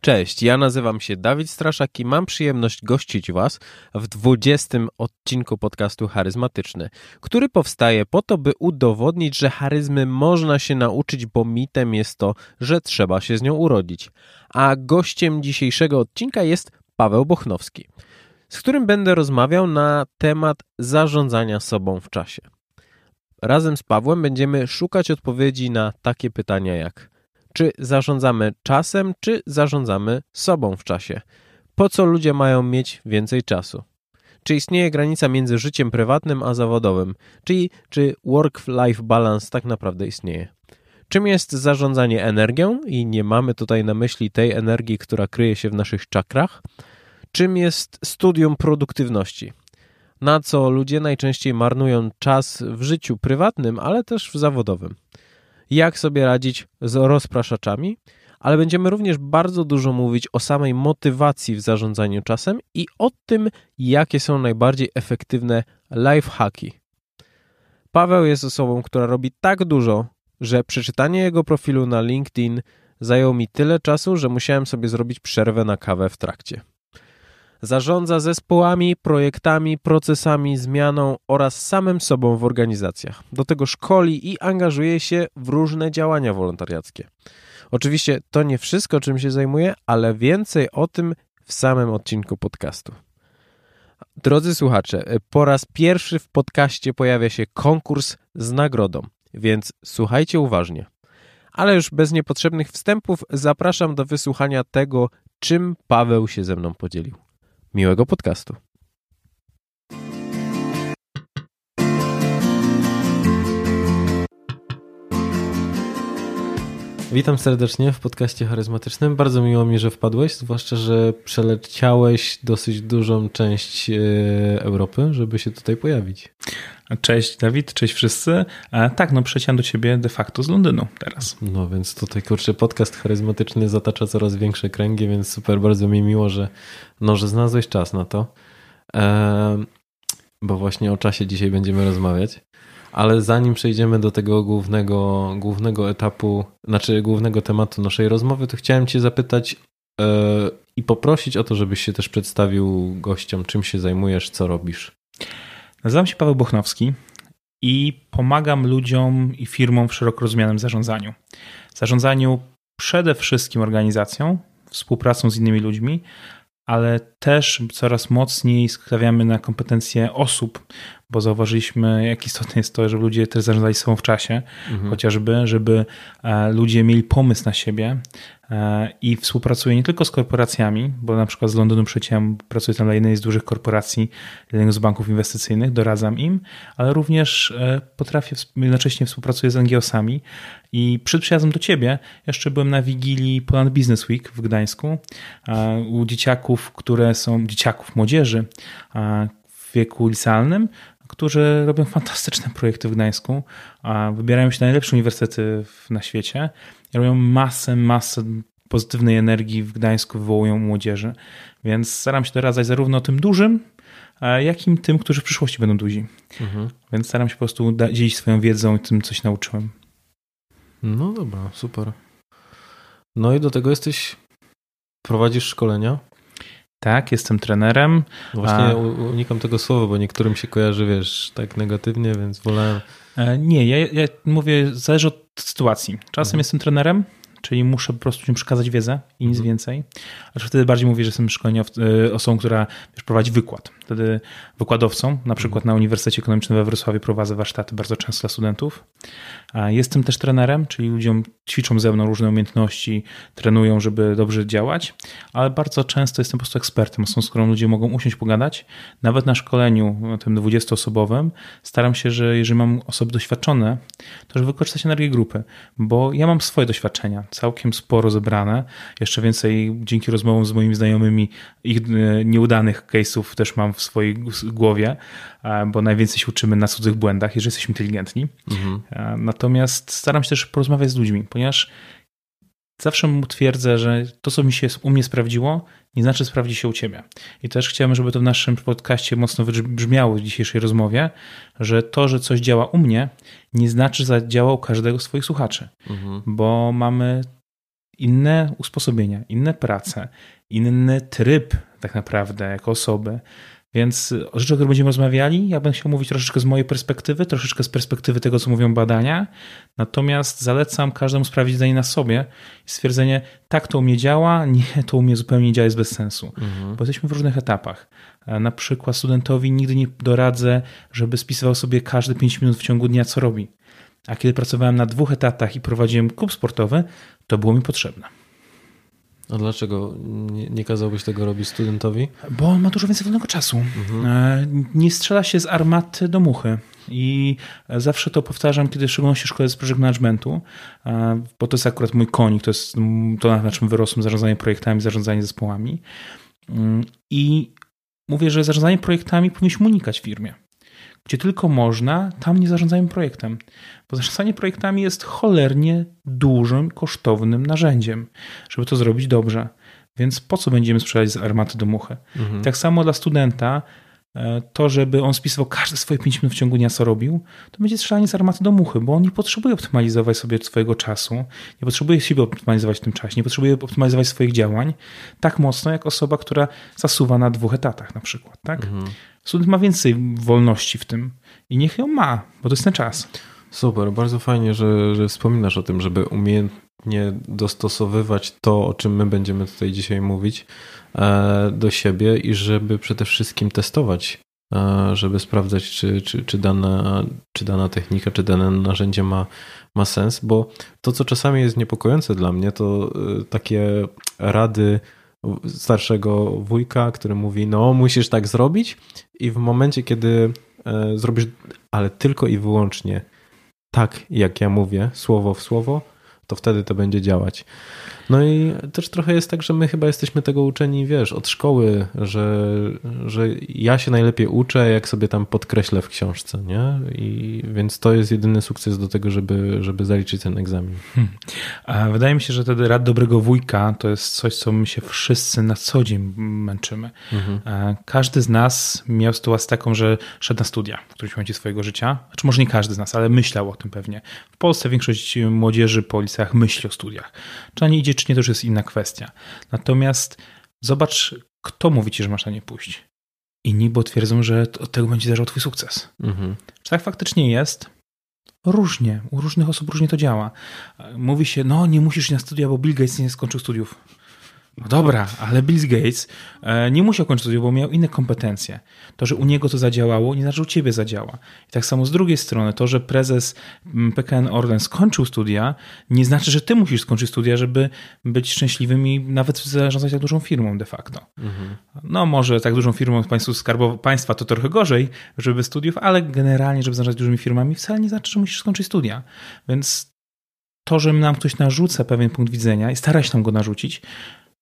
Cześć, ja nazywam się Dawid Straszak i mam przyjemność gościć Was w 20 odcinku podcastu Charyzmatyczny, który powstaje po to, by udowodnić, że charyzmy można się nauczyć, bo mitem jest to, że trzeba się z nią urodzić. A gościem dzisiejszego odcinka jest Paweł Bochnowski, z którym będę rozmawiał na temat zarządzania sobą w czasie. Razem z Pawłem będziemy szukać odpowiedzi na takie pytania jak – czy zarządzamy czasem, czy zarządzamy sobą w czasie? Po co ludzie mają mieć więcej czasu? Czy istnieje granica między życiem prywatnym a zawodowym? Czyli czy work-life balance tak naprawdę istnieje? Czym jest zarządzanie energią? I nie mamy tutaj na myśli tej energii, która kryje się w naszych czakrach. Czym jest studium produktywności? Na co ludzie najczęściej marnują czas w życiu prywatnym, ale też w zawodowym? Jak sobie radzić z rozpraszaczami, ale będziemy również bardzo dużo mówić o samej motywacji w zarządzaniu czasem i o tym, jakie są najbardziej efektywne lifehacki. Paweł jest osobą, która robi tak dużo, że przeczytanie jego profilu na LinkedIn zajęło mi tyle czasu, że musiałem sobie zrobić przerwę na kawę w trakcie. Zarządza zespołami, projektami, procesami, zmianą oraz samym sobą w organizacjach. Do tego szkoli i angażuje się w różne działania wolontariackie. Oczywiście to nie wszystko, czym się zajmuje, ale więcej o tym w samym odcinku podcastu. Drodzy słuchacze, po raz pierwszy w podcaście pojawia się konkurs z nagrodą, więc słuchajcie uważnie. Ale już bez niepotrzebnych wstępów zapraszam do wysłuchania tego, czym Paweł się ze mną podzielił. Miłego podcastu. Witam serdecznie w podcaście charyzmatycznym. Bardzo miło mi, że wpadłeś, zwłaszcza, że przeleciałeś dosyć dużą część e, Europy, żeby się tutaj pojawić. Cześć Dawid, cześć wszyscy. E, tak, no przeciąłem do ciebie de facto z Londynu teraz. No więc tutaj kurczę, podcast charyzmatyczny zatacza coraz większe kręgi, więc super, bardzo mi miło, że, no, że znalazłeś czas na to. E, bo właśnie o czasie dzisiaj będziemy rozmawiać. Ale zanim przejdziemy do tego głównego, głównego etapu, znaczy głównego tematu naszej rozmowy, to chciałem Cię zapytać e, i poprosić o to, żebyś się też przedstawił gościom, czym się zajmujesz, co robisz. Nazywam się Paweł Bochnowski i pomagam ludziom i firmom w szeroko rozumianym zarządzaniu. Zarządzaniu przede wszystkim organizacją, współpracą z innymi ludźmi, ale też coraz mocniej stawiamy na kompetencje osób, bo zauważyliśmy, jak istotne jest to, żeby ludzie też zarządzali sobą w czasie, mhm. chociażby, żeby e, ludzie mieli pomysł na siebie e, i współpracuję nie tylko z korporacjami, bo na przykład z Londynu przeciąłem, pracuję tam dla jednej z dużych korporacji, jednego z banków inwestycyjnych, doradzam im, ale również e, potrafię, jednocześnie współpracuję z NGO-sami i przed przyjazdem do ciebie jeszcze byłem na wigilii Poland Business Week w Gdańsku u dzieciaków, które są, dzieciaków, młodzieży w wieku licealnym, którzy robią fantastyczne projekty w Gdańsku, wybierają się na najlepsze uniwersytety na świecie i robią masę, masę pozytywnej energii w Gdańsku, wywołują młodzieży. Więc staram się doradzać zarówno tym dużym, jak i tym, którzy w przyszłości będą duzi. Mhm. Więc staram się po prostu dzielić swoją wiedzą i tym, coś nauczyłem. No dobra, super. No i do tego jesteś, prowadzisz szkolenia? Tak, jestem trenerem. No właśnie A... unikam tego słowa, bo niektórym się kojarzy, wiesz, tak negatywnie, więc wolałem. E, nie, ja, ja mówię, zależy od sytuacji. Czasem mhm. jestem trenerem, czyli muszę po prostu im przekazać wiedzę i nic mhm. więcej. A wtedy bardziej mówię, że jestem szkoleniow- e, osobą, która wiesz, prowadzi wykład. Wtedy wykładowcą, na przykład mhm. na Uniwersytecie Ekonomicznym we Wrocławiu prowadzę warsztaty bardzo często dla studentów. Jestem też trenerem, czyli ludziom ćwiczą ze mną różne umiejętności, trenują, żeby dobrze działać, ale bardzo często jestem po prostu ekspertem, osobą, z którą ludzie mogą usiąść, pogadać. Nawet na szkoleniu tym 20-osobowym staram się, że jeżeli mam osoby doświadczone, to żeby wykorzystać energię grupy, bo ja mam swoje doświadczenia, całkiem sporo zebrane, jeszcze więcej dzięki rozmowom z moimi znajomymi ich e, nieudanych case'ów też mam w swojej głowie, e, bo najwięcej się uczymy na cudzych błędach, jeżeli jesteśmy inteligentni. Mhm. E, natomiast staram się też porozmawiać z ludźmi, ponieważ zawsze mu twierdzę, że to, co mi się u mnie sprawdziło, nie znaczy sprawdzi się u ciebie. I też chciałem, żeby to w naszym podcaście mocno wybrzmiało w dzisiejszej rozmowie, że to, że coś działa u mnie, nie znaczy, że działa u każdego z swoich słuchaczy, mhm. bo mamy inne usposobienia, inne prace, inny tryb tak naprawdę jako osoby. Więc o rzeczy, o których będziemy rozmawiali, ja bym chciał mówić troszeczkę z mojej perspektywy, troszeczkę z perspektywy tego, co mówią badania. Natomiast zalecam każdemu sprawdzić zdanie na sobie i stwierdzenie, tak to u mnie działa, nie, to u mnie zupełnie nie działa, jest bez sensu. Mhm. Bo jesteśmy w różnych etapach. Na przykład studentowi nigdy nie doradzę, żeby spisywał sobie każde 5 minut w ciągu dnia, co robi. A kiedy pracowałem na dwóch etatach i prowadziłem klub sportowy, to było mi potrzebne. A dlaczego nie, nie kazałbyś tego robić studentowi? Bo on ma dużo więcej wolnego czasu. Mhm. E, nie strzela się z armaty do muchy. I zawsze to powtarzam, kiedy w szczególności szkole z project managementu, e, bo to jest akurat mój konik, to jest to, na czym wyrosłem zarządzanie projektami, zarządzanie zespołami. Mm, I mówię, że zarządzanie projektami powinniśmy unikać w firmie. Gdzie tylko można, tam nie zarządzajmy projektem. Bo zarządzanie projektami jest cholernie dużym, kosztownym narzędziem, żeby to zrobić dobrze. Więc po co będziemy sprzedać z armaty do muchy? Mhm. Tak samo dla studenta, e, to, żeby on spisywał każde swoje 5 minut w ciągu dnia, co robił, to będzie strzelanie z armaty do muchy, bo on nie potrzebuje optymalizować sobie swojego czasu, nie potrzebuje siebie optymalizować w tym czasie, nie potrzebuje optymalizować swoich działań tak mocno, jak osoba, która zasuwa na dwóch etatach na przykład. Tak? Mhm. Student ma więcej wolności w tym i niech ją ma, bo to jest ten czas. Super, bardzo fajnie, że, że wspominasz o tym, żeby umiejętnie dostosowywać to, o czym my będziemy tutaj dzisiaj mówić, e, do siebie i żeby przede wszystkim testować, e, żeby sprawdzać, czy, czy, czy, dana, czy dana technika, czy dane narzędzie ma, ma sens, bo to, co czasami jest niepokojące dla mnie, to e, takie rady starszego wujka, który mówi: No, musisz tak zrobić, i w momencie, kiedy zrobisz, ale tylko i wyłącznie tak, jak ja mówię, słowo w słowo, to wtedy to będzie działać. No i też trochę jest tak, że my chyba jesteśmy tego uczeni, wiesz, od szkoły, że, że ja się najlepiej uczę, jak sobie tam podkreślę w książce, nie? I więc to jest jedyny sukces do tego, żeby, żeby zaliczyć ten egzamin. Hmm. Wydaje mi się, że wtedy rad dobrego wujka to jest coś, co my się wszyscy na co dzień męczymy. Mhm. Każdy z nas miał sytuację taką, że szedł na studia w którymś momencie swojego życia. Znaczy może nie każdy z nas, ale myślał o tym pewnie. W Polsce większość młodzieży po liceach myśli o studiach. Czy nie idzie czy nie, to już jest inna kwestia. Natomiast zobacz, kto mówi ci, że masz na nie pójść. Inni, bo twierdzą, że od tego będzie zależał twój sukces. Mhm. Czy tak faktycznie jest? Różnie. U różnych osób różnie to działa. Mówi się, no nie musisz iść na studia, bo Bill Gates nie skończył studiów. No dobra, ale Bill Gates e, nie musiał kończyć studiów, bo miał inne kompetencje. To, że u niego to zadziałało, nie znaczy, że u ciebie zadziała. I tak samo z drugiej strony, to, że prezes mm, PKN Orlen skończył studia, nie znaczy, że ty musisz skończyć studia, żeby być szczęśliwym i nawet zarządzać tak dużą firmą de facto. Mhm. No może tak dużą firmą państwu skarbowo państwa to trochę gorzej, żeby studiów, ale generalnie, żeby zarządzać dużymi firmami, wcale nie znaczy, że musisz skończyć studia. Więc to, że nam ktoś narzuca pewien punkt widzenia i stara się nam go narzucić,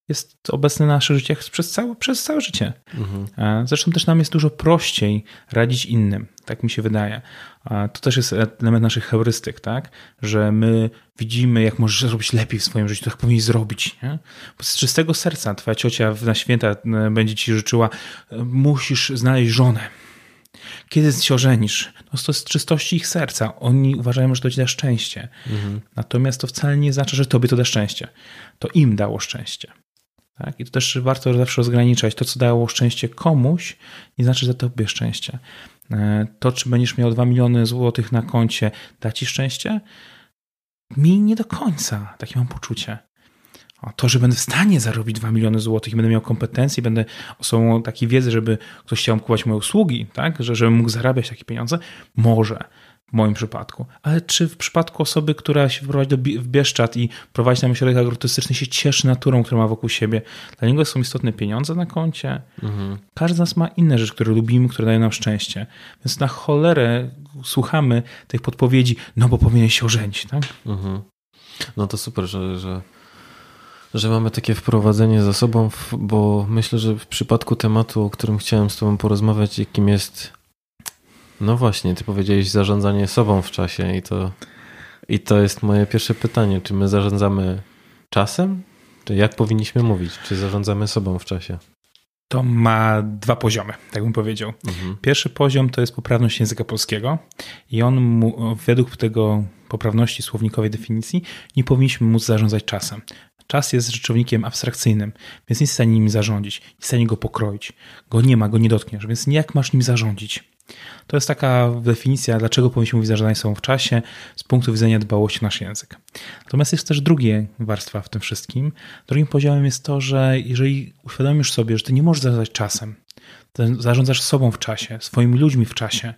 jest obecny na naszych życiach przez całe, przez całe życie. Mhm. Zresztą też nam jest dużo prościej radzić innym, tak mi się wydaje. To też jest element naszych heurystyk, tak? że my widzimy, jak możesz zrobić lepiej w swoim życiu, tak powinien zrobić. Nie? Bo z czystego serca twoja ciocia na święta e, będzie ci życzyła, e, musisz znaleźć żonę. Kiedy się ożenisz? No to z czystości ich serca. Oni uważają, że to ci da szczęście. Mhm. Natomiast to wcale nie znaczy, że tobie to da szczęście. To im dało szczęście. Tak? I to też warto zawsze rozgraniczać. To, co dało szczęście komuś, nie znaczy, że tobie szczęście. E, to, czy będziesz miał 2 miliony złotych na koncie, da ci szczęście? Mi nie do końca. Takie mam poczucie. O to, że będę w stanie zarobić 2 miliony złotych i będę miał kompetencje, będę osobą takiej wiedzy, żeby ktoś chciał kupować moje usługi, tak? że, żebym mógł zarabiać takie pieniądze, może w moim przypadku. Ale czy w przypadku osoby, która się wprowadzi do, w Bieszczad i prowadzi tam ośrodek agroturystyczny, się cieszy naturą, którą ma wokół siebie, dla niego są istotne pieniądze na koncie. Mhm. Każdy z nas ma inne rzeczy, które lubimy, które dają nam szczęście. Więc na cholerę słuchamy tych podpowiedzi, no bo powinien się ożenić. Tak? Mhm. No to super, że, że, że mamy takie wprowadzenie za sobą, bo myślę, że w przypadku tematu, o którym chciałem z Tobą porozmawiać, jakim jest no właśnie, ty powiedziałeś zarządzanie sobą w czasie i to, i to jest moje pierwsze pytanie. Czy my zarządzamy czasem? Czy jak powinniśmy mówić? Czy zarządzamy sobą w czasie? To ma dwa poziomy, tak bym powiedział. Mhm. Pierwszy poziom to jest poprawność języka polskiego i on mu, według tego poprawności słownikowej definicji nie powinniśmy móc zarządzać czasem. Czas jest rzeczownikiem abstrakcyjnym, więc nie jest w stanie nim zarządzić, nie jest w stanie go pokroić. Go nie ma, go nie dotkniesz, więc jak masz nim zarządzić? To jest taka definicja, dlaczego powinniśmy mówić zarządzanie sobą w czasie z punktu widzenia dbałości o nasz język. Natomiast jest też druga warstwa w tym wszystkim. Drugim poziomem jest to, że jeżeli uświadomisz sobie, że ty nie możesz zarządzać czasem, zarządzasz sobą w czasie, swoimi ludźmi w czasie,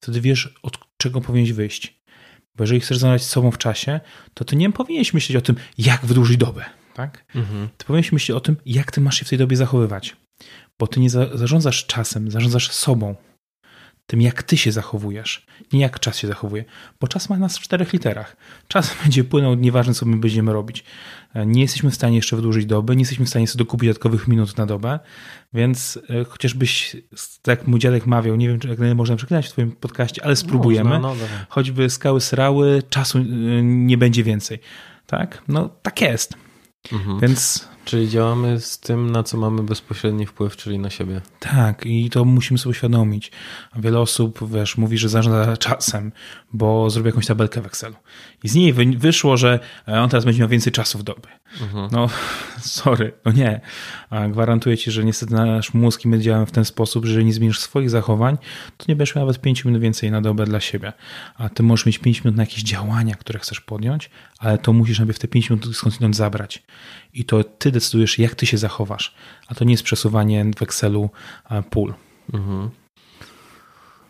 wtedy wiesz, od czego powinieneś wyjść. Bo jeżeli chcesz zarządzać sobą w czasie, to ty nie powinieneś myśleć o tym, jak wydłużyć dobę. Tak? Mhm. Ty powinieneś myśleć o tym, jak ty masz się w tej dobie zachowywać. Bo ty nie zarządzasz czasem, zarządzasz sobą tym, jak ty się zachowujesz, nie jak czas się zachowuje, bo czas ma nas w czterech literach. Czas będzie płynął, nieważne co my będziemy robić. Nie jesteśmy w stanie jeszcze wydłużyć doby, nie jesteśmy w stanie sobie dokupić dodatkowych minut na dobę, więc e, chociażbyś, tak jak mój dziadek mawiał, nie wiem, czy jak można przeklinać w twoim podcaście, ale spróbujemy. Można, no, choćby skały srały, czasu e, nie będzie więcej. Tak? No tak jest. Mhm. Więc Czyli działamy z tym, na co mamy bezpośredni wpływ, czyli na siebie. Tak, i to musimy sobie uświadomić. Wiele osób, wiesz, mówi, że zarządza czasem, bo zrobi jakąś tabelkę w Excelu. I z niej wyszło, że on teraz będzie miał więcej czasu w dobie. Mhm. No, sorry, no nie. Gwarantuję ci, że niestety nasz mózg i my działamy w ten sposób, że jeżeli nie zmienisz swoich zachowań, to nie będziesz miał nawet 5 minut więcej na dobę dla siebie. A ty możesz mieć 5 minut na jakieś działania, które chcesz podjąć, ale to musisz sobie w te 5 minut skądinąd zabrać. I to ty decydujesz, jak ty się zachowasz. A to nie jest przesuwanie w Excelu pól. Mhm.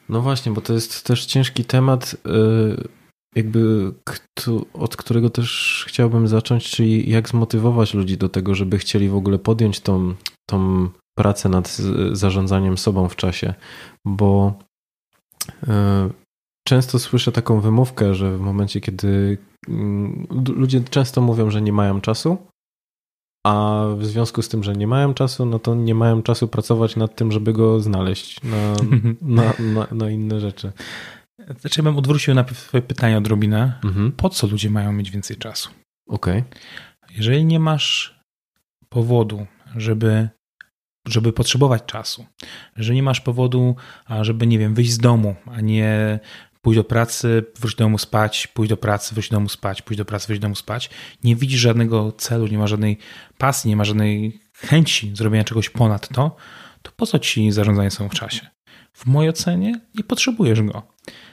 No właśnie, bo to jest też ciężki temat. Yy jakby od którego też chciałbym zacząć, czyli jak zmotywować ludzi do tego, żeby chcieli w ogóle podjąć tą, tą pracę nad zarządzaniem sobą w czasie, bo e, często słyszę taką wymówkę, że w momencie, kiedy mm, ludzie często mówią, że nie mają czasu, a w związku z tym, że nie mają czasu, no to nie mają czasu pracować nad tym, żeby go znaleźć na, na, na, na inne rzeczy. Znaczy, ja bym odwrócił na twoje pytanie odrobinę. Mhm. Po co ludzie mają mieć więcej czasu? Okej. Okay. Jeżeli nie masz powodu, żeby, żeby potrzebować czasu, że nie masz powodu, żeby, nie wiem, wyjść z domu, a nie pójść do pracy, wrócić do domu spać, pójść do pracy, wrócić do domu spać, pójść do pracy, wrócić do domu spać, nie widzisz żadnego celu, nie ma żadnej pasji, nie ma żadnej chęci zrobienia czegoś ponad to, to po co ci zarządzanie są w czasie? W mojej ocenie nie potrzebujesz go.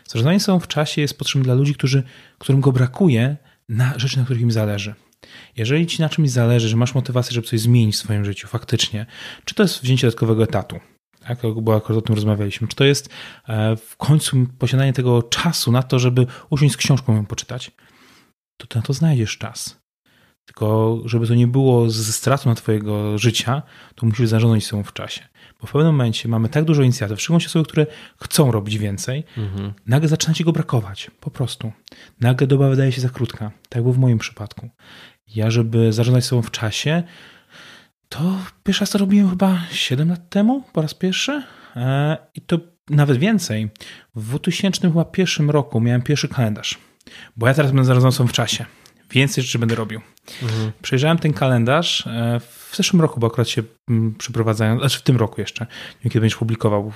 Zarządzanie sobą w czasie jest potrzebne dla ludzi, którzy, którym go brakuje na rzeczy, na których im zależy. Jeżeli ci na czymś zależy, że masz motywację, żeby coś zmienić w swoim życiu faktycznie, czy to jest wzięcie dodatkowego etatu, tak, bo akurat o tym rozmawialiśmy, czy to jest e, w końcu posiadanie tego czasu na to, żeby usiąść z książką ją poczytać, to na to znajdziesz czas. Tylko, żeby to nie było ze stratą na twojego życia, to musisz zarządzać sobą w czasie. Bo w pewnym momencie mamy tak dużo inicjatyw, szczególnie osoby, które chcą robić więcej, mhm. nagle zaczyna ci go brakować. Po prostu. Nagle doba wydaje się za krótka. Tak było w moim przypadku. Ja, żeby zarządzać sobą w czasie, to pierwszy raz to robiłem chyba 7 lat temu, po raz pierwszy. E, I to nawet więcej. W 2001 roku miałem pierwszy kalendarz. Bo ja teraz będę zarządzał sobą w czasie więcej rzeczy będę robił. Mhm. Przejrzałem ten kalendarz e, w zeszłym roku, bo akurat się mm, przeprowadzają, znaczy w tym roku jeszcze, kiedy będziesz publikował.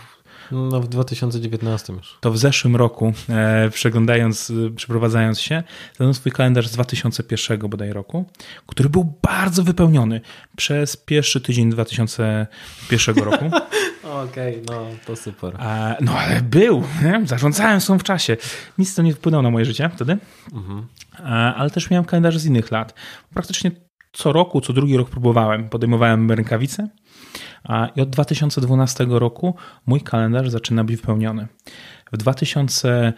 No w 2019 już. To w zeszłym roku, e, przeglądając, e, przeprowadzając się, znalazłem swój kalendarz z 2001 bodaj roku, który był bardzo wypełniony przez pierwszy tydzień 2001 roku. Okej, okay, no to super. No ale był, nie? zarządzałem są w czasie. Nic to nie wpłynęło na moje życie wtedy, mhm. Ale też miałem kalendarz z innych lat. Praktycznie co roku, co drugi rok próbowałem. Podejmowałem rękawice i od 2012 roku mój kalendarz zaczyna być wypełniony. W 2000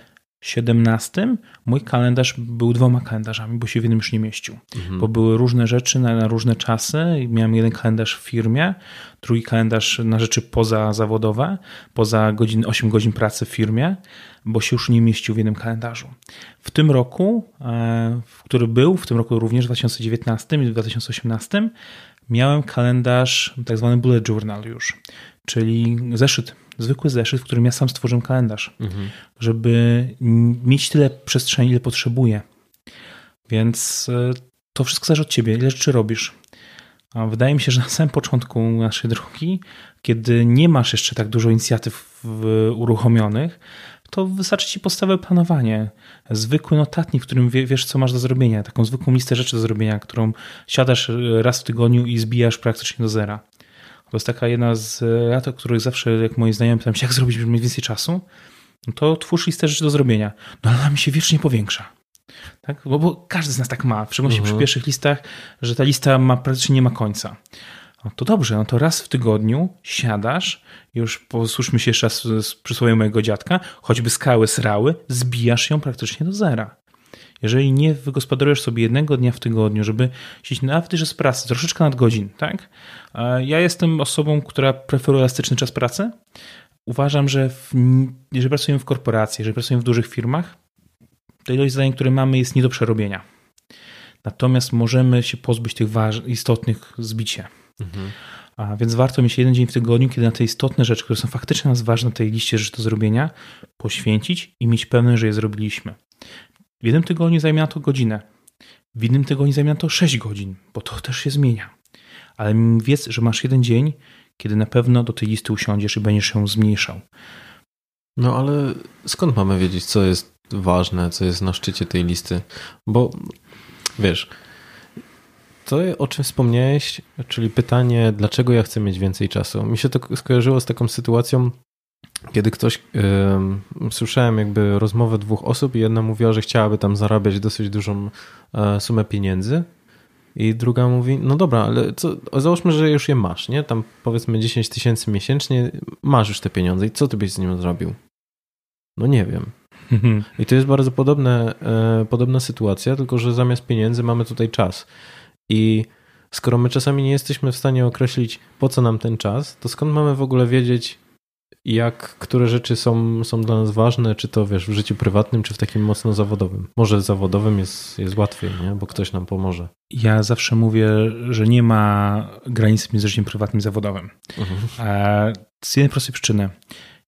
17 mój kalendarz był dwoma kalendarzami, bo się w jednym już nie mieścił. Mhm. Bo były różne rzeczy na, na, różne czasy. Miałem jeden kalendarz w firmie, drugi kalendarz na rzeczy pozazawodowe, poza godzin, 8 godzin pracy w firmie, bo się już nie mieścił w jednym kalendarzu. W tym roku, e, który był, w tym roku również w 2019 i w 2018, miałem kalendarz, tak zwany bullet journal już, czyli zeszyt zwykły zeszyt, w którym ja sam stworzyłem kalendarz, mhm. żeby mieć tyle przestrzeni, ile potrzebuję. Więc e, to wszystko zależy od ciebie, ile rzeczy robisz. A wydaje mi się, że na samym początku naszej drogi, kiedy nie masz jeszcze tak dużo inicjatyw uruchomionych, to wystarczy ci podstawowe planowanie. Zwykły notatnik, w którym wiesz, co masz do zrobienia. Taką zwykłą listę rzeczy do zrobienia, którą siadasz raz w tygodniu i zbijasz praktycznie do zera. To jest taka jedna z lat, o których zawsze, jak moi znajomi pytają się, jak zrobić, żeby mieć więcej czasu, no to twórz listę rzeczy do zrobienia. No ale ona mi się wiecznie powiększa. Tak? Bo, bo każdy z nas tak ma, w szczególności uh -huh. przy mhm. pierwszych listach, że ta lista ma, praktycznie nie ma końca. No to dobrze, no to raz w tygodniu siadasz, już posłuszmy się jeszcze raz z przysłowiem mojego dziadka, choćby skały srały, zbijasz ją praktycznie do zera. Jeżeli nie wygospodarujesz sobie jednego dnia w tygodniu, żeby siedzieć nawet też z pracy, troszeczkę nad godzin, tak? Ja jestem osobą, która preferuje elastyczny czas pracy. Uważam, że w, jeżeli pracujemy w korporacji, jeżeli pracujemy w dużych firmach, to ilość zadań, które mamy, jest nie do przerobienia. Natomiast możemy się pozbyć tych istotnych zbicia. Mhm. A więc warto mieć jeden dzień w tygodniu, kiedy na te istotne rzeczy, które są faktycznie nas ważne na tej liście rzeczy do zrobienia, poświęcić i mieć pewność, że je zrobiliśmy. W jednym tygodniu zajmie na to godzinę, w innym tygodniu zajmie na to 6 godzin, bo to też się zmienia. Ale wiedz, że masz jeden dzień, kiedy na pewno do tej listy usiądziesz i będziesz ją zmniejszał. No ale skąd mamy wiedzieć, co jest ważne, co jest na szczycie tej listy? Bo wiesz, to, o czym wspomniałeś, czyli pytanie, dlaczego ja chcę mieć więcej czasu. Mi się to skojarzyło z taką sytuacją, kiedy ktoś, yy, słyszałem jakby rozmowę dwóch osób i jedna mówiła, że chciałaby tam zarabiać dosyć dużą yy, sumę pieniędzy i druga mówi, no dobra, ale co, załóżmy, że już je masz, nie? Tam powiedzmy 10 tysięcy miesięcznie, masz już te pieniądze i co ty byś z nim zrobił? No nie wiem. I to jest bardzo podobne, yy, podobna sytuacja, tylko że zamiast pieniędzy mamy tutaj czas. I skoro my czasami nie jesteśmy w stanie określić, po co nam ten czas, to skąd mamy w ogóle wiedzieć, jak, które rzeczy są, są dla nas ważne, czy to wiesz, w życiu prywatnym, czy w takim mocno zawodowym. Może zawodowym jest, jest łatwiej, nie? bo ktoś nam pomoże. Ja zawsze mówię, że nie ma granicy między życiem prywatnym i zawodowym. Mhm. Z jednej prostej przyczyny.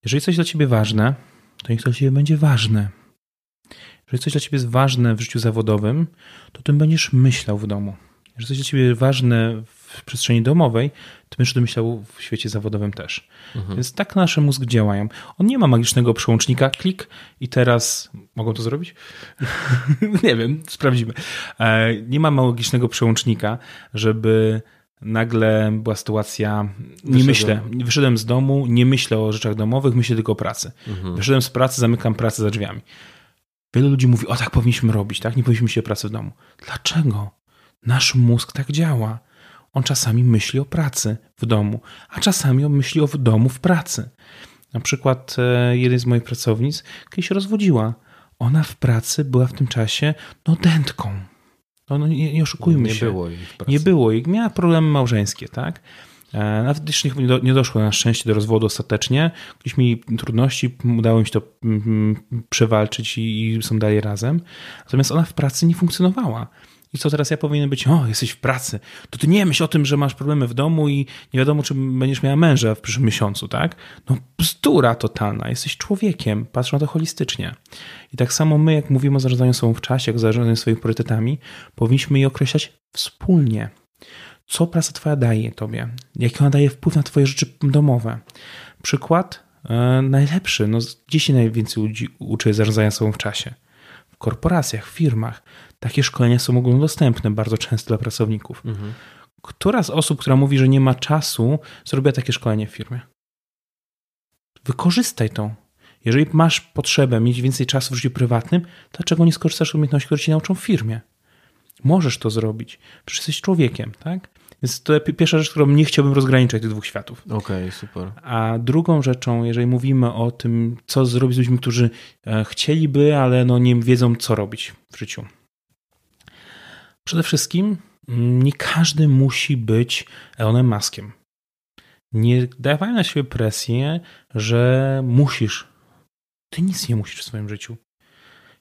Jeżeli coś dla ciebie ważne, to niech to dla ciebie będzie ważne. Jeżeli coś dla ciebie jest ważne w życiu zawodowym, to tym będziesz myślał w domu że coś dla ciebie ważne w przestrzeni domowej, to będziesz domyślał w świecie zawodowym też. Mhm. Więc tak nasz mózg działają. On nie ma magicznego przełącznika, klik i teraz mogą to zrobić? nie wiem, sprawdzimy. E, nie ma magicznego przełącznika, żeby nagle była sytuacja, nie myślę, wyszedłem z domu, nie myślę o rzeczach domowych, myślę tylko o pracy. Mhm. Wyszedłem z pracy, zamykam pracę za drzwiami. Wielu ludzi mówi, o tak powinniśmy robić, tak? Nie powinniśmy się pracy w domu. Dlaczego? Nasz mózg tak działa. On czasami myśli o pracy w domu, a czasami myśli o w domu w pracy. Na przykład e, jeden z moich pracownic kiedyś się rozwodziła. Ona w pracy była w tym czasie no dętką. No, no nie, nie oszukujmy nie się. Było jej w pracy. Nie było jej. Miała problemy małżeńskie, tak? E, nawet jeszcze nie doszło na szczęście do rozwodu ostatecznie. Gdzieś mieli trudności, udało mi się to mm, mm, przewalczyć i są dalej razem. Natomiast ona w pracy nie funkcjonowała. I co teraz ja powinien być? O, jesteś w pracy. To ty nie myśl o tym, że masz problemy w domu i nie wiadomo, czy będziesz miała męża w przyszłym miesiącu, tak? No bzdura totalna. Jesteś człowiekiem. Patrz na to holistycznie. I tak samo my, jak mówimy o zarządzaniu sobą w czasie, jak zarządzaniu swoimi priorytetami, powinniśmy je określać wspólnie. Co praca twoja daje tobie? Jaki ona daje wpływ na twoje rzeczy domowe? Przykład e, najlepszy. No, gdzie się najwięcej ludzi uczy zarządzania sobą w czasie? W korporacjach, w firmach takie szkolenia są ogólnodostępne bardzo często dla pracowników. Mhm. Która z osób, która mówi, że nie ma czasu, zrobiła takie szkolenie w firmie? Wykorzystaj to. Jeżeli masz potrzebę mieć więcej czasu w życiu prywatnym, dlaczego nie skorzystasz z umiejętności, które ci nauczą w firmie? Możesz to zrobić. Przecież jesteś człowiekiem, tak? Więc to pierwsza rzecz, którą nie chciałbym rozgraniczać tych dwóch światów. Okej, okay, super. A drugą rzeczą, jeżeli mówimy o tym, co zrobić z ludźmi, którzy e, chcieliby, ale no nie wiedzą, co robić w życiu. Przede wszystkim mm, nie każdy musi być Elonem Maskiem. Nie dawaj na siebie presję, że musisz. Ty nic nie musisz w swoim życiu.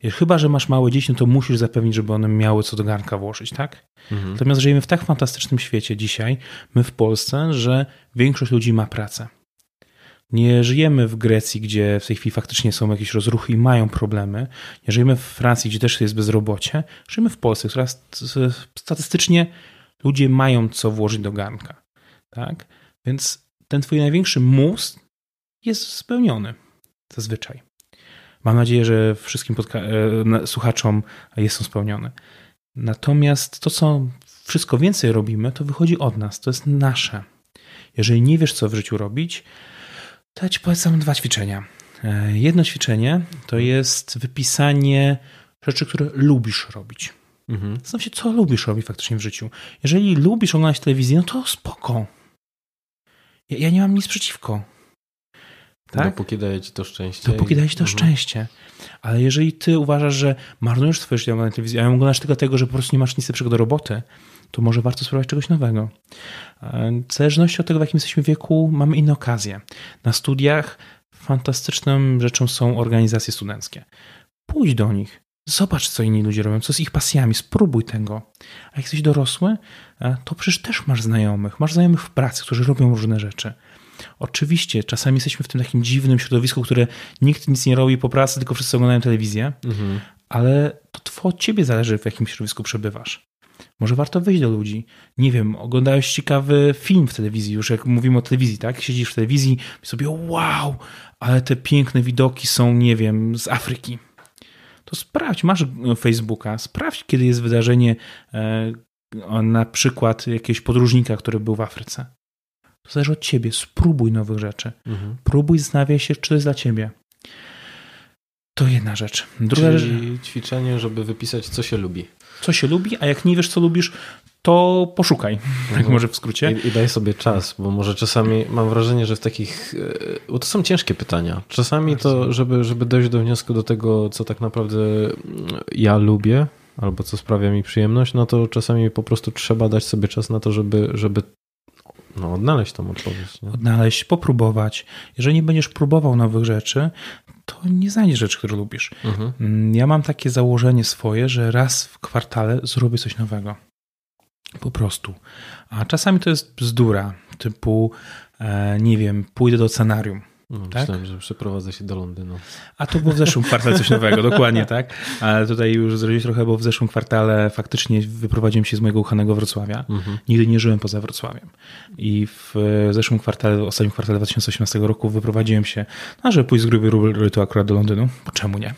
Chyba, że masz małe dzieci, no to musisz zapewnić, żeby one miały co do garnka włożyć, tak? Mhm. Natomiast żyjemy w tak fantastycznym świecie dzisiaj, my w Polsce, że większość ludzi ma pracę. Nie żyjemy w Grecji, gdzie w tej chwili faktycznie są jakieś rozruchy i mają problemy. Nie żyjemy w Francji, gdzie też jest bezrobocie. Żyjemy w Polsce, która statystycznie ludzie mają co włożyć do garnka. Tak? Więc ten twój największy mus jest spełniony zazwyczaj. Mam nadzieję, że wszystkim e, słuchaczom jest on spełniony. Natomiast to, co wszystko więcej robimy, to wychodzi od nas, to jest nasze. Jeżeli nie wiesz, co w życiu robić, to ja ci polecam dwa ćwiczenia. E, jedno ćwiczenie to jest wypisanie rzeczy, które lubisz robić. Mhm. Zastanów się, co lubisz robić faktycznie w życiu. Jeżeli lubisz oglądać telewizję, no to spoko. Ja, ja nie mam nic przeciwko. Tak? Dopóki daje ci to szczęście. Dopóki daje ci to mhm. szczęście. Ale jeżeli ty uważasz, że marnujesz swoje życie na telewizji, a ją oglądasz tylko dlatego, że po prostu nie masz nic lepszego do roboty, to może warto spróbować czegoś nowego. E, w zależności od tego, w jakim jesteśmy wieku, mamy inne okazje. Na studiach fantastyczną rzeczą są organizacje studenckie. Pójdź do nich. Zobacz, co inni ludzie robią, co z ich pasjami, spróbuj tego. A jak jesteś dorosły, e, to przecież też masz znajomych. Masz znajomych w pracy, którzy robią różne rzeczy. Oczywiście, czasami jesteśmy w tym takim dziwnym środowisku, które nikt nic nie robi po pracy, tylko wszyscy oglądają telewizję, mhm. ale to od ciebie zależy, w jakim środowisku przebywasz. Może warto wyjść do ludzi. Nie wiem, oglądałeś ciekawy film w telewizji, już jak mówimy o telewizji, tak? Siedzisz w telewizji i sobie, wow, ale te piękne widoki są, nie wiem, z Afryki. To sprawdź, masz Facebooka, sprawdź, kiedy jest wydarzenie, e, na przykład jakiegoś podróżnika, który był w Afryce. To zależy od ciebie. Spróbuj nowych rzeczy. Mhm. Próbuj, zastanawiaj się, czy to jest dla ciebie. To jedna rzecz. Druga Czyli rzecz. ćwiczenie, żeby wypisać, co się lubi. Co się lubi, a jak nie wiesz, co lubisz, to poszukaj, mhm. tak może w skrócie. I, I, daj sobie czas, bo może czasami mam wrażenie, że w takich, e, bo to są ciężkie pytania. Czasami to, żeby, żeby dojść do wniosku do tego, co tak naprawdę ja lubię, albo co sprawia mi przyjemność, no to czasami po prostu trzeba dać sobie czas na to, żeby, żeby no, odnaleźć tą odpowiedź. Nie? Odnaleźć, popróbować. Jeżeli nie będziesz próbował nowych rzeczy, to nie znajdziesz rzeczy, które lubisz. Mhm. Mm, ja mam takie założenie swoje, że raz w kwartale zrobię coś nowego. Po prostu. A czasami to jest bzdura, typu, e, nie wiem, pójdę do scenarium no, tak? Myślałem, że przeprowadzę się do Londynu. A to było w zeszłym kwartale coś nowego, dokładnie tak. Ale tutaj już zrobić trochę, bo w zeszłym kwartale faktycznie wyprowadziłem się z mojego uchanego Wrocławia. Mhm. Nigdy nie żyłem poza Wrocławiem. I w zeszłym kwartale, w ostatnim kwartale 2018 roku wyprowadziłem się, no, żeby pójść z gruby to akurat do Londynu. Czemu nie?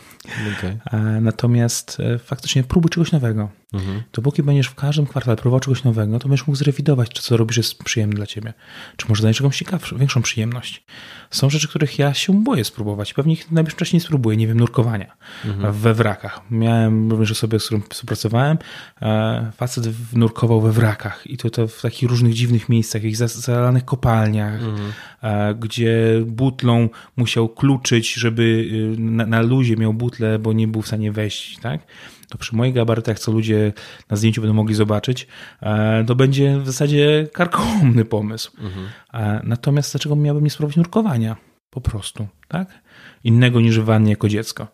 Okay. Natomiast e, faktycznie próbuj czegoś nowego. Mhm. Dopóki będziesz w każdym kwartale próbował czegoś nowego, to będziesz mógł zrewidować, czy co robisz jest przyjemne dla ciebie. Czy może znajdziesz jakąś ciekawszą, większą przyjemność. Są rzeczy, których ja się boję spróbować. Pewnie ich czasie nie spróbuję. Nie wiem, nurkowania mhm. we wrakach. Miałem również osobę, z którą współpracowałem. E, facet nurkował we wrakach i to, to w takich różnych dziwnych miejscach, jakichś zalanych kopalniach, mhm. E, gdzie butlą musiał kluczyć, żeby y, na, na luzie miał butlę, bo nie był w stanie wejść, tak? To przy moich gabarytach, co ludzie na zdjęciu będą mogli zobaczyć, e, to będzie w zasadzie karkołomny pomysł. Mhm. E, natomiast dlaczego miałbym nie spróbować nurkowania? Po prostu, tak? Innego niż w wannie jako dziecko.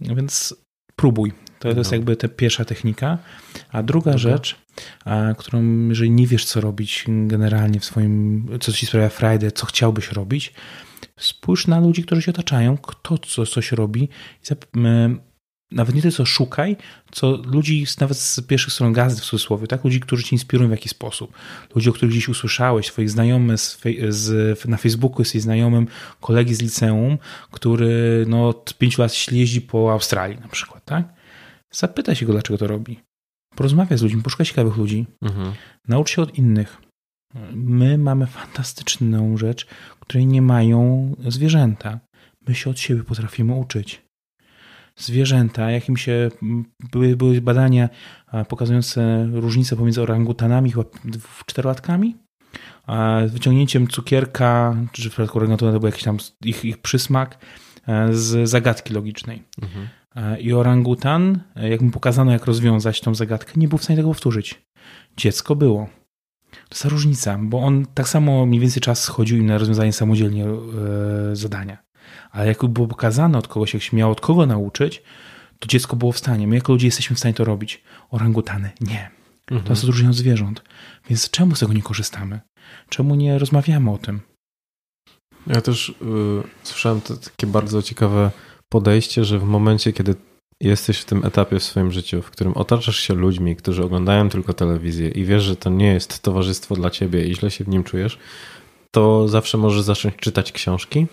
No, więc próbuj. To, to jest no. jakby ta pierwsza technika. A druga Dobra. rzecz, a, którą, jeżeli nie wiesz, co robić generalnie w swoim, co ci sprawia frajdę, co chciałbyś robić, spójrz na ludzi, którzy się otaczają, kto co, coś robi nawet nie to, co szukaj, co ludzi nawet z pierwszych stron gazety w cudzysłowie, tak? Ludzi, którzy cię inspirują w jakiś sposób. Ludzi, o których gdzieś usłyszałeś, swoich znajomych z, z, na Facebooku jesteś znajomym kolegi z liceum, który no, od pięciu lat jeździ po Australii na przykład, tak? Zapytaj się go, dlaczego to robi. Porozmawiaj z ludźmi, poszukaj ciekawych ludzi. Mhm. Naucz się od innych. My mamy fantastyczną rzecz, której nie mają zwierzęta. My się od siebie potrafimy uczyć zwierzęta, jakim się były, były badania pokazujące różnicę pomiędzy orangutanami chyba czterolatkami, wyciągnięciem cukierka, czy w przypadku orangutana to był jakiś tam ich, ich przysmak z zagadki logicznej. Mhm. I orangutan, jak mu pokazano, jak rozwiązać tą zagadkę, nie był w stanie tego powtórzyć. Dziecko było. To jest ta różnica, bo on tak samo mniej więcej czas schodził im na rozwiązanie samodzielnie e, zadania ale jak było pokazane od kogoś, jak się miało od kogo nauczyć, to dziecko było w stanie. My jako ludzie jesteśmy w stanie to robić. Orangutany nie. Mhm. To jest odróżnienie od zwierząt. Więc czemu z tego nie korzystamy? Czemu nie rozmawiamy o tym? Ja też y, słyszałem to takie bardzo ciekawe podejście, że w momencie, kiedy jesteś w tym etapie w swoim życiu, w którym otaczasz się ludźmi, którzy oglądają tylko telewizję i wiesz, że to nie jest towarzystwo dla ciebie i źle się w nim czujesz, to zawsze możesz zacząć czytać książki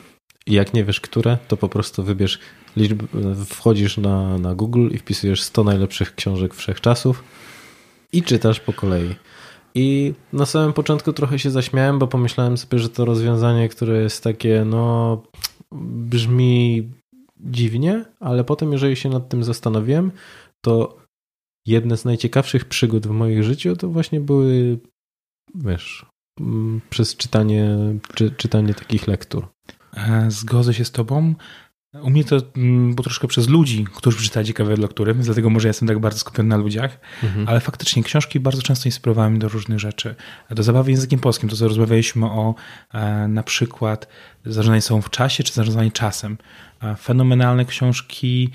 Jak nie wiesz, które, to po prostu wybierz liczbę, wchodzisz na, na Google i wpisujesz 100 najlepszych książek wszechczasów i czytasz po kolei. I na samym początku trochę się zaśmiałem, bo pomyślałem sobie, że to rozwiązanie, które jest takie, no, brzmi dziwnie, ale potem, jeżeli się nad tym zastanowiłem, to jedne z najciekawszych przygód w moim życiu to właśnie były, wiesz, przez czytanie, czy, czytanie takich lektur. E, zgodzę się z Tobą. U mnie to mm, było troszkę przez ludzi, którzy czytali ciekawe lektury, dlatego może jestem tak bardzo skupiony na ludziach, mhm. ale faktycznie książki bardzo często inspirowały mnie do różnych rzeczy. Do zabawy językiem polskim, to co rozmawialiśmy o e, na przykład zarządzanie sobą w czasie, czy zarządzanie czasem. E, fenomenalne książki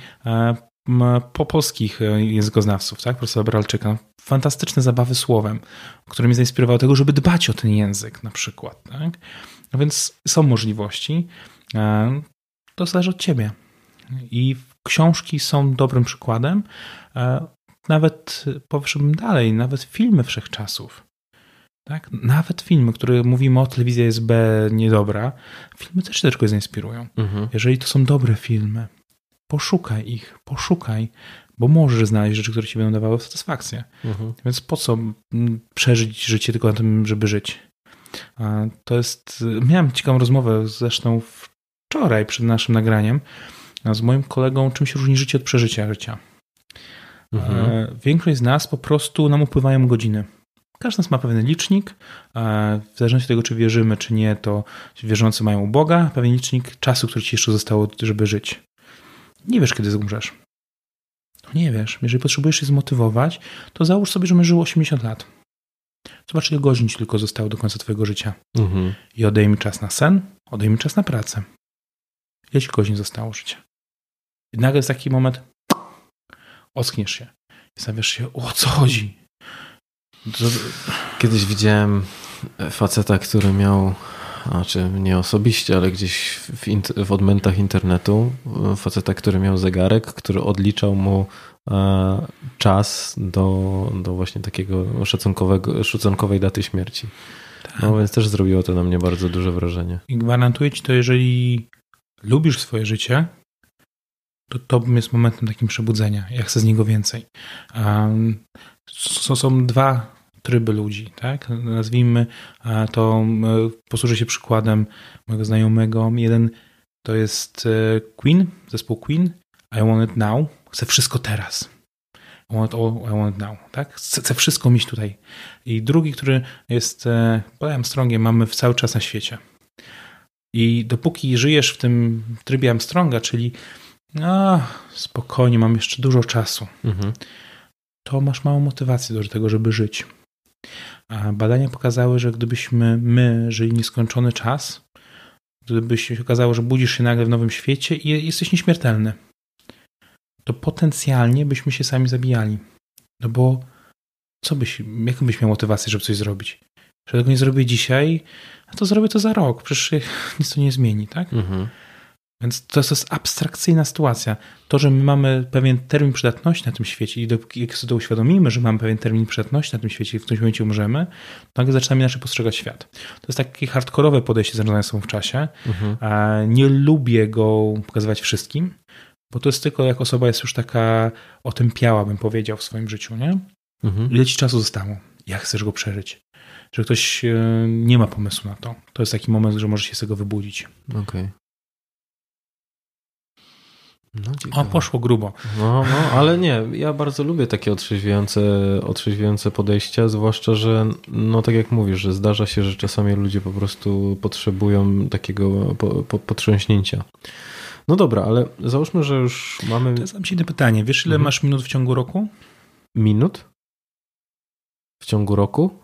po polskich językoznawców, tak? Profesora Bralczyka. Fantastyczne zabawy słowem, które mnie zainspirowały do tego, żeby dbać o ten język na przykład, tak? No więc są możliwości. E, to zależy od ciebie. I książki są dobrym przykładem. E, nawet poszedłbym dalej, nawet filmy wszechczasów. Tak? Nawet filmy, które mówimy o telewizja jest B niedobra, filmy też tylko zainspirują. Mhm. Jeżeli to są dobre filmy, poszukaj ich, poszukaj, bo możesz znaleźć rzeczy, które ci będą dawały satysfakcję. Mhm. Więc po co przeżyć życie tylko na tym, żeby żyć? To jest. Miałem ciekawą rozmowę zresztą wczoraj przed naszym nagraniem z moim kolegą, czym się różni życie od przeżycia życia. Mhm. Większość z nas po prostu nam upływają godziny. Każdy z nas ma pewien licznik. W zależności od tego, czy wierzymy, czy nie, to wierzący mają u Boga pewien licznik czasu, który ci jeszcze zostało, żeby żyć. Nie wiesz, kiedy umrzesz. No nie wiesz. Jeżeli potrzebujesz się zmotywować, to załóż sobie, że żył 80 lat. Zobacz, ile godzin ci tylko zostało do końca twojego życia. Mhm. I odejmij czas na sen, odejmij czas na pracę. Ile ci godzin zostało życia? I nagle jest taki moment, oskniesz się. I zastanawiasz się, o co chodzi? To... Kiedyś widziałem faceta, który miał znaczy nie osobiście, ale gdzieś w, w odmętach internetu, faceta, który miał zegarek, który odliczał mu e, czas do, do właśnie takiego szacunkowego, szacunkowej daty śmierci. Tak. No więc też zrobiło to na mnie bardzo duże wrażenie. I gwarantuję ci to, jeżeli lubisz swoje życie, to to jest momentem takim przebudzenia. Ja chcę z niego więcej. Um, są, są dwa tryby ludzi, tak? Nazwijmy to, posłużę się przykładem mojego znajomego. Jeden to jest e, Queen, zespół Queen. I want it now. Chcę wszystko teraz. I want, all, I want it now, tak? Chcę, wszystko mieć tutaj. I drugi, który jest e, Paul Armstrongiem, mamy cały czas na świecie. I dopóki żyjesz w tym trybie Armstronga, czyli spokojnie, mam jeszcze dużo czasu, mhm. to masz małą motywację do tego, żeby żyć. Badania pokazały, że gdybyśmy my żyli nieskończony czas, gdyby się okazało, że budzisz się nagle w nowym świecie i jesteś nieśmiertelny, to potencjalnie byśmy się sami zabijali. No bo co byś, jaką byś miał motywację, żeby coś zrobić? Że tego nie zrobię dzisiaj, a to zrobię to za rok. Przecież nic to nie zmieni, tak? Mhm. Więc to jest abstrakcyjna sytuacja. To, że my mamy pewien termin przydatności na tym świecie i dopóki jak sobie to uświadomimy, że mamy pewien termin przydatności na tym świecie i w którymś momencie umrzemy, to nagle zaczynamy inaczej postrzegać świat. To jest takie hardkorowe podejście zarządzania sobą w czasie. Mhm. Nie lubię go pokazywać wszystkim, bo to jest tylko jak osoba jest już taka otępiała, bym powiedział, w swoim życiu, nie? Mhm. Ile ci czasu zostało? Jak chcesz go przeżyć? Że ktoś e, nie ma pomysłu na to. To jest taki moment, że może się z tego wybudzić. Okej. Okay. No, o, poszło grubo. No, no, ale nie, ja bardzo lubię takie otrzeźwiające, otrzeźwiające podejścia, zwłaszcza, że no tak jak mówisz, że zdarza się, że czasami ludzie po prostu potrzebują takiego po, po, potrząśnięcia. No dobra, ale załóżmy, że już mamy... To jest inne pytanie. Wiesz, ile mhm. masz minut w ciągu roku? Minut? W ciągu roku?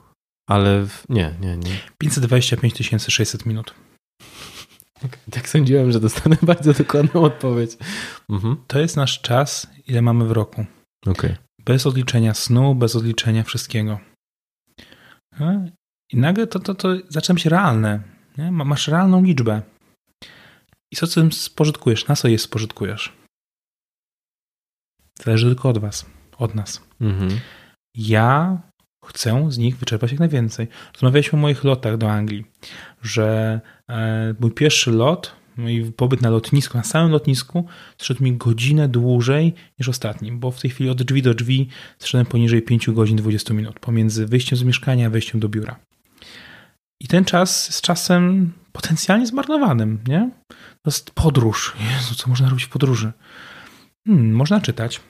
Ale w... nie, nie, nie. 525 600 minut. Tak sądziłem, że dostanę bardzo dokładną odpowiedź. Mhm. To jest nasz czas, ile mamy w roku. Okay. Bez odliczenia snu, bez odliczenia wszystkiego. I nagle to, to, to zaczyna być realne. Nie? Masz realną liczbę. I co tym spożytkujesz? Na co je spożytkujesz? Zależy tylko od was, od nas. Mhm. Ja chcę z nich wyczerpać jak najwięcej. Rozmawialiśmy o moich lotach do Anglii, że e, mój pierwszy lot i pobyt na lotnisku, na samym lotnisku, zszedł mi godzinę dłużej niż ostatnim, bo w tej chwili od drzwi do drzwi zszedłem poniżej 5 godzin 20 minut, pomiędzy wyjściem z mieszkania a wejściem do biura. I ten czas jest czasem potencjalnie zmarnowanym, nie? To jest podróż. Jezu, co można robić w podróży? Hmm, można czytać,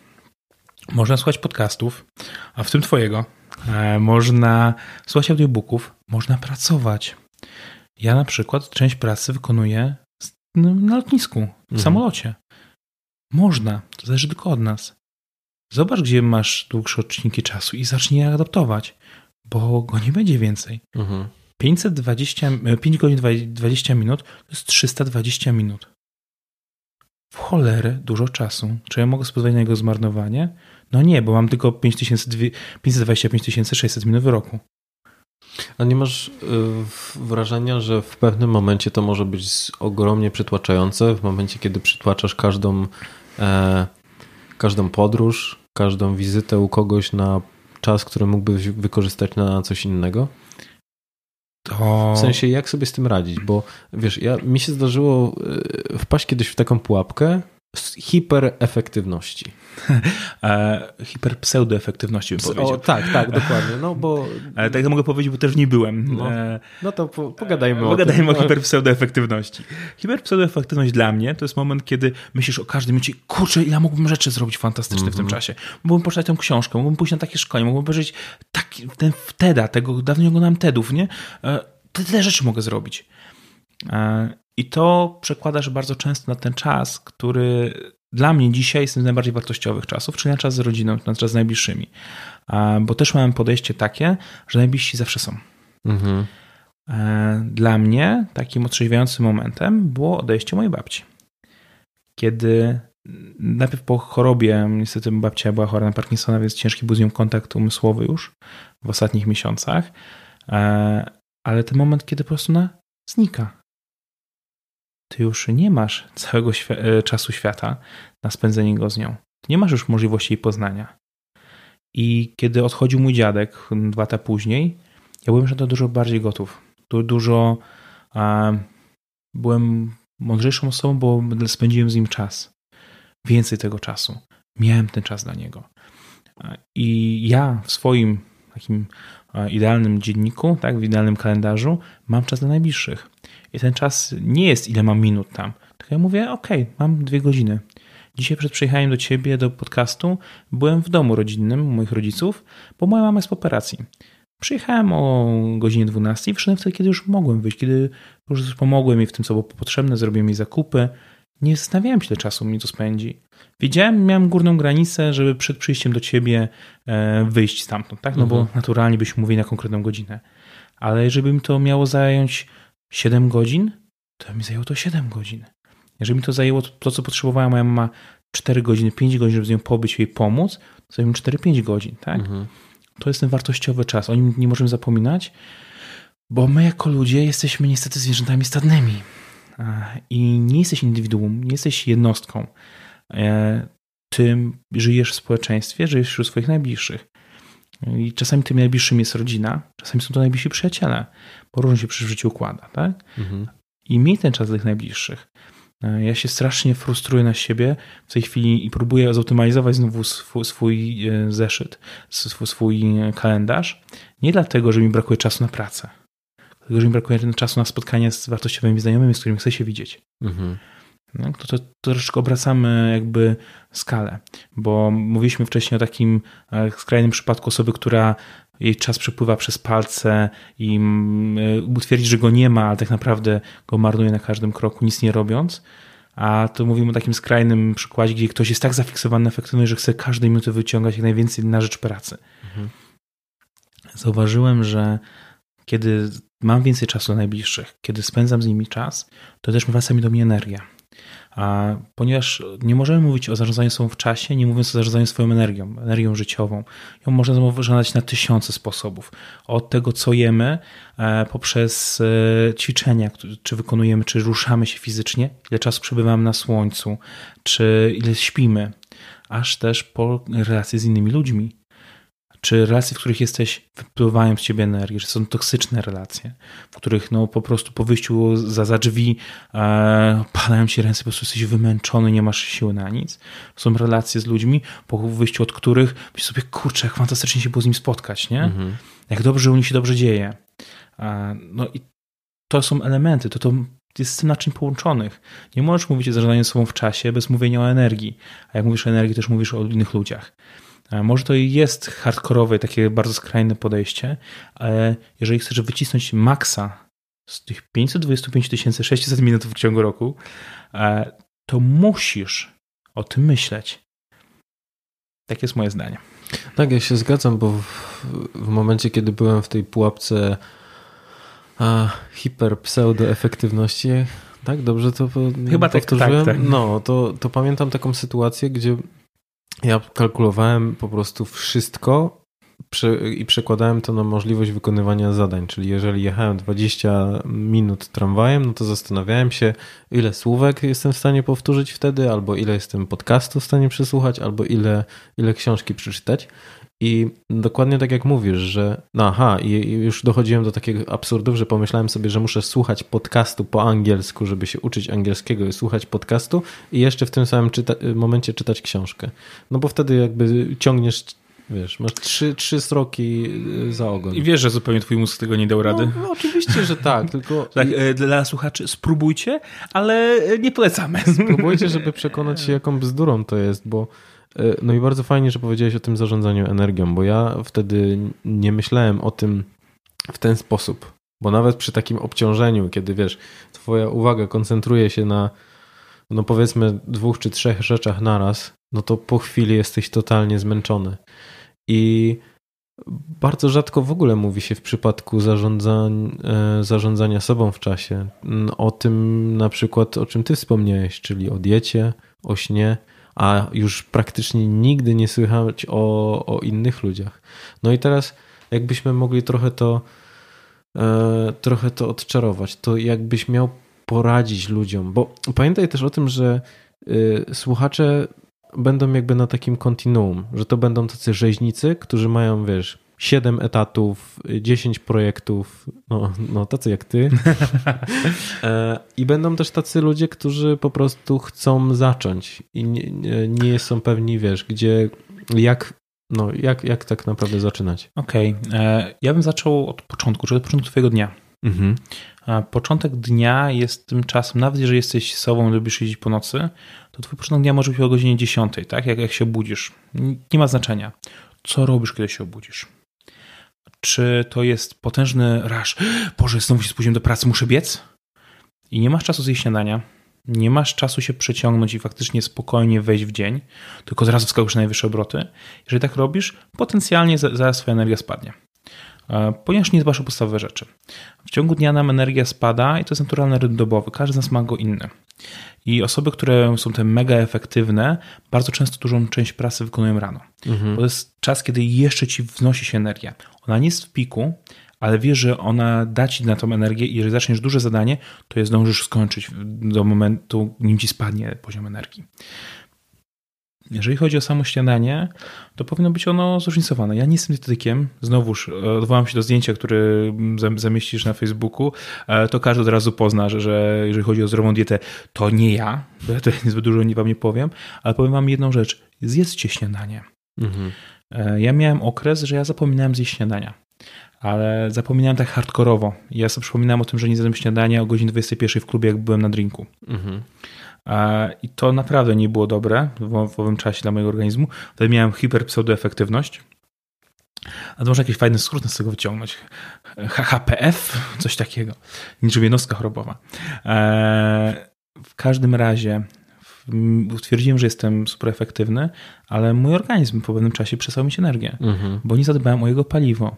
można słuchać podcastów, a w tym twojego. E, można słuchać audiobooków, można pracować. Ja na przykład część pracy wykonuję na lotnisku, w mhm. samolocie. Można, to zależy tylko od nas. Zobacz, gdzie masz dłuższe odcinki czasu i zacznij je adaptować, bo go nie będzie więcej. Mhm. 520, 5 e, godzin 20 minut to jest 320 minut. W cholerę dużo czasu. Czy ja mogę pozwolić na jego zmarnowanie? No nie, bo mam tylko 525 600 minut w roku. A nie masz y, wrażenia, że w pewnym momencie to może być ogromnie przytłaczające, w momencie, kiedy przytłaczasz każdą, e, każdą podróż, każdą wizytę u kogoś na czas, który mógłbyś wykorzystać na coś innego? To... W sensie, jak sobie z tym radzić? Bo wiesz, ja, mi się zdarzyło y, wpaść kiedyś w taką pułapkę, hiperefektywności. e, hiperpseudoefektywności bym powiedział. O, tak, tak, dokładnie. No, bo... Ale tak mogę powiedzieć, bo też nie byłem. No, e, no to po, pogadajmy o Pogadajmy tym. o hiperpseudoefektywności. Hiperpseudoefektywność dla mnie to jest moment, kiedy myślisz o każdym minucie, kurczę, ja mógłbym rzeczy zrobić fantastyczne mm -hmm. w tym mhm. czasie. Mógłbym poczytać tę książkę, mógłbym pójść na takie szkolenie, mógłbym obejrzeć taki, ten TEDa, tego dawno nie oglądałem TEDów, nie? E, tyle rzeczy mogę zrobić. E, I to przekładasz bardzo często na ten czas, który dla mnie dzisiaj jest z najbardziej wartościowych czasów, czyli na czas z rodziną, na czas z najbliższymi. E, bo też mam podejście takie, że najbliżsi zawsze są. Mhm. E, dla mnie takim otrzeźwiającym momentem było odejście mojej babci. Kiedy najpierw po chorobie, niestety babcia była chora na Parkinsona, więc ciężki był z nią kontakt umysłowy już w ostatnich miesiącach, ale ten moment, kiedy po prostu ona znika ty już nie masz całego świ e, czasu świata na spędzenie go z nią. Nie masz już możliwości jej poznania. I kiedy odchodził mój dziadek dwa lata później, ja byłem na to dużo bardziej gotów. Du dużo byłem mądrzejszą osobą, bo spędziłem z nim czas. Więcej tego czasu. Miałem ten czas dla niego. I ja w swoim takim idealnym dzienniku, tak, w idealnym kalendarzu mam czas dla najbliższych. I ten czas nie jest ile mam minut tam. Tylko ja mówię, ok, mam dwie godziny. Dzisiaj przed przyjechaniem do ciebie, do podcastu, byłem w domu rodzinnym moich rodziców, bo moja mama jest po operacji. Przyjechałem o godzinie 12 i wszedłem wtedy, kiedy już mogłem wyjść, kiedy już pomogłem mi w tym, co było potrzebne, zrobiłem jej zakupy. Nie zastanawiałem się, ile czasu mi to spędzi. Wiedziałem, miałem górną granicę, żeby przed przyjściem do ciebie e, wyjść stamtąd, tak? No mhm. bo naturalnie byśmy mówili na konkretną godzinę. Ale jeżeli mi to miało zająć 7 godzin, to mi zajęło to 7 godzin. Jeżeli mi to zajęło to, co potrzebowała moja mama 4 godziny, 5 godzin, żeby z nią pobyć, jej pomóc, to zajęło mi 4-5 godzin, tak? Mhm. To jest ten wartościowy czas. O nim nie możemy zapominać, bo my jako ludzie jesteśmy niestety zwierzętami stadnymi. I nie jesteś indywiduum, nie jesteś jednostką. E, Tym żyjesz w społeczeństwie, żyjesz wśród swoich najbliższych. I czasami tym najbliższym jest rodzina, czasami są to najbliżsi przyjaciele, bo różnie się przy życiu układa, tak? Mhm. I miej ten czas dla tych najbliższych. E, ja się strasznie frustruję na siebie w tej chwili i próbuję zoptymalizować znowu swój, swój e, zeszyt, swój, swój kalendarz. Nie dlatego, że mi brakuje czasu na pracę, tylko że mi brakuje czasu na spotkanie z wartościowymi znajomymi, z którymi chcę się widzieć. Mhm. No, to, to, to troszeczkę obracamy jakby skalę, bo mówiliśmy wcześniej o takim e, skrajnym przypadku osoby, która jej czas przepływa przez palce i mm, e, utwierdzi, że go nie ma, ale tak naprawdę go marnuje na każdym kroku, nic nie robiąc. A tu mówimy o takim skrajnym przykładzie, gdzie ktoś jest tak zafiksowany na efektywność, że chce każdej minuty wyciągać jak najwięcej na rzecz pracy. Mhm. Zauważyłem, że kiedy mam więcej czasu dla najbliższych, kiedy spędzam z nimi czas, to też wraca mi do mnie energia a ponieważ nie możemy mówić o zarządzaniu sobą w czasie, nie mówiąc o zarządzaniu swoją energią, energią życiową. Ją można zarządzać na tysiące sposobów. Od tego, co jemy, e, poprzez e, ćwiczenia, czy wykonujemy, czy ruszamy się fizycznie, ile czasu przebywamy na słońcu, czy ile śpimy, aż też po relacje z innymi ludźmi. Czy relacje, w których jesteś, wypływają z ciebie energię, czy są toksyczne relacje, w których no po prostu po wyjściu za, za drzwi e, palają ci ręce, po prostu jesteś wymęczony, nie masz siły na nic. Są relacje z ludźmi, po wyjściu od których myślisz sobie, kurczę, jak fantastycznie się było z nim spotkać, nie? Mhm. Jak dobrze że u nich się dobrze dzieje. E, no i to są elementy, to, to jest z tym naczyń połączonych. Nie możesz mówić o zarządzaniu sobą w czasie bez mówienia o energii. A jak mówisz o energii, też mówisz o innych ludziach. E, może to jest hardkorowe, takie bardzo skrajne podejście, ale jeżeli chcesz wycisnąć maksa z tych 525 600 minut w ciągu roku, e, to musisz o tym myśleć. Tak jest moje zdanie. Tak, ja się zgadzam, bo w, w momencie, kiedy byłem w tej pułapce a, hiper pseudo efektywności, tak? Dobrze to Chyba tak, powtórzyłem? Tak, tak. No, to, to pamiętam taką sytuację, gdzie ja kalkulowałem po prostu wszystko i przekładałem to na możliwość wykonywania zadań. Czyli jeżeli jechałem 20 minut tramwajem, no to zastanawiałem się, ile słówek jestem w stanie powtórzyć wtedy, albo ile jestem podcastu w stanie przesłuchać, albo ile, ile książki przeczytać. I dokładnie tak jak mówisz, że no aha, i już dochodziłem do takich absurdów, że pomyślałem sobie, że muszę słuchać podcastu po angielsku, żeby się uczyć angielskiego i słuchać podcastu i jeszcze w tym samym czyta momencie czytać książkę. No bo wtedy jakby ciągniesz Wiesz, masz trzy, trzy sroki y, za ogon. I wiesz, że zupełnie twój mózg tego nie dał rady? No, no oczywiście, że tak, tylko... tak, e, dla słuchaczy spróbujcie, ale e, nie polecamy. Spróbujcie, żeby przekonać się, jaką bzdurą to jest, bo no i bardzo fajnie, że powiedziałeś o tym zarządzaniu energią, bo ja wtedy nie myślałem o tym w ten sposób. Bo nawet przy takim obciążeniu, kiedy wiesz, twoja uwaga koncentruje się na, no powiedzmy, dwóch czy trzech rzeczach naraz, no to po chwili jesteś totalnie zmęczony. I bardzo rzadko w ogóle mówi się w przypadku zarządzań, e, zarządzania sobą w czasie o tym, na przykład, o czym ty wspomniałeś, czyli o diecie, o śnie a już praktycznie nigdy nie słychać o, o innych ludziach. No i teraz, jakbyśmy mogli trochę to, e, trochę to odczarować, to jakbyś miał poradzić ludziom, bo pamiętaj też o tym, że y, słuchacze będą jakby na takim kontinuum, że to będą tacy rzeźnicy, którzy mają, wiesz, 7 etatów, 10 projektów, no, no tacy jak ty. E, I będą też tacy ludzie, którzy po prostu chcą zacząć i nie, nie są pewni, wiesz, gdzie, jak, no, jak, jak tak naprawdę zaczynać. Okej, okay. E, ja bym zaczął od początku, czyli od początku twojego dnia. Mhm. Początek dnia jest tym czasem, nawet jeżeli jesteś sobą, lubisz jeździć po nocy, to twój początek dnia może być o godzinie 10, tak? Jak, jak się budzisz. Nie ma znaczenia. Co robisz, kiedy się obudzisz? Czy to jest potężny rasz, Boże, znowu się spóźniłem do pracy, muszę biec? I nie masz czasu zjeść śniadania, nie masz czasu się przeciągnąć i faktycznie spokojnie wejść w dzień, tylko zaraz wskakujesz na najwyższe obroty. Jeżeli tak robisz, potencjalnie zaraz twoja energia spadnie. E, ponieważ nie dbasz o podstawowe rzeczy. W ciągu dnia nam energia spada i to jest naturalny rytm dobowy. Każdy z nas ma go inny. I osoby, które są te mega efektywne, bardzo często dużą część pracy wykonują rano. Mhm. Bo to jest czas, kiedy jeszcze ci wznosi się energia. Ona nie jest w piku, ale wiesz, że ona da ci na tą energię i jeżeli zaczniesz duże zadanie, to je zdążysz skończyć do momentu, nim ci spadnie poziom energii. Jeżeli chodzi o samo śniadanie, to powinno być ono zróżnicowane. Ja nie jestem dietetykiem, znowuż e, odwołam się do zdjęcia, które zamieścisz na Facebooku, e, to każdy od razu pozna, że, że jeżeli chodzi o zdrową dietę, to nie ja, bo ja to niezbyt dużo wam nie powiem, ale powiem wam jedną rzecz. Zjedzcie śniadanie. Mhm. E, ja miałem okres, że ja zapominałem zjeść śniadania ale zapominałem tak hardkorowo. Ja sobie przypominałem o tym, że nie zjadłem śniadania o godzinie 21 w klubie, jak byłem na drinku. Mhm. I to naprawdę nie było dobre w owym czasie dla mojego organizmu. Wtedy miałem hiperpseudoefektywność. A to można jakiś fajny skrót z tego wyciągnąć. HHPF, coś takiego. Niczym jednostka chorobowa. E, w każdym razie stwierdziłem, że jestem super efektywny, ale mój organizm po pewnym czasie przestał mieć energię, mhm. bo nie zadbałem o jego paliwo.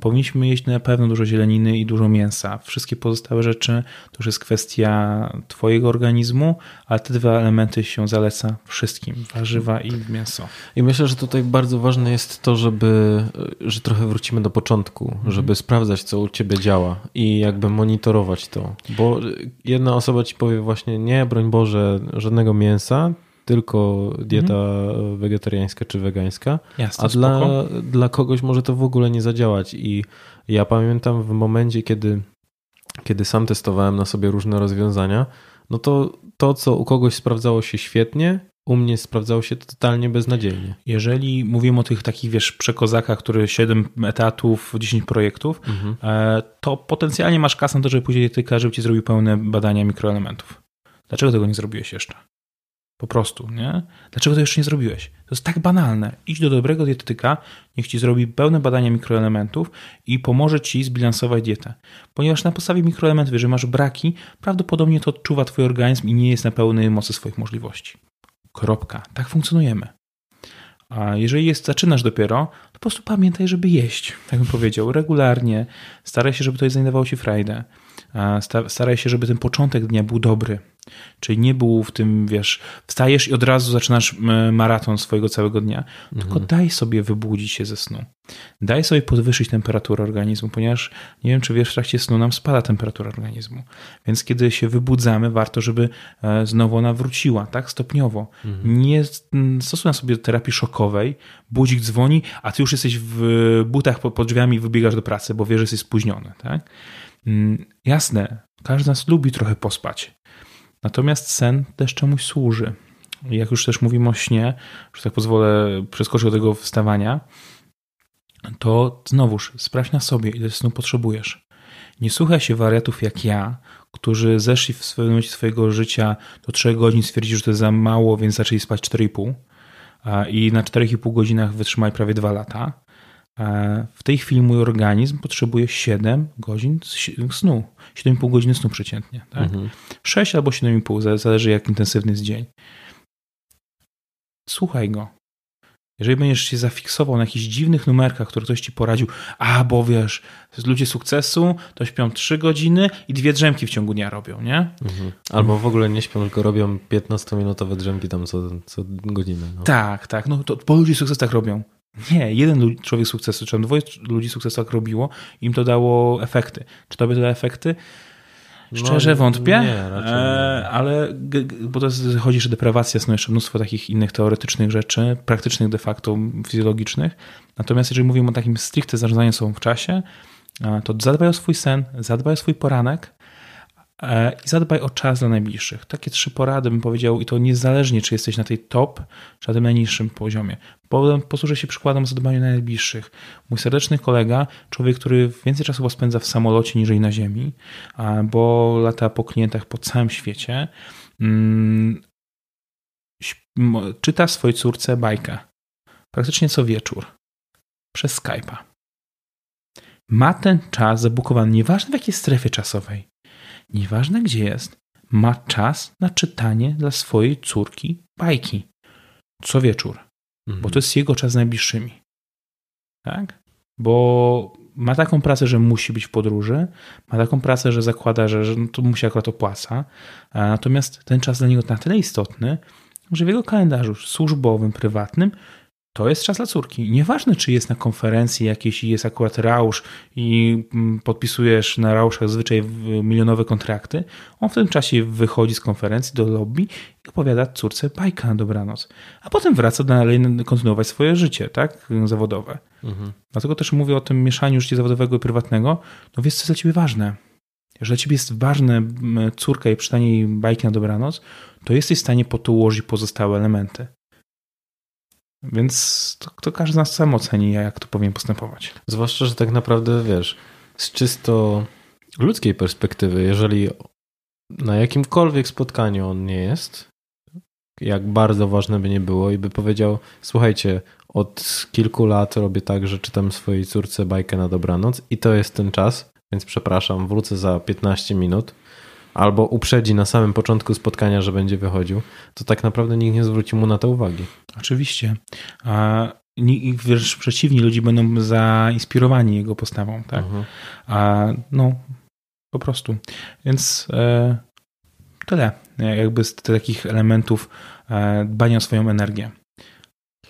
Powinniśmy jeść na pewno dużo zieleniny i dużo mięsa. Wszystkie pozostałe rzeczy to już jest kwestia twojego organizmu, ale te dwa elementy się zaleca wszystkim, warzywa i mięso. I myślę, że tutaj bardzo ważne jest to, żeby, że trochę wrócimy do początku, mhm. żeby sprawdzać, co u ciebie działa i jakby monitorować to, bo jedna osoba ci powie właśnie nie, broń Boże, żadnego mięsa, tylko dieta mhm. wegetariańska czy wegańska, Jasne, a dla, dla kogoś może to w ogóle nie zadziałać. I ja pamiętam w momencie, kiedy, kiedy sam testowałem na sobie różne rozwiązania, no to to, co u kogoś sprawdzało się świetnie, u mnie sprawdzało się totalnie beznadziejnie. Jeżeli mówimy o tych takich, wiesz, przekozakach, które 7 etatów, 10 projektów, mhm. E, to potencjalnie masz kasę na to, żeby później dietyka, żeby ci zrobił pełne badania mikroelementów. Dlaczego tego nie zrobiłeś jeszcze? Po prostu, nie? Dlaczego to jeszcze nie zrobiłeś? To jest tak banalne. Idź do dobrego dietetyka, niech ci zrobi pełne badania mikroelementów i pomoże ci zbilansować dietę. Ponieważ na podstawie mikroelementów, jeżeli masz braki, prawdopodobnie to odczuwa twój organizm i nie jest na pełnej mocy swoich możliwości. Kropka. Tak funkcjonujemy. A jeżeli jest, zaczynasz dopiero, to po prostu pamiętaj, żeby jeść, tak bym powiedział, regularnie. Staraj się, żeby to znajdowało ci frajdę. Staraj się, żeby ten początek dnia był dobry. Czyli nie był w tym, wiesz, wstajesz i od razu zaczynasz maraton swojego całego dnia, mhm. tylko daj sobie wybudzić się ze snu. Daj sobie podwyższyć temperaturę organizmu, ponieważ nie wiem, czy wiesz, w trakcie snu nam spada temperatura organizmu. Więc kiedy się wybudzamy, warto, żeby e, znowu ona wróciła, tak, stopniowo. Mhm. Nie stosuj na sobie terapii szokowej, budzik dzwoni, a ty już jesteś w butach pod drzwiami i wybiegasz do pracy, bo wiesz, że jesteś spóźniony, tak? Mm, jasne, każdy z nas lubi trochę pospać. Natomiast sen też czemuś służy. Jak już też mówimy o śnie, że tak pozwolę przeskoczyć do tego wstawania, to znowuż sprawdź na sobie, ile snu potrzebujesz. Nie słuchaj się wariatów jak ja, którzy zeszli w swoim momencie swojego życia do 3 godzin, stwierdzili, że to za mało, więc zaczęli spać 4,5 i na 4,5 godzinach wytrzymali prawie 2 lata. W tej chwili mój organizm potrzebuje 7 godzin snu. 7,5 godziny snu przeciętnie. Tak? Mhm. 6 albo 7,5, zależy jak intensywny jest dzień. Słuchaj go. Jeżeli będziesz się zafiksował na jakichś dziwnych numerkach, które ktoś ci poradził, a bo wiesz, ludzie sukcesu to śpią 3 godziny i dwie drzemki w ciągu dnia robią, nie? Mhm. Albo w ogóle nie śpią, tylko robią 15-minutowe drzemki tam co, co godzinę. No. Tak, tak. No to bo ludzie sukcesu tak robią. Nie, jeden człowiek sukcesu, czy tam dwoje ludzi sukcesu tak robiło, im to dało efekty. Czy to by to dało efekty? No, Szczerze no, wątpię, nie, raczej nie. ale bo to jest, chodzi, że deprawacja snu, jeszcze mnóstwo takich innych teoretycznych rzeczy, praktycznych de facto, fizjologicznych. Natomiast jeżeli mówimy o takim stricte zarządzaniu sobą w czasie, to zadbaj o swój sen, zadbaj o swój poranek, E, i zadbaj o czas dla najbliższych. Takie trzy porady bym powiedział i to niezależnie, czy jesteś na tej top, czy na tym najniższym poziomie. Posłużę się przykładem zadbania o najbliższych. Mój serdeczny kolega, człowiek, który więcej czasu spędza w samolocie niż na ziemi, bo lata po klientach po całym świecie, mm, czyta swojej córce bajkę. Praktycznie co wieczór. Przez Skype'a. Ma ten czas zabukowany, nieważne w jakiej strefie czasowej nieważne gdzie jest, ma czas na czytanie dla swojej córki bajki. Co wieczór. Mhm. Bo to jest jego czas z najbliższymi. Tak? Bo ma taką pracę, że musi być w podróży, ma taką pracę, że zakłada, że, że no to mu się akurat opłaca. Natomiast ten czas dla niego na tyle istotny, że w jego kalendarzu służbowym, prywatnym to jest czas dla córki. Nieważne, czy jest na konferencji jakiejś i jest akurat rausz i mm, podpisujesz na rauszach zwyczaj milionowe kontrakty, on w tym czasie wychodzi z konferencji do lobby i opowiada córce bajka na dobranoc. A potem wraca dalej kontynuować swoje życie, tak, zawodowe. Mhm. Dlatego też mówię o tym mieszaniu życia zawodowego i prywatnego. No wiesz, co jest dla ciebie ważne. Jeżeli dla ciebie jest ważne córka i czytanie jej bajki na dobranoc, to jesteś w stanie po to ułożyć pozostałe elementy. Więc to, to każdy z nas sam oceni, jak to powinien postępować. Zwłaszcza, że tak naprawdę wiesz, z czysto ludzkiej perspektywy, jeżeli na jakimkolwiek spotkaniu on nie jest, jak bardzo ważne by nie było, i by powiedział: Słuchajcie, od kilku lat robię tak, że czytam swojej córce bajkę na dobranoc, i to jest ten czas, więc przepraszam, wrócę za 15 minut albo uprzedzi na samym początku spotkania, że będzie wychodził, to tak naprawdę nikt nie zwróci mu na to uwagi. Oczywiście. A wręcz przeciwni, ludzie będą zainspirowani jego postawą, tak? Mhm. A no, po prostu. Więc e, tyle, jakby z takich elementów e, dbania o swoją energię.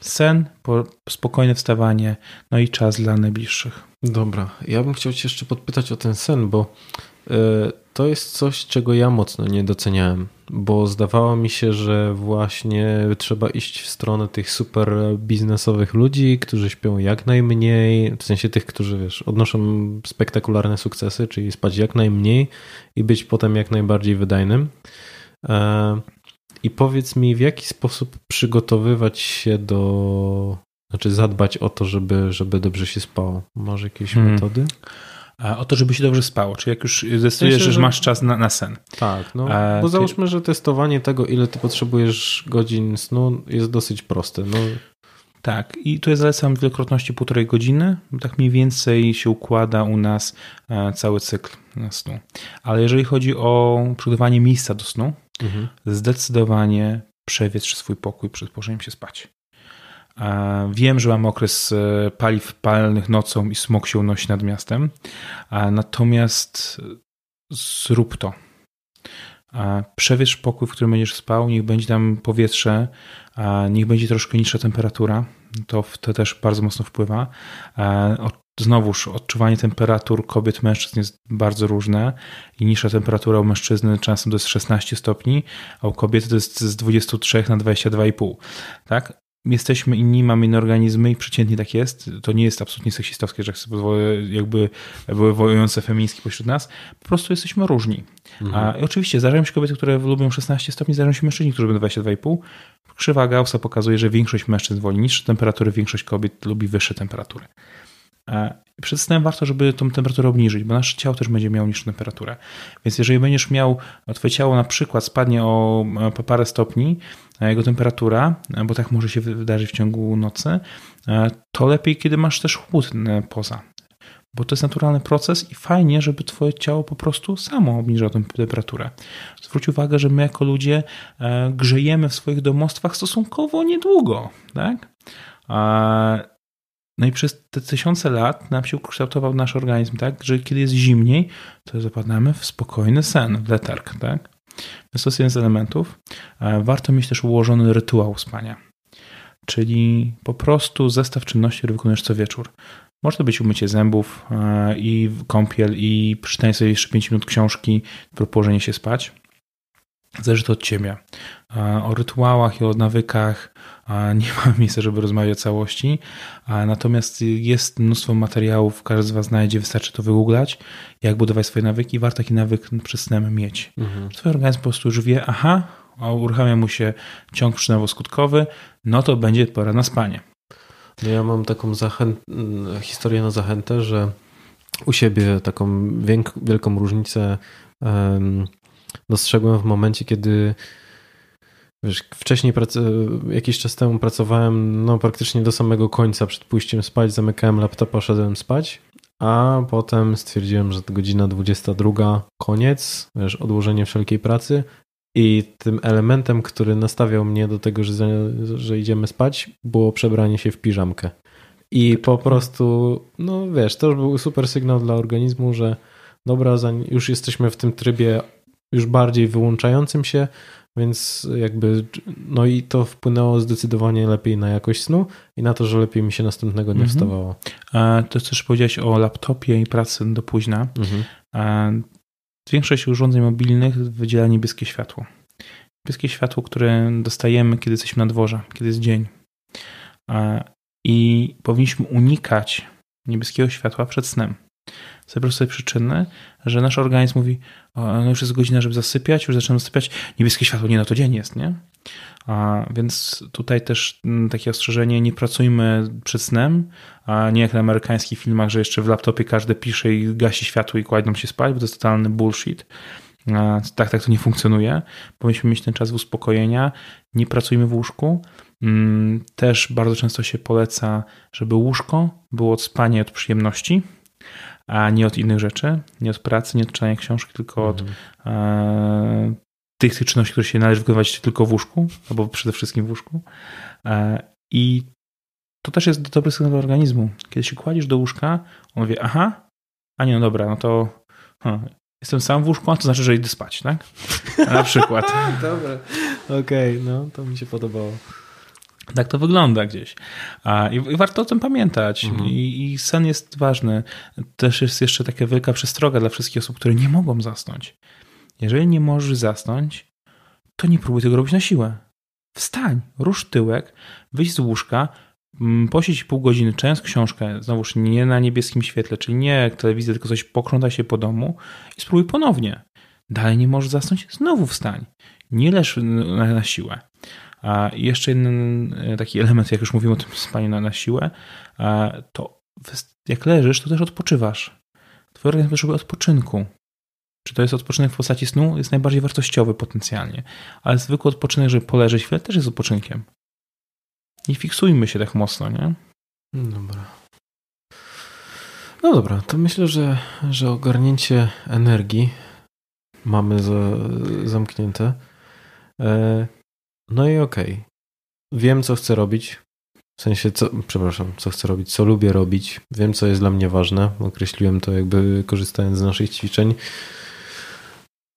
Sen, po, spokojne wstawanie, no i czas dla najbliższych. Dobra, ja bym chciał Cię jeszcze podpytać o ten sen, bo e, to jest coś, czego ja mocno nie doceniałem, bo zdawało mi się, że właśnie trzeba iść w stronę tych super biznesowych ludzi, którzy śpią jak najmniej, w sensie tych, którzy wiesz, odnoszą spektakularne sukcesy, czyli spać jak najmniej i być potem jak najbardziej wydajnym. E, I powiedz mi, w jaki sposób przygotowywać się do, znaczy zadbać o to, żeby, żeby dobrze się spało? Masz jakieś hmm. metody? O to, żeby się dobrze spało. Czyli jak już zdecydujesz, Myślę, że, że masz czas na, na sen. Tak, no, A, bo załóżmy, ty... że testowanie tego, ile ty potrzebujesz godzin snu jest dosyć proste. No. Tak, i tu ja zalecam wielokrotności półtorej godziny. Tak mniej więcej się układa u nas e, cały cykl snu. Ale jeżeli chodzi o przygotowanie miejsca do snu, mhm. zdecydowanie przewietrz swój pokój przed położeniem się spać. Wiem, że mamy okres e, paliw palnych nocą i smog się unosi nad miastem, natomiast zrób to. Przewietrz pokój, w którym będziesz spał, niech będzie tam powietrze, niech będzie troszkę niższa temperatura. To, to też bardzo mocno wpływa. Znowuż odczuwanie temperatur kobiet, mężczyzn jest bardzo różne i niższa temperatura u mężczyzny czasem to jest 16 stopni, a u kobiety to jest z 23 na 22,5. Tak? Jesteśmy inni, mamy inne organizmy i przeciętnie tak jest. To nie jest absolutnie seksistowskie, że jakby były wojujące feministki pośród nas. Po prostu jesteśmy różni. Mhm. A, I oczywiście zdarzają się kobiety, które lubią 16 stopni, zdarzają się mężczyźni, którzy lubią 22,5. Krzywa Gaussa pokazuje, że większość mężczyzn woli niższe temperatury, większość kobiet lubi wyższe temperatury. Przed snem warto, żeby tą temperaturę obniżyć, bo nasze ciało też będzie miało niższą temperaturę. Więc jeżeli będziesz miał, twoje ciało na przykład spadnie o parę stopni, jego temperatura, bo tak może się wydarzyć w ciągu nocy, to lepiej, kiedy masz też chłód poza. Bo to jest naturalny proces i fajnie, żeby twoje ciało po prostu samo obniżało tę temperaturę. Zwróć uwagę, że my jako ludzie e, grzejemy w swoich domostwach stosunkowo niedługo, tak? No i przez te tysiące lat nam się ukształtował nasz organizm tak, że kiedy jest zimniej, to zapadamy w spokojny sen, w letarg, tak? Więc to jest jeden z elementów. E, warto mieć też ułożony rytuał spania, czyli po prostu zestaw czynności, które wykonujesz co wieczór. Może to być umycie zębów e, i kąpiel i przeczytanie sobie jeszcze 5 minut książki, położenie się spać. Zależy to od ciebie. E, o rytuałach i o nawykach nie ma miejsca, żeby rozmawiać o całości. Natomiast jest mnóstwo materiałów, każdy z Was znajdzie, wystarczy to wygooglać, jak budować swoje nawyki. Warto taki nawyk przed snem mieć. Mhm. Twój organizm po prostu już wie, aha, uruchamia mu się ciąg przyczynowo-skutkowy, no to będzie pora na spanie. No ja mam taką zachę... historię na zachętę, że u siebie taką wielką różnicę dostrzegłem w momencie, kiedy Wiesz, wcześniej jakiś czas temu pracowałem no, praktycznie do samego końca przed pójściem spać, zamykałem laptopa, szedłem spać, a potem stwierdziłem, że godzina 22, koniec, wiesz, odłożenie wszelkiej pracy i tym elementem, który nastawiał mnie do tego, że, że idziemy spać, było przebranie się w piżamkę. I po prostu, no wiesz, to był super sygnał dla organizmu, że dobra, już jesteśmy w tym trybie już bardziej wyłączającym się, więc jakby, no i to wpłynęło zdecydowanie lepiej na jakość snu i na to, że lepiej mi się następnego dnia mhm. wstawało. A to też powiedziałeś o laptopie i pracy do późna. Mhm. Większość urządzeń mobilnych wydziela niebieskie światło. Niebieskie światło, które dostajemy, kiedy jesteśmy na dworze, kiedy jest dzień. I powinniśmy unikać niebieskiego światła przed snem. Z tej prostej przyczyny, że nasz organizm mówi, no już jest godzina, żeby zasypiać, już zaczynam zasypiać, niebieskie światło nie na to dzień jest, nie? A, więc tutaj też mm, takie ostrzeżenie, nie pracujmy przed snem, a nie jak na amerykańskich filmach, że jeszcze w laptopie każdy pisze i gasi światło i kładą się spać, bo to jest totalny bullshit. A, tak, tak to nie funkcjonuje. Powinniśmy mieć ten czas uspokojenia, nie pracujmy w łóżku. Mm, też bardzo często się poleca, żeby łóżko było od spania od przyjemności, a nie od innych rzeczy, nie od pracy, nie od czytania książki, tylko od mhm. e, tych, tych czynności, które się należy wykonywać tylko w łóżku, albo przede wszystkim w łóżku. E, I to też jest dobry sygnał dla organizmu. Kiedy się kładziesz do łóżka, on wie, aha, a nie, no dobra, no to hmm, jestem sam w łóżku, a to znaczy, że idę spać, tak? Na przykład. Dobra, okej, okay, no to mi się podobało. Tak to wygląda gdzieś. A, i, i, warto o tym pamiętać. Mhm. I, I, sen jest ważny. Też jest jeszcze taka wielka przestroga dla wszystkich osób, które nie mogą zasnąć. Jeżeli nie możesz zasnąć, to nie próbuj tego robić na siłę. Wstań, rusz tyłek, wyjdź z łóżka, mm, posiedź pół godziny, czytając książkę, znowuż nie na niebieskim świetle, czyli nie telewizję, tylko coś pokrąta się po domu i spróbuj ponownie. Dalej nie możesz zasnąć, znowu wstań. Nie leż na, na siłę. A jeszcze jeden e, taki element, jak już mówiłem o tym spaniu na, na siłę, to jak leżysz, to też odpoczywasz. Twój organizm potrzebuje odpoczynku. Czy to jest odpoczynek w postaci snu? Jest najbardziej wartościowy potencjalnie. Ale zwykły odpoczynek, żeby poleżeć chwilę, też jest odpoczynkiem. Nie fiksujmy się tak mocno, nie? Dobra. No dobra, to myślę, że, że ogarnięcie energii mamy za, zamknięte. E, no i okej. Okay. Wiem, co chcę robić. W sensie, co, przepraszam, co chcę robić, co lubię robić. Wiem, co jest dla mnie ważne. Określiłem to jakby korzystając z naszych ćwiczeń.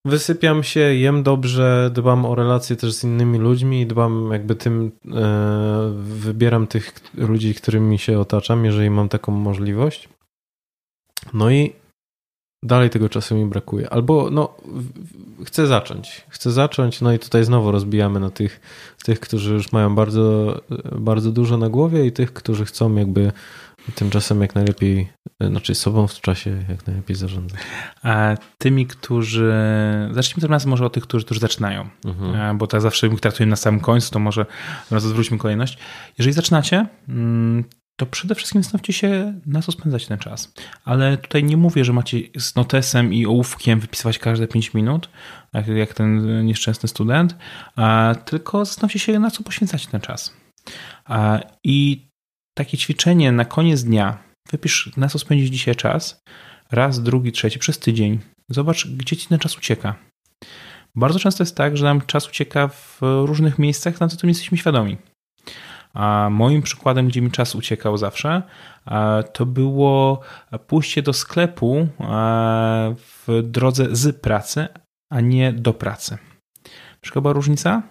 Wysypiam się, jem dobrze, dbam o relacje też z innymi ludźmi i dbam jakby tym, e, wybieram tych ludzi, którymi się otaczam, jeżeli mam taką możliwość. No i dalej tego czasu mi brakuje. Albo no, chcę zacząć. Chcę zacząć, no i tutaj znowu rozbijamy na tych, tych, którzy już mają bardzo, bardzo dużo na głowie i tych, którzy chcą jakby tymczasem jak najlepiej, znaczy sobą w czasie jak najlepiej zarządzać. A tymi, którzy. Zacznijmy teraz może o tych, którzy, którzy zaczynają, mhm. bo tak zawsze traktujemy na samym końcu, to może raz odwróćmy kolejność. Jeżeli zaczynacie, mm, to przede wszystkim zastanówcie się, na co spędzać ten czas. Ale tutaj nie mówię, że macie z notesem i ołówkiem wypisywać każde 5 minut, jak, jak ten nieszczęsny student, tylko zastanówcie się, na co poświęcacie ten czas. I takie ćwiczenie na koniec dnia, wypisz, na co spędzisz dzisiaj czas, raz, drugi, trzeci, przez tydzień. Zobacz, gdzie ci ten czas ucieka. Bardzo często jest tak, że nam czas ucieka w różnych miejscach, na co tym jesteśmy świadomi. A moim przykładem, gdzie mi czas uciekał zawsze, to było pójście do sklepu w drodze z pracy, a nie do pracy. Wiesz, była różnica?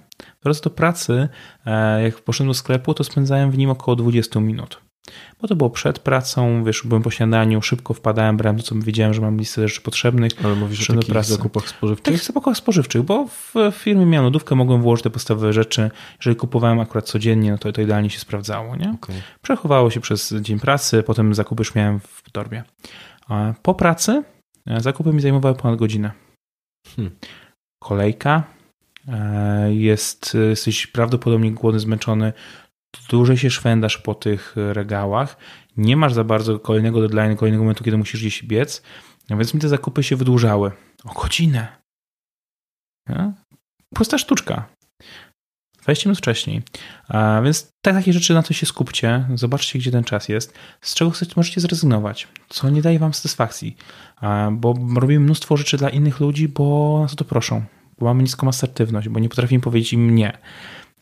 Drodze do pracy, jak poszedłem do sklepu, to spędzałem w nim około 20 minut bo to było przed pracą, wiesz, byłem po śniadaniu, szybko wpadałem, brałem to, co wiedziałem, że mam listę rzeczy potrzebnych. Ale mówisz o takich pracy. zakupach spożywczych? Takich zakupach spożywczych, bo w firmie miałem lodówkę, mogłem włożyć te podstawowe rzeczy. Jeżeli kupowałem akurat codziennie, no to to idealnie się sprawdzało, nie? Okay. Przechowało się przez dzień pracy, potem zakupy już miałem w torbie. Po pracy e, zakupy mi zajmowały ponad godzinę. Hmm. Kolejka, e, jest, jesteś prawdopodobnie głodny, zmęczony, dłużej się szwędasz po tych regałach, nie masz za bardzo kolejnego deadline, kolejnego momentu, kiedy musisz gdzieś biec, a więc mi te zakupy się wydłużały o godzinę. Ja? Prosta sztuczka. 20 minut wcześniej. A więc tak, takie rzeczy na to się skupcie, zobaczcie, gdzie ten czas jest, z czego chcecie, możecie zrezygnować, co nie daje wam satysfakcji, a, bo robimy mnóstwo rzeczy dla innych ludzi, bo nas o to proszą, bo mamy niską asertywność, bo nie potrafimy powiedzieć im nie.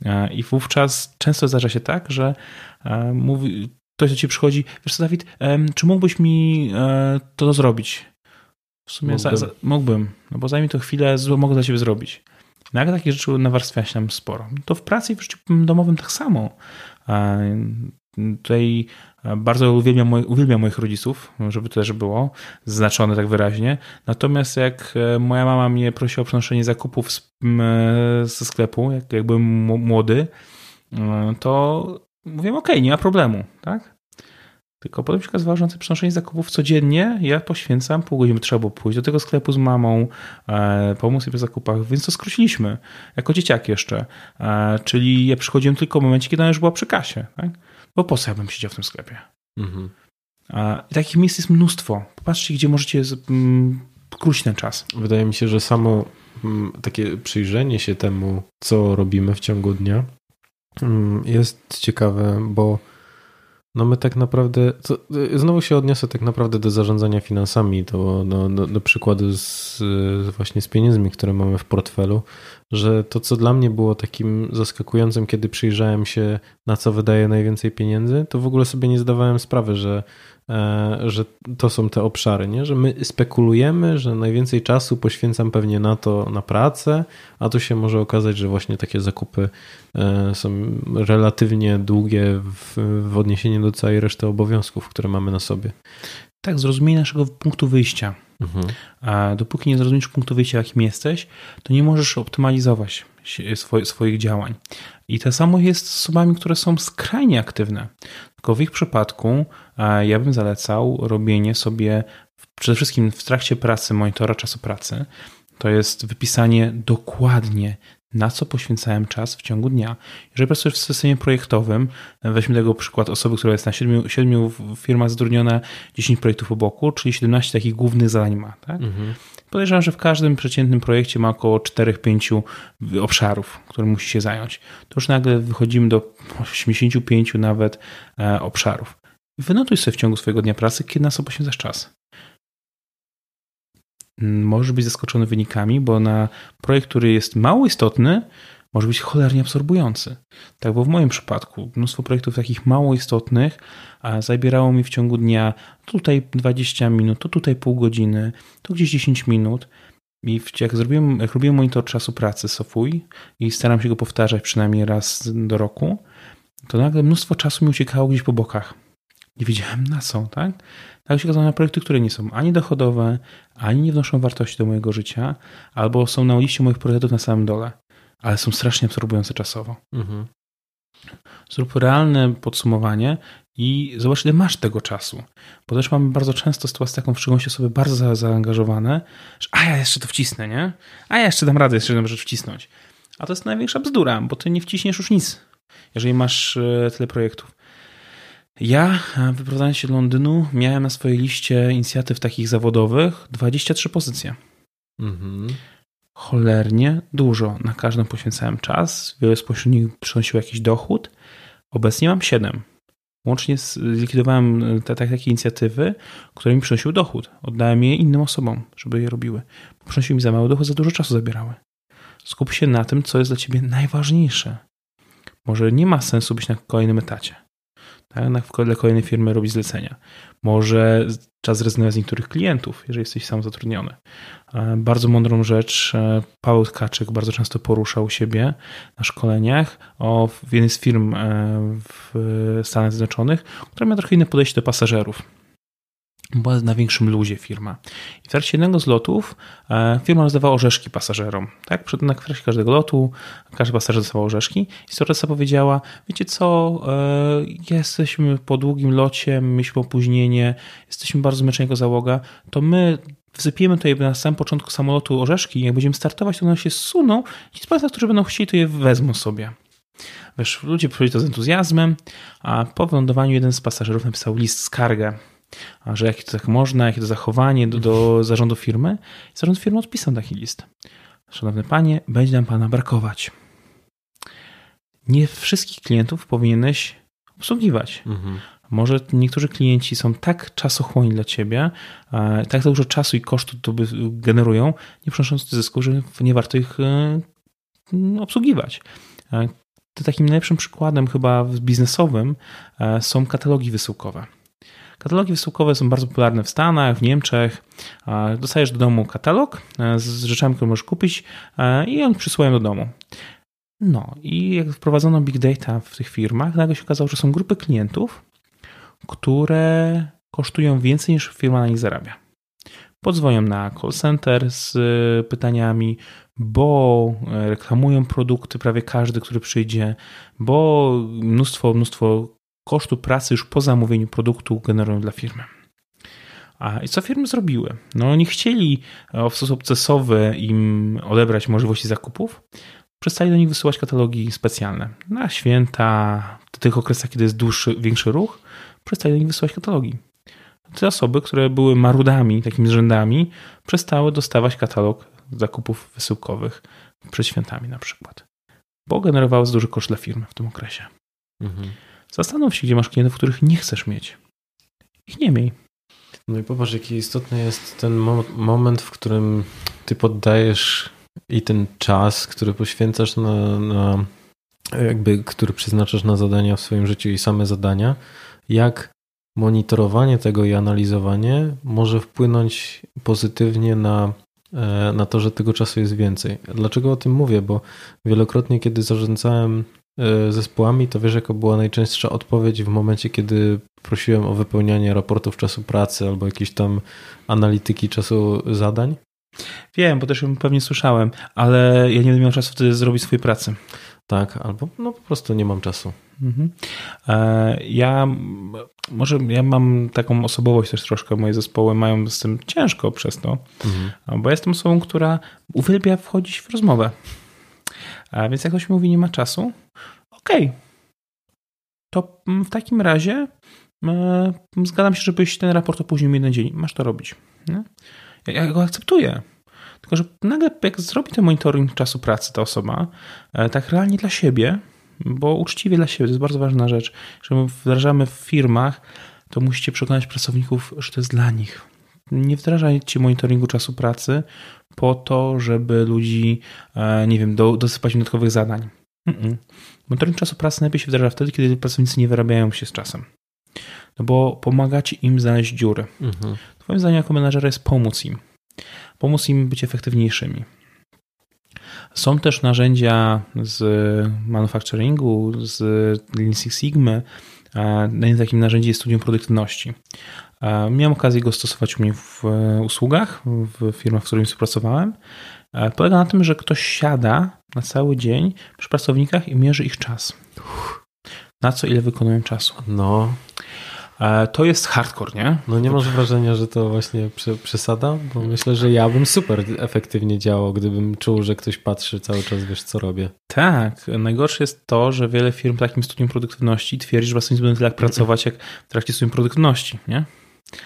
E, I wówczas często zdarza się tak, że e, mówi, ktoś do ciebie przychodzi, wiesz co Dawid, czy mógłbyś mi e, to zrobić? W sumie mógłbym, za, za, mógłbym no bo zajmie to chwilę, mogę dla ciebie zrobić. No jak takich rzeczy nawarstwia się nam sporo. To w pracy i w życiu domowym tak samo. Tutaj bardzo uwielbiam, uwielbiam moich rodziców, żeby to też było zaznaczone tak wyraźnie. Natomiast jak e, moja mama mnie prosiła o przenoszenie zakupów ze sklepu, jak, jak byłem młody, e, to mówiłem, ok, nie ma problemu, tak? Tylko potem się okazało, że na przenoszenie zakupów codziennie ja poświęcam pół godziny. Trzeba było pójść do tego sklepu z mamą, e, pomóc jej w zakupach, więc to skróciliśmy. Jako dzieciak jeszcze. E, czyli ja przychodziłem tylko w momencie, kiedy ona już była przy kasie. Tak? Bo po co ja bym siedział w tym sklepie? Mhm. I takich miejsc jest mnóstwo. Popatrzcie, gdzie możecie skrócić ten czas. Wydaje mi się, że samo takie przyjrzenie się temu, co robimy w ciągu dnia, jest ciekawe, bo no my tak naprawdę, to, znowu się odniosę tak naprawdę do zarządzania finansami, do, do, do, do przykładu z, właśnie z pieniędzmi, które mamy w portfelu, że to co dla mnie było takim zaskakującym, kiedy przyjrzałem się na co wydaję najwięcej pieniędzy, to w ogóle sobie nie zdawałem sprawy, że e, że to są te obszary, nie? że my spekulujemy, że najwięcej czasu poświęcam pewnie na to, na pracę, a tu się może okazać, że właśnie takie zakupy e, są relatywnie długie w, w odniesieniu do całej reszty obowiązków, które mamy na sobie. Tak, zrozumienie naszego punktu wyjścia. Mhm. A dopóki nie zrozumiesz punktu wyjścia, jakim jesteś, to nie możesz optymalizować swoich działań. I to samo jest z osobami, które są skrajnie aktywne. Tylko w ich przypadku ja bym zalecał robienie sobie przede wszystkim w trakcie pracy monitora czasu pracy. To jest wypisanie dokładnie na co poświęcałem czas w ciągu dnia. Jeżeli pracujesz w systemie projektowym, weźmy tego przykład osoby, która jest na 7, 7 firmach zatrudniona, 10 projektów po boku, czyli 17 takich głównych zadań ma. Tak? Mhm. Podejrzewam, że w każdym przeciętnym projekcie ma około 4-5 obszarów, które musi się zająć. To już nagle wychodzimy do 85 nawet e, obszarów. Wynotuj sobie w ciągu swojego dnia pracy, kiedy na co poświęcasz czas. Możesz być zaskoczony wynikami, bo na projekt, który jest mało istotny, może być cholernie absorbujący. Tak, bo w moim przypadku mnóstwo projektów takich mało istotnych a zabierało mi w ciągu dnia tutaj 20 minut, to tutaj pół godziny, to gdzieś 10 minut. I jak, zrobiłem, jak robiłem monitor czasu pracy Sofuj i staram się go powtarzać przynajmniej raz do roku, to nagle mnóstwo czasu mi uciekało gdzieś po bokach. Nie wiedziałem na co, tak? Tak się okazało na projekty, które nie są ani dochodowe, ani nie wnoszą wartości do mojego życia, albo są na liście moich priorytetów na samym dole, ale są strasznie absorbujące czasowo. Mhm. Zrób realne podsumowanie i zobacz, ile masz tego czasu. Bo też mamy bardzo często sytuację taką, w szczególności osoby bardzo za, zaangażowane, że a ja jeszcze to wcisnę, nie? A ja jeszcze dam radę jeszcze jedną rzecz wcisnąć. A to jest największa bzdura, bo ty nie wciśniesz już nic, jeżeli masz e, tyle projektów. Ja, e, wyprowadzając się do Londynu, miałem na swojej liście inicjatyw takich zawodowych 23 pozycje. Mhm. Cholernie dużo. Na każdą poświęcałem czas. Wiele spośród nich przynosiło jakiś dochód. Obecnie mam 7. Łącznie zlikwidowałem e, te, te, takie inicjatywy, które mi przynosiły dochód. Oddałem je innym osobom, żeby je robiły. Przynosiły mi za mały dochód, za dużo czasu zabierały. Skup się na tym, co jest dla ciebie najważniejsze. Może nie ma sensu być na kolejnym etacie tak? dla kolejnej firmy robić zlecenia. Może czas zrezygnować z niektórych klientów, jeżeli jesteś sam zatrudniony. E, bardzo mądrą rzecz e, Paweł Tkaczyk bardzo często poruszał siebie na szkoleniach o, jednej z firm e, w Stanach Zjednoczonych, która miała trochę inne podejście do pasażerów była na większym luzie firma. I w trakcie jednego z lotów e, firma rozdawała orzeszki pasażerom. Tak? Przed, na trakcie każdego lotu każdy pasażer dostawał orzeszki. I stewardessa powiedziała, wiecie co, e, jesteśmy po długim locie, mieliśmy opóźnienie, jesteśmy bardzo zmęczeni jako załoga, to my wsypiemy tutaj na samym początku samolotu orzeszki i jak będziemy startować, to one się zsuną i ci z Państwa, którzy będą chcieli, to je wezmą sobie. Wiesz, ludzie przyjęli to z entuzjazmem, a po wylądowaniu jeden z pasażerów napisał list skargę a że jakie to tak można, jakie to zachowanie do, do zarządu firmy. I zarząd firmy odpisał taki list. Szanowny panie, będzie nam pana brakować. Nie wszystkich klientów powinieneś obsługiwać. Mhm. Może niektórzy klienci są tak czasochłonni dla ciebie, tak dużo czasu i kosztu to generują, nie przynosząc zysku, że nie warto ich e, obsługiwać. Takim najlepszym przykładem chyba biznesowym e, są katalogi wysyłkowe. Katalogi wysyłkowe są bardzo popularne w Stanach, w Niemczech. Dostajesz do domu katalog e, z rzeczami, które możesz kupić e, i on przysyłają do domu. No i jak wprowadzono big data w tych firmach, nagle się okazało, że są grupy klientów, które kosztują więcej niż firma na nich zarabia. Podzwonią na call center z e, pytaniami, bo reklamują produkty prawie każdy, który przyjdzie, bo mnóstwo, mnóstwo kosztu pracy już po zamówieniu produktu generują dla firmy. A i co firmy zrobiły? No oni chcieli e, w sposób cesowy im odebrać możliwości zakupów, przestali do nich wysyłać katalogi specjalne. Na święta, w tych okresach, kiedy jest dłuższy, większy ruch, przestali do nich wysyłać katalogi. Te osoby, które były marudami, takimi zrzędami, przestały dostawać katalog zakupów wysyłkowych przed świętami na przykład, bo generowało duży koszt dla firmy w tym okresie. Mhm. Zastanów się, gdzie masz klientów, których nie chcesz mieć. Ich nie miej. No i popatrz, jaki istotny jest ten moment, w którym ty poddajesz i ten czas, który poświęcasz na, na jakby, który przeznaczasz na zadania w swoim życiu i same zadania, jak monitorowanie tego i analizowanie może wpłynąć pozytywnie na, e, na to, że tego czasu jest więcej. Dlaczego o tym mówię? Bo wielokrotnie, kiedy zarządzałem zespołami, to wiesz, jaka była najczęstsza odpowiedź w momencie, kiedy prosiłem o wypełnianie raportów czasu pracy albo jakieś tam analityki czasu zadań? Wiem, bo też ją pewnie słyszałem, ale ja nie będę miał czasu wtedy zrobić swojej pracy. Tak, albo no po prostu nie mam czasu. Mhm. E, ja może ja mam taką osobowość też troszkę, moje zespoły mają z tym ciężko przez to, mhm. bo jestem osobą, która uwielbia wchodzić w rozmowę. A więc jak ktoś mówi, nie ma czasu, okej, okay. to w takim razie e, zgadzam się, żebyś ten raport opóźnił jeden dzień. Masz to robić. Nie? Ja go akceptuję. Tylko, że nagle jak zrobi ten monitoring czasu pracy ta osoba, e, tak realnie dla siebie, bo uczciwie dla siebie, to jest bardzo ważna rzecz, że my wdrażamy w firmach, to musicie przekonać pracowników, że to jest dla nich. Nie wdrażajcie monitoringu czasu pracy po to, żeby ludzi, e, nie wiem, do, dosypać dodatkowych zadań. Mm-mm. Monitoring czasu pracy najlepiej się wdraża wtedy, kiedy pracownicy nie wyrabiają się z czasem. No bo pomagacie im znaleźć dziury. Mhm. Twoim zdaniem jako menadżera jest pomóc im. Pomóc im być efektywniejszymi. Są też narzędzia z manufacturingu, z Lean Six Sigma. Jednym takim narzędziem jest studium produktywności. Miałem okazję go stosować u mnie w usługach, w firmach, w których współpracowałem. Polega na tym, że ktoś siada na cały dzień przy pracownikach i mierzy ich czas. Na co ile wykonują czasu. No, E, to jest hardcore, nie? No nie masz wrażenia, że to właśnie przesada? Bo myślę, że ja bym super efektywnie działał, gdybym czuł, że ktoś patrzy cały czas, wiesz, co robię. Tak. Najgorsze jest to, że wiele firm w takim studium produktywności twierdzi, że własnie będą tyle jak pracować, jak w trakcie studium produktywności, nie?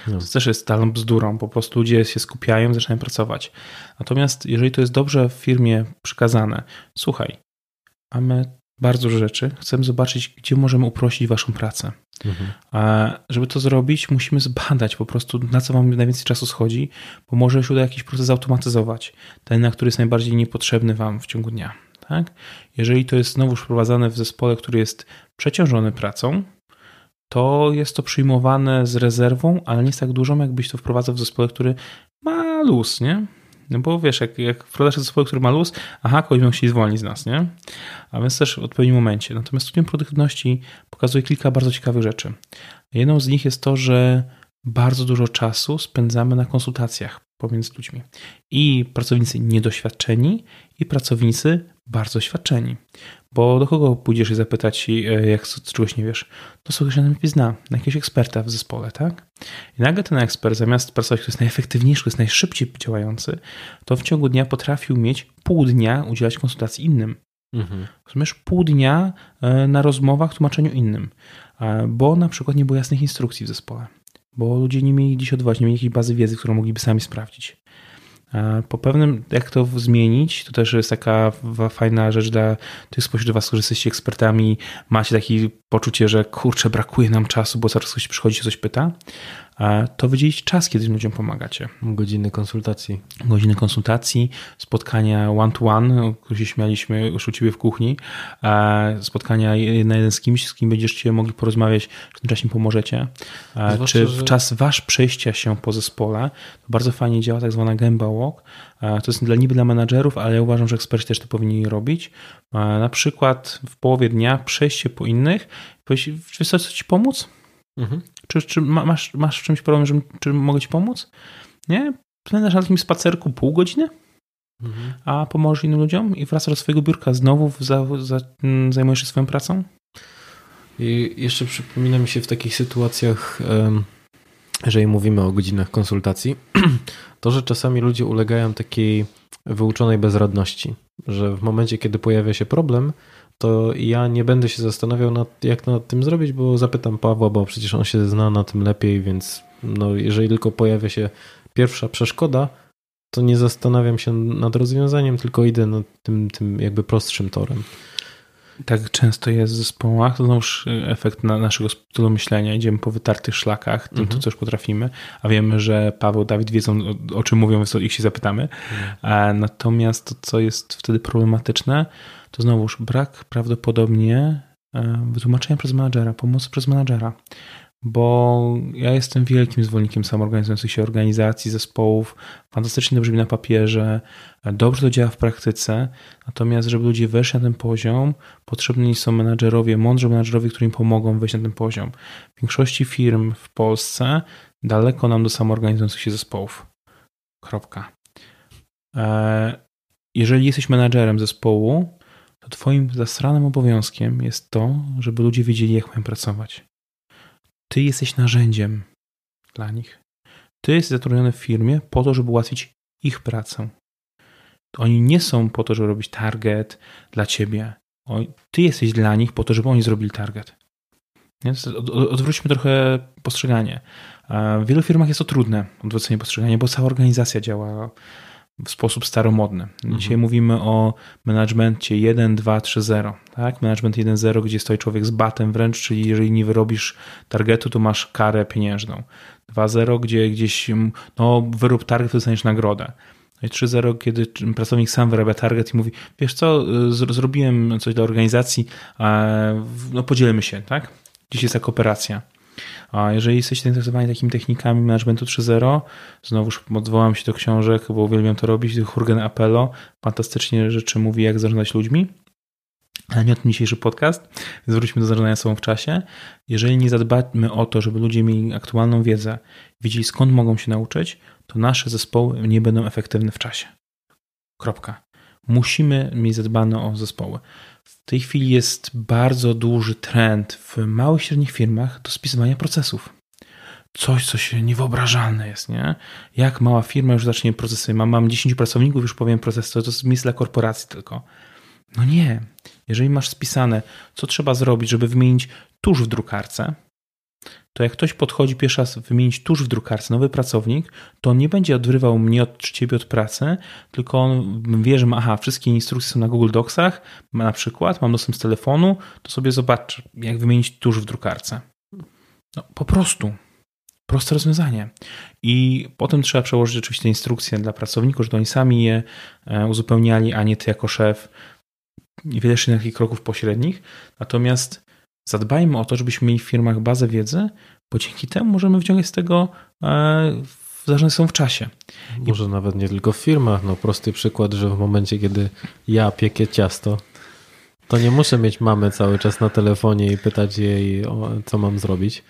No. To też jest stalą bzdurą. Po prostu ludzie się skupiają, zaczynają pracować. Natomiast jeżeli to jest dobrze w firmie przekazane, słuchaj, mamy bardzo dużo rzeczy, chcemy zobaczyć, gdzie możemy uprościć waszą pracę. Mhm. A żeby to zrobić, musimy zbadać po prostu, na co wam najwięcej czasu schodzi, bo może się uda jakiś proces zautomatyzować, ten, na który jest najbardziej niepotrzebny wam w ciągu dnia. Tak? Jeżeli to jest znowu wprowadzane w zespole, który jest przeciążony pracą, to jest to przyjmowane z rezerwą, ale nie jest tak dużą, jakbyś to wprowadzał w zespole, który ma luz, nie? No bo wiesz, jak, jak wprowadzasz zespół, który ma luz, aha, kogoś będą chcieli zwolnić z nas, nie? A więc też w odpowiednim momencie. Natomiast studium produktywności pokazuje kilka bardzo ciekawych rzeczy. Jedną z nich jest to, że bardzo dużo czasu spędzamy na konsultacjach pomiędzy ludźmi. I pracownicy niedoświadczeni, i pracownicy bardzo doświadczeni. Bo do kogo pójdziesz i zapytać, e, jak czegoś nie wiesz? To się najlepiej zna, na jakiegoś eksperta w zespole, tak? I nagle ten ekspert, zamiast pracować, który jest najefektywniejszy, który jest najszybciej działający, to w ciągu dnia potrafił mieć pół dnia udzielać konsultacji innym. Mhm. Rozumiesz? Pół dnia e, na rozmowach, tłumaczeniu innym. E, bo na przykład nie było jasnych instrukcji w zespole. Bo ludzie nie mieli gdzieś odwołać, nie mieli jakiejś bazy wiedzy, którą mogliby sami sprawdzić. Po pewnym, jak to zmienić, to też jest taka fajna rzecz dla tych spośród Was, którzy jesteście ekspertami, macie takie poczucie, że kurczę, brakuje nam czasu, bo zaraz ktoś przychodzi, coś pyta, to wydzielić czas, kiedy ludziom pomagacie. Godziny konsultacji. Godziny konsultacji, spotkania one-to-one, o których się śmialiśmy już u Ciebie w kuchni, spotkania na jeden z kimś, z kim będziecie mogli porozmawiać, w tym czasie pomożecie. Zwłaszcza, Czy w czas Wasz przejścia się po zespole, to bardzo fajnie działa tak zwana gęba walk. To jest dla niby dla menadżerów, ale ja uważam, że eksperci też to powinni robić. Na przykład w połowie dnia przejście po innych, powiedzieć, czy co Ci pomóc? Mhm. Czy, czy masz, masz w czymś problem, że, czy mogę ci pomóc? Nie? Spędzasz na takim spacerku pół godziny, mhm. a pomożesz innym ludziom i wracasz do swojego biurka, znowu za, za, mm, zajmujesz się swoją pracą? I jeszcze przypomina mi się w takich sytuacjach, jeżeli mówimy o godzinach konsultacji, to, że czasami ludzie ulegają takiej wyuczonej bezradności, że w momencie, kiedy pojawia się problem, to ja nie będę się zastanawiał, nad, jak nad tym zrobić, bo zapytam Pawła, bo przecież on się zna na tym lepiej, więc no, jeżeli tylko pojawia się pierwsza przeszkoda, to nie zastanawiam się nad rozwiązaniem, tylko idę nad tym, tym jakby prostszym torem. Tak często jest w zespołach, to znowuż efekt na naszego stylu myślenia. Idziemy po wytartych szlakach, tym, mhm. to co już potrafimy, a wiemy, że Paweł, Dawid wiedzą o, o czym mówią, więc ich się zapytamy. Mhm. Natomiast to, co jest wtedy problematyczne, to znowuż brak prawdopodobnie e, wytłumaczenia przez menadżera, pomocy przez menadżera. bo ja jestem wielkim zwolennikiem samoorganizujących się organizacji, zespołów. Fantastycznie to brzmi na papierze, dobrze to działa w praktyce, natomiast żeby ludzie weszli na ten poziom, potrzebni są menadżerowie, mądrzy menadżerowie, którzy im pomogą wejść na ten poziom. W większości firm w Polsce daleko nam do samoorganizujących się zespołów. Kropka. E, jeżeli jesteś menadżerem zespołu, to twoim zastranym obowiązkiem jest to, żeby ludzie wiedzieli, jak mają pracować. Ty jesteś narzędziem dla nich. Ty jesteś zatrudniony w firmie po to, żeby ułatwić ich pracę. Oni nie są po to, żeby robić target dla ciebie. Ty jesteś dla nich po to, żeby oni zrobili target. Więc odwróćmy trochę postrzeganie. W wielu firmach jest to trudne, odwrócenie postrzegania, bo cała organizacja działa w sposób staromodny. Dzisiaj mhm. mówimy o managemencie 1, 2, 3, 0. Tak? Management 1, 0, gdzie stoi człowiek z batem wręcz, czyli jeżeli nie wyrobisz targetu, to masz karę pieniężną. 2, 0, gdzie gdzieś no, wyrób target, to dostaniesz nagrodę. No i 3.0, kiedy pracownik sam wyrabia target i mówi, wiesz co, zrobiłem coś dla organizacji, no podzielmy się, tak? Dziś jest ta kooperacja. A jeżeli jesteście zainteresowani takimi technikami managementu 3.0, znowuż odwołam się do książek, bo uwielbiam to robić, Hurgen Apello, fantastycznie rzeczy mówi, jak zarządzać ludźmi. Ale nie o tym dzisiejszy podcast, więc wróćmy do zarządzania sobą w czasie. Jeżeli nie zadbamy o to, żeby ludzie mieli aktualną wiedzę, wiedzieli skąd mogą się nauczyć, to nasze zespoły nie będą efektywne w czasie. Kropka. Musimy mieć zadbane o zespoły. W tej chwili jest bardzo duży trend w małych i średnich firmach do spisywania procesów. Coś, co się niewyobrażalne jest, nie? Jak mała firma już zacznie procesy, mam, mam 10 pracowników, już powiem proces, to, to jest miejsce dla korporacji tylko. No nie. Jeżeli masz spisane, co trzeba zrobić, żeby wymienić tuż w drukarce, to jak ktoś podchodzi pierwszy raz wymienić tuż w drukarce nowy pracownik, to on nie będzie odrywał mnie od ciebie od pracy, tylko on wie, że ma, aha, wszystkie instrukcje są na Google Docsach, na przykład, mam dostęp z telefonu, to sobie zobacz, jak wymienić tuż w drukarce. No, po prostu. Proste rozwiązanie. I potem trzeba przełożyć oczywiście instrukcje dla pracowników, żeby oni sami je e, uzupełniali, a nie ty jako szef. Wiele jeszcze takich kroków pośrednich. Natomiast zadbajmy o to, żebyśmy mieli w firmach bazę wiedzy, bo dzięki temu możemy wyciągać z tego e, zarządy są w czasie. Może I... nawet nie tylko w firmach. No prosty przykład, że w momencie, kiedy ja piekę ciasto, to nie muszę mieć mamy cały czas na telefonie i pytać jej, co mam zrobić.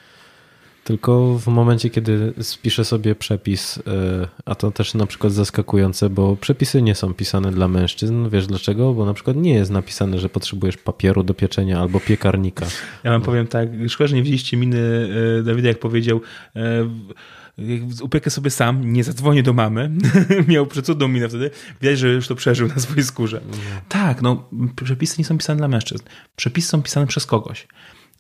Tylko w momencie, kiedy spiszę sobie przepis, e, a to też na przykład zaskakujące, bo przepisy nie są pisane dla mężczyzn. Wiesz dlaczego? Bo na przykład nie jest napisane, że potrzebujesz papieru do pieczenia albo piekarnika. Ja wam powiem tak, szkoda, że nie widzieliście miny e, Dawida, jak powiedział e, upiekę sobie sam, nie zadzwonię do mamy. Miał przecudną minę wtedy. Widać, że już to przeżył na swojej skórze. Mhm. Tak, no przepisy nie są pisane dla mężczyzn. Przepisy są pisane przez kogoś.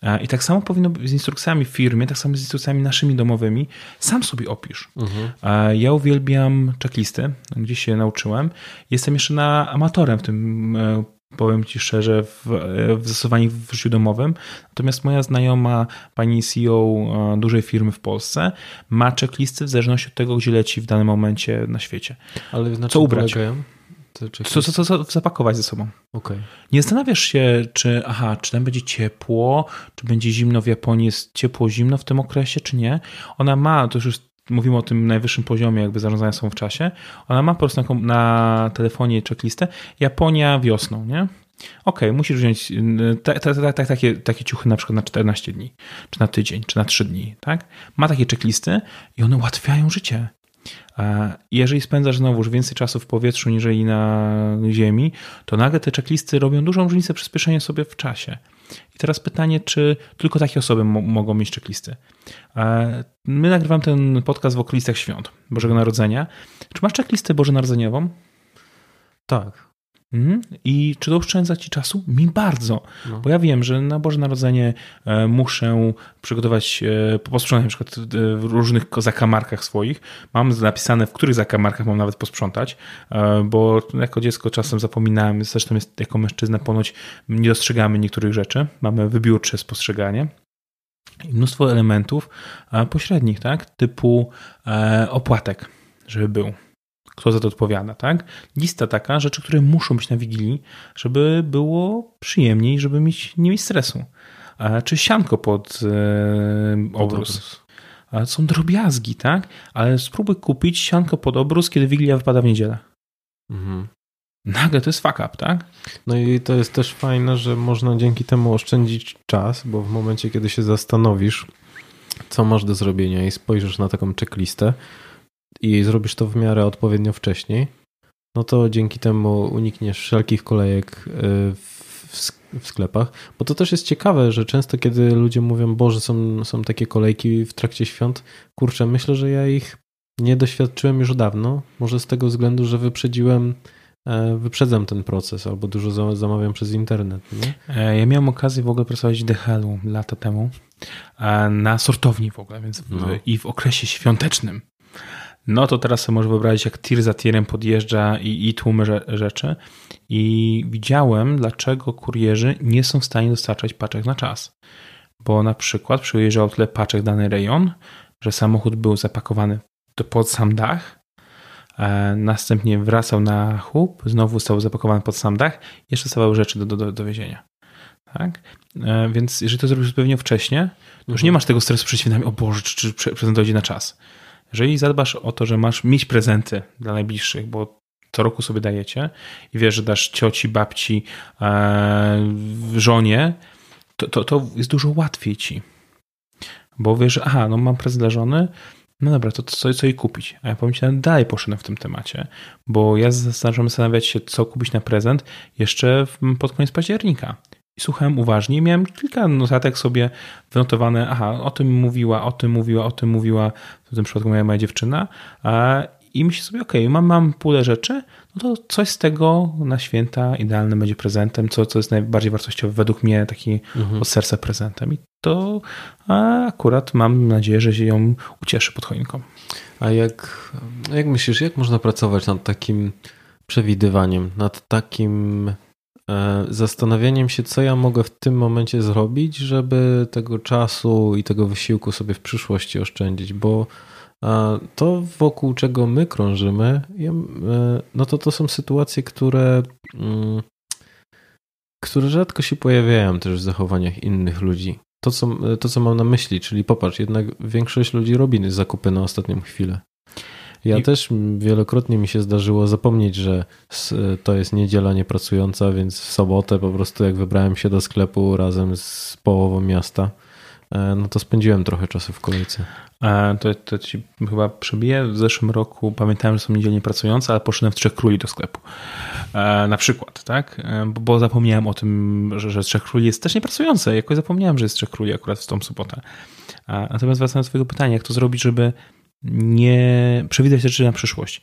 E, I tak samo powinno być z instrukcjami w firmie, tak samo z instrukcjami naszymi domowymi. Sam sobie opisz. Mhm. E, ja uwielbiam checklisty, gdzieś się nauczyłem. Jestem jeszcze na amatorem w tym, e, powiem Ci szczerze, w, w zastosowaniu w życiu domowym. Natomiast moja znajoma, pani CEO dużej firmy w Polsce, ma checklisty w zależności od tego, gdzie leci w danym momencie na świecie. Ale co ubrać? Polegają? Co, co, co, zapakować ze sobą. Okay. Nie zastanawiasz się, czy aha, czy tam będzie ciepło, czy będzie zimno w Japonii, jest ciepło, zimno w tym okresie, czy nie. Ona ma, to już mówimy o tym najwyższym poziomie jakby zarządzania są w czasie, ona ma po prostu na, na telefonie checklistę Japonia wiosną, nie? Okej, okay, musisz wziąć te, takie, takie ciuchy na przykład na 14 dni, czy na tydzień, czy na 3 dni, tak? Ma takie checklisty i one ułatwiają życie. Jeżeli spędzasz znowuż więcej czasu w powietrzu niż na ziemi, to nagle te checklisty robią dużą różnicę przyspieszenie sobie w czasie. I teraz pytanie, czy tylko takie osoby mogą mieć checklisty? My nagrywam ten podcast w okolicach świąt Bożego Narodzenia. Czy masz checklistę Bożonarodzeniową? Tak. Mhm. I czy to oszczędza ci czasu? Mi bardzo. No. Bo ja wiem, że na Boże Narodzenie e, muszę przygotować, e, posprzątać na przykład e, w różnych zakamarkach swoich. Mam napisane, w których zakamarkach mam nawet posprzątać, bo jako dziecko czasem zapominałem, zresztą jest, jako mężczyzna ponoć nie dostrzegamy niektórych rzeczy. Mamy wybiórcze spostrzeganie. I mnóstwo elementów pośrednich, tak? Typu opłatek, żeby był kto za to odpowiada, tak? Lista taka, rzeczy, które muszą być na Wigilii, żeby było przyjemniej, żeby mieć, nie mieć stresu. czy sianko pod obrus. Są drobiazgi, tak? Ale spróbuj kupić sianko pod obrus, kiedy Wigilia wypada w niedzielę. Mhm. Nagle to jest fuck up, tak? No i to jest też fajne, że można dzięki temu oszczędzić czas, bo w momencie, kiedy się zastanowisz, co masz do zrobienia i spojrzysz na taką checklistę i zrobisz to w miarę odpowiednio wcześniej, no to dzięki temu unikniesz wszelkich kolejek y, w sklepach. Bo to też jest ciekawe, że często kiedy ludzie mówią, Boże, są, są takie kolejki w trakcie świąt, kurczę, myślę, że ja ich nie doświadczyłem już dawno. Może z tego względu, że wyprzedziłem e, wyprzedzam ten proces albo dużo zamawiam przez internet. Nie? E, ja miałem okazję w ogóle pracować w DHL-u lata temu e, na sortowni w ogóle, więc w, no. i w okresie świątecznym. No to teraz sobie może wyobrazić, jak tir za tirem podjeżdża i, i tłum rzeczy. I widziałem, dlaczego kurierzy nie są w stanie dostarczać paczek na czas. Bo na przykład przyjeżdżał tyle paczek dany rejon, że samochód był zapakowany pod sam dach, e, następnie wracał na chłup, znowu został zapakowany pod sam dach, jeszcze stawały rzeczy do, do, do wiezienia. Tak? E, więc jeżeli to zrobisz zupełnie wcześnie, to już nie mhm. masz tego stresu przed świętami, o Boże, czy, czy dojdzie na czas. Jeżeli zadbasz o to, że masz mieć prezenty dla najbliższych, bo co roku sobie dajecie i wiesz, że dasz cioci, babci, e, żonie, to, to, to jest dużo łatwiej ci. Bo wiesz, aha, no mam prezent dla żony, no dobra, to co, co jej kupić? A ja powiem ci, dalej poszedłem w tym temacie, bo ja zaczynam zastanawiać się, co kupić na prezent jeszcze pod koniec października. I słuchałem uważnie. Miałem kilka notatek sobie wynotowane. Aha, o tym mówiła, o tym mówiła, o tym mówiła, w tym przypadku moja, moja dziewczyna. I myślę sobie, ok, mam, mam pulę rzeczy, no to coś z tego na święta idealnym będzie prezentem, co, co jest najbardziej wartościowe według mnie, taki mhm. od serca prezentem. I to akurat mam nadzieję, że się ją ucieszy pod choinką. A jak, jak myślisz, jak można pracować nad takim przewidywaniem, nad takim zastanawianiem się, co ja mogę w tym momencie zrobić, żeby tego czasu i tego wysiłku sobie w przyszłości oszczędzić, bo e, to wokół czego my krążymy, e, no to to są sytuacje, które, mm, które rzadko się pojawiają też w zachowaniach innych ludzi. To co, to, co mam na myśli, czyli popatrz, jednak większość ludzi robi zakupy na ostatnią chwilę. Ja I... też wielokrotnie mi się zdarzyło zapomnieć, że to jest niedziela niepracująca, więc w sobotę po prostu jak wybrałem się do sklepu razem z połową miasta, e, no to spędziłem trochę czasu w kolejce. E, to, to ci chyba przebiję. W zeszłym roku pamiętałem, że są niedzielnie pracujące, ale poszedłem w Trzech Króli do sklepu. E, na przykład, tak? Bo, bo zapomniałem o tym, że, że Trzech Króli jest też niepracujące. Jakoś zapomniałem, że jest Trzech Króli akurat w tą sobotę. Natomiast wracając do twojego pytania, jak to zrobić, żeby nie przewidywać rzeczy na przyszłość.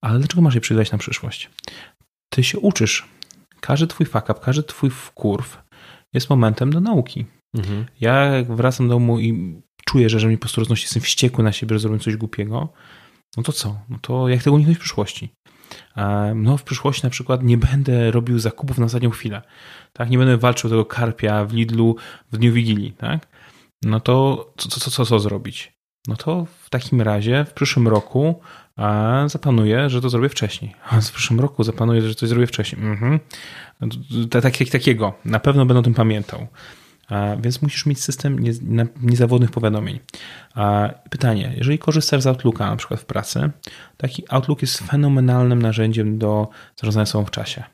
Ale dlaczego masz je przewidywać na przyszłość? Ty się uczysz. Każdy twój fuck up, każdy twój wkurw jest momentem do nauki. Mhm. Ja jak wracam do domu i czuję, że, że mi po prostu roznosi, jestem wściekły na siebie, że zrobiłem coś głupiego, no to co? No to jak tego uniknąć w przyszłości? No w przyszłości na przykład nie będę robił zakupów na ostatnią chwilę. Tak? Nie będę walczył tego karpia w Lidlu w dniu Wigilii. Tak? No to co, co, co, co zrobić? No to w takim razie w przyszłym roku zaplanuję, że to zrobię wcześniej. A w przyszłym roku zaplanuję, że coś zrobię wcześniej. Mhm. Tak, jak takiego. Na pewno będę o tym pamiętał. Więc musisz mieć system niezawodnych powiadomień. Pytanie, jeżeli korzystasz z Outlooka na przykład w pracy, taki Outlook jest fenomenalnym narzędziem do zarządzania sobą w czasie.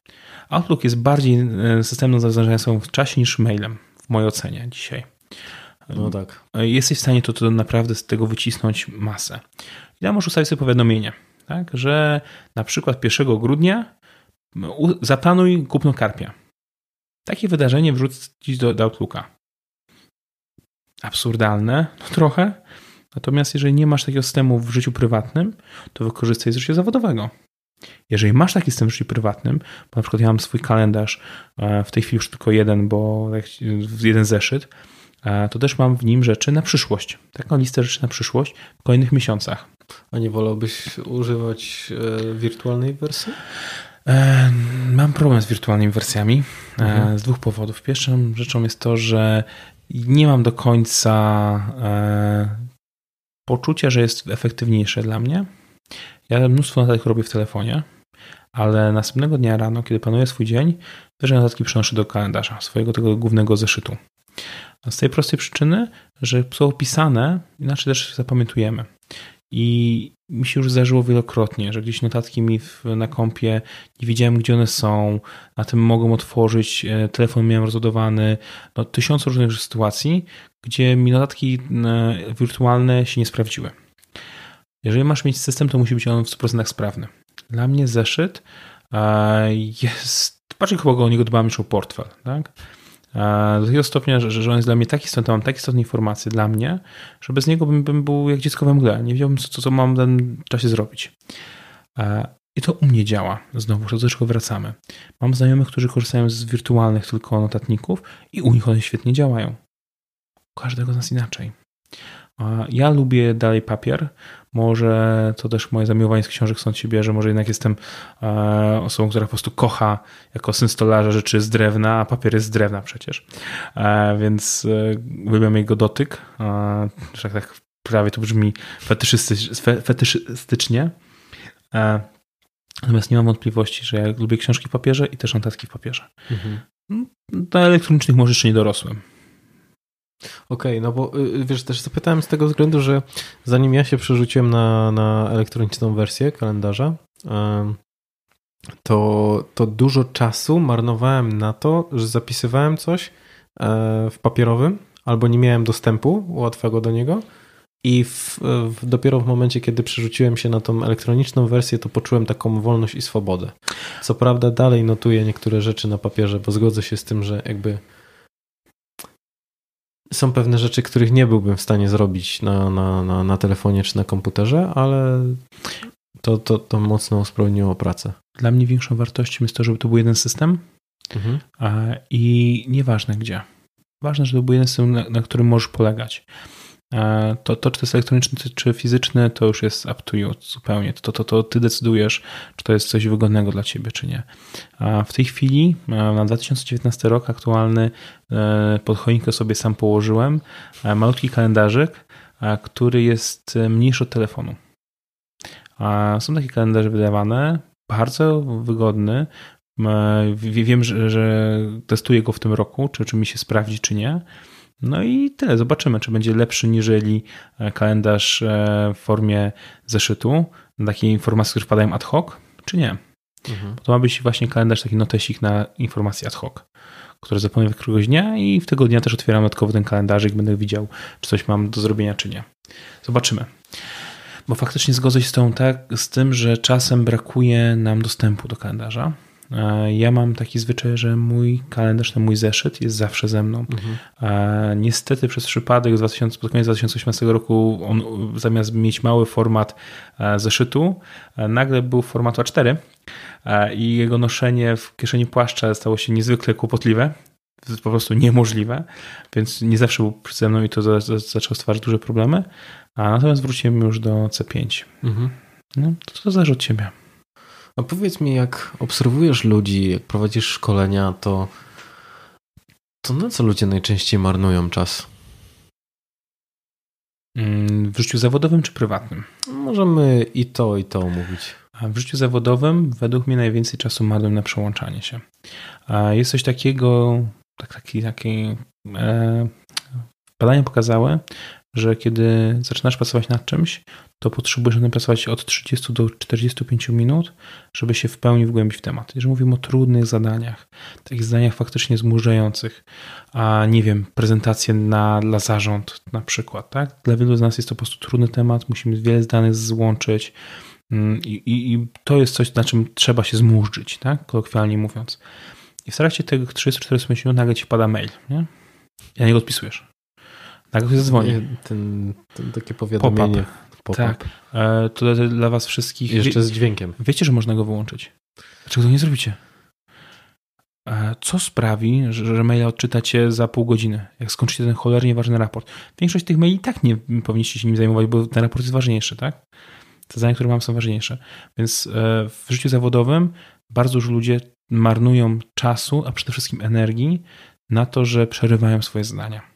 Outlook jest bardziej e, systemem do zarządzania sobą w czasie niż mailem, w mojej ocenie dzisiaj. No tak. Jesteś w stanie to, to naprawdę z tego wycisnąć masę. I tam możesz ustawić sobie powiadomienie, tak, że na przykład 1 grudnia zaplanuj kupno karpia. Takie wydarzenie wrzucić do, do Outlooka. Absurdalne, no trochę. Natomiast jeżeli nie masz takiego systemu w życiu prywatnym, to wykorzystaj z życia zawodowego. Jeżeli masz taki system w życiu prywatnym, bo na przykład ja mam swój kalendarz, e, w tej chwili już tylko jeden, bo jeden zeszyt, to też mam w nim rzeczy na przyszłość. Taką listę rzeczy na przyszłość w kolejnych miesiącach. A nie wolałbyś używać e, wirtualnej wersji? E, mam problem z wirtualnymi wersjami e, mhm. z dwóch powodów. Pierwszą rzeczą jest to, że nie mam do końca poczucia, że jest efektywniejsze dla mnie. Ja mnóstwo notatek robię w telefonie, ale następnego dnia rano, kiedy planuję swój dzień, też notatki przenoszę do kalendarza, swojego tego głównego zeszytu. Z tej prostej przyczyny, że są opisane, inaczej też zapamiętujemy. I mi się już zdarzyło wielokrotnie, że gdzieś notatki mi na kompie nie wiedziałem, gdzie one są, na tym mogą otworzyć, e, telefon miałem rozładowany, no tysiąc różnych sytuacji, gdzie mi notatki e, wirtualne się nie sprawdziły. Jeżeli masz mieć system, to musi być on w 100% sprawny. Dla mnie zeszyt e, jest, bardziej chyba o niego dbam niż o portfel, tak? Do takiego stopnia, że, że on jest dla mnie taki istotny, mam takie istotne informacje dla mnie, że bez niego bym, bym był jak dziecko we mgle. Nie wiedziałbym, co, co mam w danym czasie zrobić. I to u mnie działa. Znowu, czego wracamy. Mam znajomych, którzy korzystają z wirtualnych tylko notatników i u nich one świetnie działają. U każdego z nas inaczej. Ja lubię dalej papier. Może to też moje zamiłowanie z książek stąd się bierze. Może jednak jestem e, osobą, która po prostu kocha jako syn stolarza rzeczy z drewna, a papier jest z drewna przecież. E, więc e, uwielbiam jego dotyk. Że tak, tak prawie to brzmi fetyszystycznie. Natomiast nie mam wątpliwości, że ja lubię książki w papierze i też notatki w papierze. Mhm. Do elektronicznych może jeszcze nie dorosłem. Okej, okay, no bo y, y, wiesz, też zapytałem z tego względu, że zanim ja się przerzuciłem na, na elektroniczną wersję kalendarza, to, to dużo czasu marnowałem na to, że zapisywałem coś e, w papierowym albo nie miałem dostępu łatwego do niego. I w, w, dopiero w momencie, kiedy przerzuciłem się na tą elektroniczną wersję, to poczułem taką wolność i swobodę. Co prawda, dalej notuję niektóre rzeczy na papierze, bo zgodzę się z tym, że jakby są pewne rzeczy, których nie byłbym w stanie zrobić na, na, na, na telefonie czy na komputerze, ale to, to, to mocno usprawniło pracę. Dla mnie większą wartością jest to, żeby to był jeden system mhm. i nieważne gdzie. Ważne, żeby to był jeden system, na, na którym możesz polegać. To, to, czy to jest elektroniczny, czy fizyczny, to już jest up to you zupełnie. To, to, to ty decydujesz, czy to jest coś wygodnego dla ciebie, czy nie. A w tej chwili, na 2019 rok aktualny, e, pod choinkę sobie sam położyłem malutki kalendarzyk, który jest mniejszy od telefonu. Są takie kalendarze wydawane, bardzo wygodny. Wiem, że, że testuję go w tym roku, czy, czy mi się sprawdzi, czy nie. No i tyle. Zobaczymy, czy będzie lepszy niżeli e, kalendarz e, w formie zeszytu, takie informacje, które wpadają ad hoc, czy nie. Mhm. To ma być właśnie kalendarz, taki notesik na informacje ad hoc, które zapełnię któregoś dnia i w tego dnia też otwieram dodatkowo ten kalendarzyk, będę widział, czy coś mam do zrobienia, czy nie. Zobaczymy. Bo faktycznie zgodzę się z, tą, tak, z tym, że czasem brakuje nam dostępu do kalendarza. Ja mam taki zwyczaj, że mój kalendarz, ten mój zeszyt jest zawsze ze mną. Mhm. Niestety przez przypadek z 2000, pod koniec 2018 roku on zamiast mieć mały format zeszytu, nagle był format A4 i jego noszenie w kieszeni płaszcza stało się niezwykle kłopotliwe. Po prostu niemożliwe, więc nie zawsze był przede mną i to zaczęło stwarzać duże problemy. A natomiast wróciłem już do C5. Mhm. No, to, to zależy od ciebie. A powiedz mi, jak obserwujesz ludzi, jak prowadzisz szkolenia, to, to na co ludzie najczęściej marnują czas? Mm, w życiu zawodowym czy prywatnym? Możemy i to, i to mówić. A w życiu zawodowym według mnie najwięcej czasu marnują na przełączanie się. A jest coś takiego, tak, taki, taki e, badania pokazały, że kiedy zaczynasz pracować nad czymś, to potrzebujesz nad tym pracować od 30 do 45 minut, żeby się w pełni wgłębić w temat. Jeżeli mówimy o trudnych zadaniach, takich zadaniach faktycznie zmurzających, a nie wiem, prezentacje na, dla zarząd na przykład, tak? Dla wielu z nas jest to po prostu trudny temat, musimy wiele danych złączyć mm, i, i, i to jest coś, na czym trzeba się zmurzyć, tak? Kolokwialnie mówiąc. I w trakcie tych 30-45 minut nagle ci pada mail, nie? I na niego odpisujesz. Nagle ktoś zadzwoni. Ten, ten, takie powiadomienie. Tak. E, to dla was wszystkich... Jeszcze z dźwiękiem. Wiecie, że można go wyłączyć. Dlaczego to nie zrobicie? E, co sprawi, że, że maila odczytacie za pół godziny, jak skończycie ten cholernie ważny raport? Większość tych maili i tak nie powinniście się nim zajmować, bo ten raport jest ważniejszy, tak? Te zadania, które mam, są ważniejsze. Więc e, w życiu zawodowym bardzo dużo ludzie marnują czasu, a przede wszystkim energii na to, że przerywają swoje zadania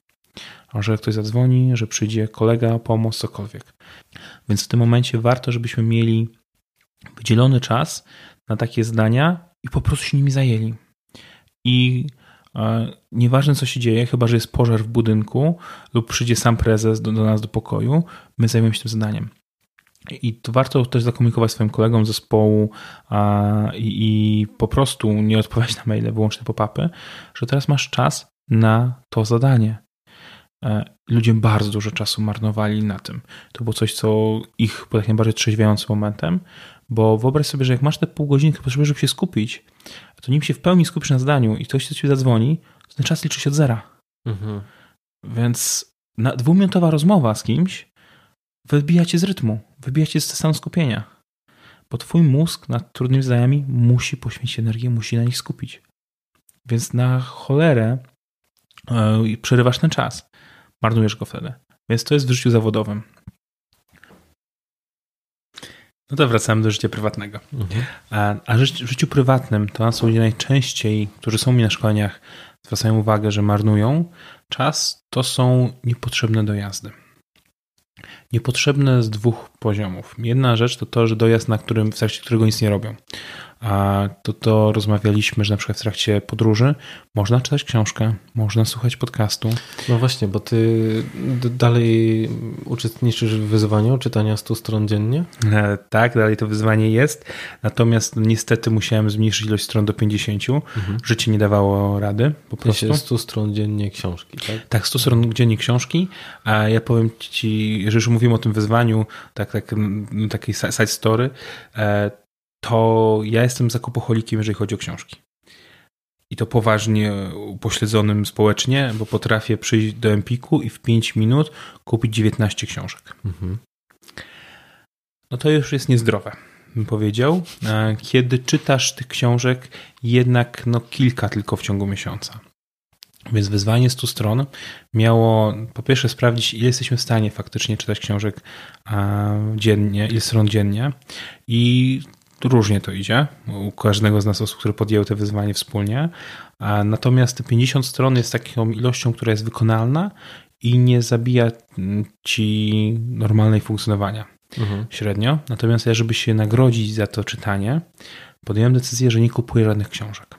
że ktoś zadzwoni, że przyjdzie kolega, pomoc, cokolwiek. Więc w tym momencie warto, żebyśmy mieli wydzielony czas na takie zdania i po prostu się nimi zajęli. I Nieważne co się dzieje, chyba że jest pożar w budynku lub przyjdzie sam prezes do, do nas do pokoju, my zajmujemy się tym zadaniem. I to warto też zakomunikować swoim kolegom z zespołu a, i, i, po prostu nie odpowiadać na maile, wyłącznie pop-upy, że teraz masz czas na to zadanie. E, ludzie bardzo dużo czasu marnowali na tym. To było coś, co ich było tak najbardziej trzeźwiającym momentem, bo wyobraź sobie, że jak masz te pół godziny, potrzebujesz, żeby się skupić, to nim się w pełni skupisz na zdaniu i ktoś do ciebie zadzwoni, to ten czas liczy się od zera. Mhm. Więc na dwuminutowa rozmowa z kimś wybija cię z rytmu, wybija cię z stanu skupienia. Bo twój mózg nad trudnymi zadaniami musi poświęcić energię, musi na nich skupić. Więc na cholerę yy, przerywasz ten czas. Marnujesz go wtedy. Więc to jest w życiu zawodowym. No to wracamy do życia prywatnego. Mhm. A, a w życiu prywatnym to nas ludzie najczęściej, którzy są mi na szkoleniach, zwracają uwagę, że marnują czas, to są niepotrzebne dojazdy niepotrzebne z dwóch poziomów. Jedna rzecz to to, że dojazd, na którym, w trakcie którego nic nie robią. A to, to rozmawialiśmy, że na przykład w trakcie podróży można czytać książkę, można słuchać podcastu. No właśnie, bo ty dalej uczestniczysz w wyzwaniu czytania 100 stron dziennie? E, tak, dalej to wyzwanie jest. Natomiast niestety musiałem zmniejszyć ilość stron do 50. Mhm. Życie nie dawało rady po prostu. 100 stron dziennie książki, tak? Tak, 100 stron dziennie książki. A ja powiem ci, że już mówimy o tym wyzwaniu, tak, tak, takiej side story, e, to ja jestem zakupoholikiem, jeżeli chodzi o książki. I to poważnie upośledzonym społecznie, bo potrafię przyjść do Empiku i w 5 minut kupić 19 książek. Mhm. No to już jest niezdrowe, bym powiedział. Kiedy czytasz tych książek, jednak no kilka tylko w ciągu miesiąca. Więc wyzwanie 100 stron miało po pierwsze sprawdzić, ile jesteśmy w stanie faktycznie czytać książek dziennie, ile stron dziennie i różnie to idzie u każdego z nas osób, które podjęły to wyzwanie wspólnie. Natomiast te 50 stron jest taką ilością, która jest wykonalna i nie zabija ci normalnej funkcjonowania mhm. średnio. Natomiast ja, żeby się nagrodzić za to czytanie, podjąłem decyzję, że nie kupuję żadnych książek.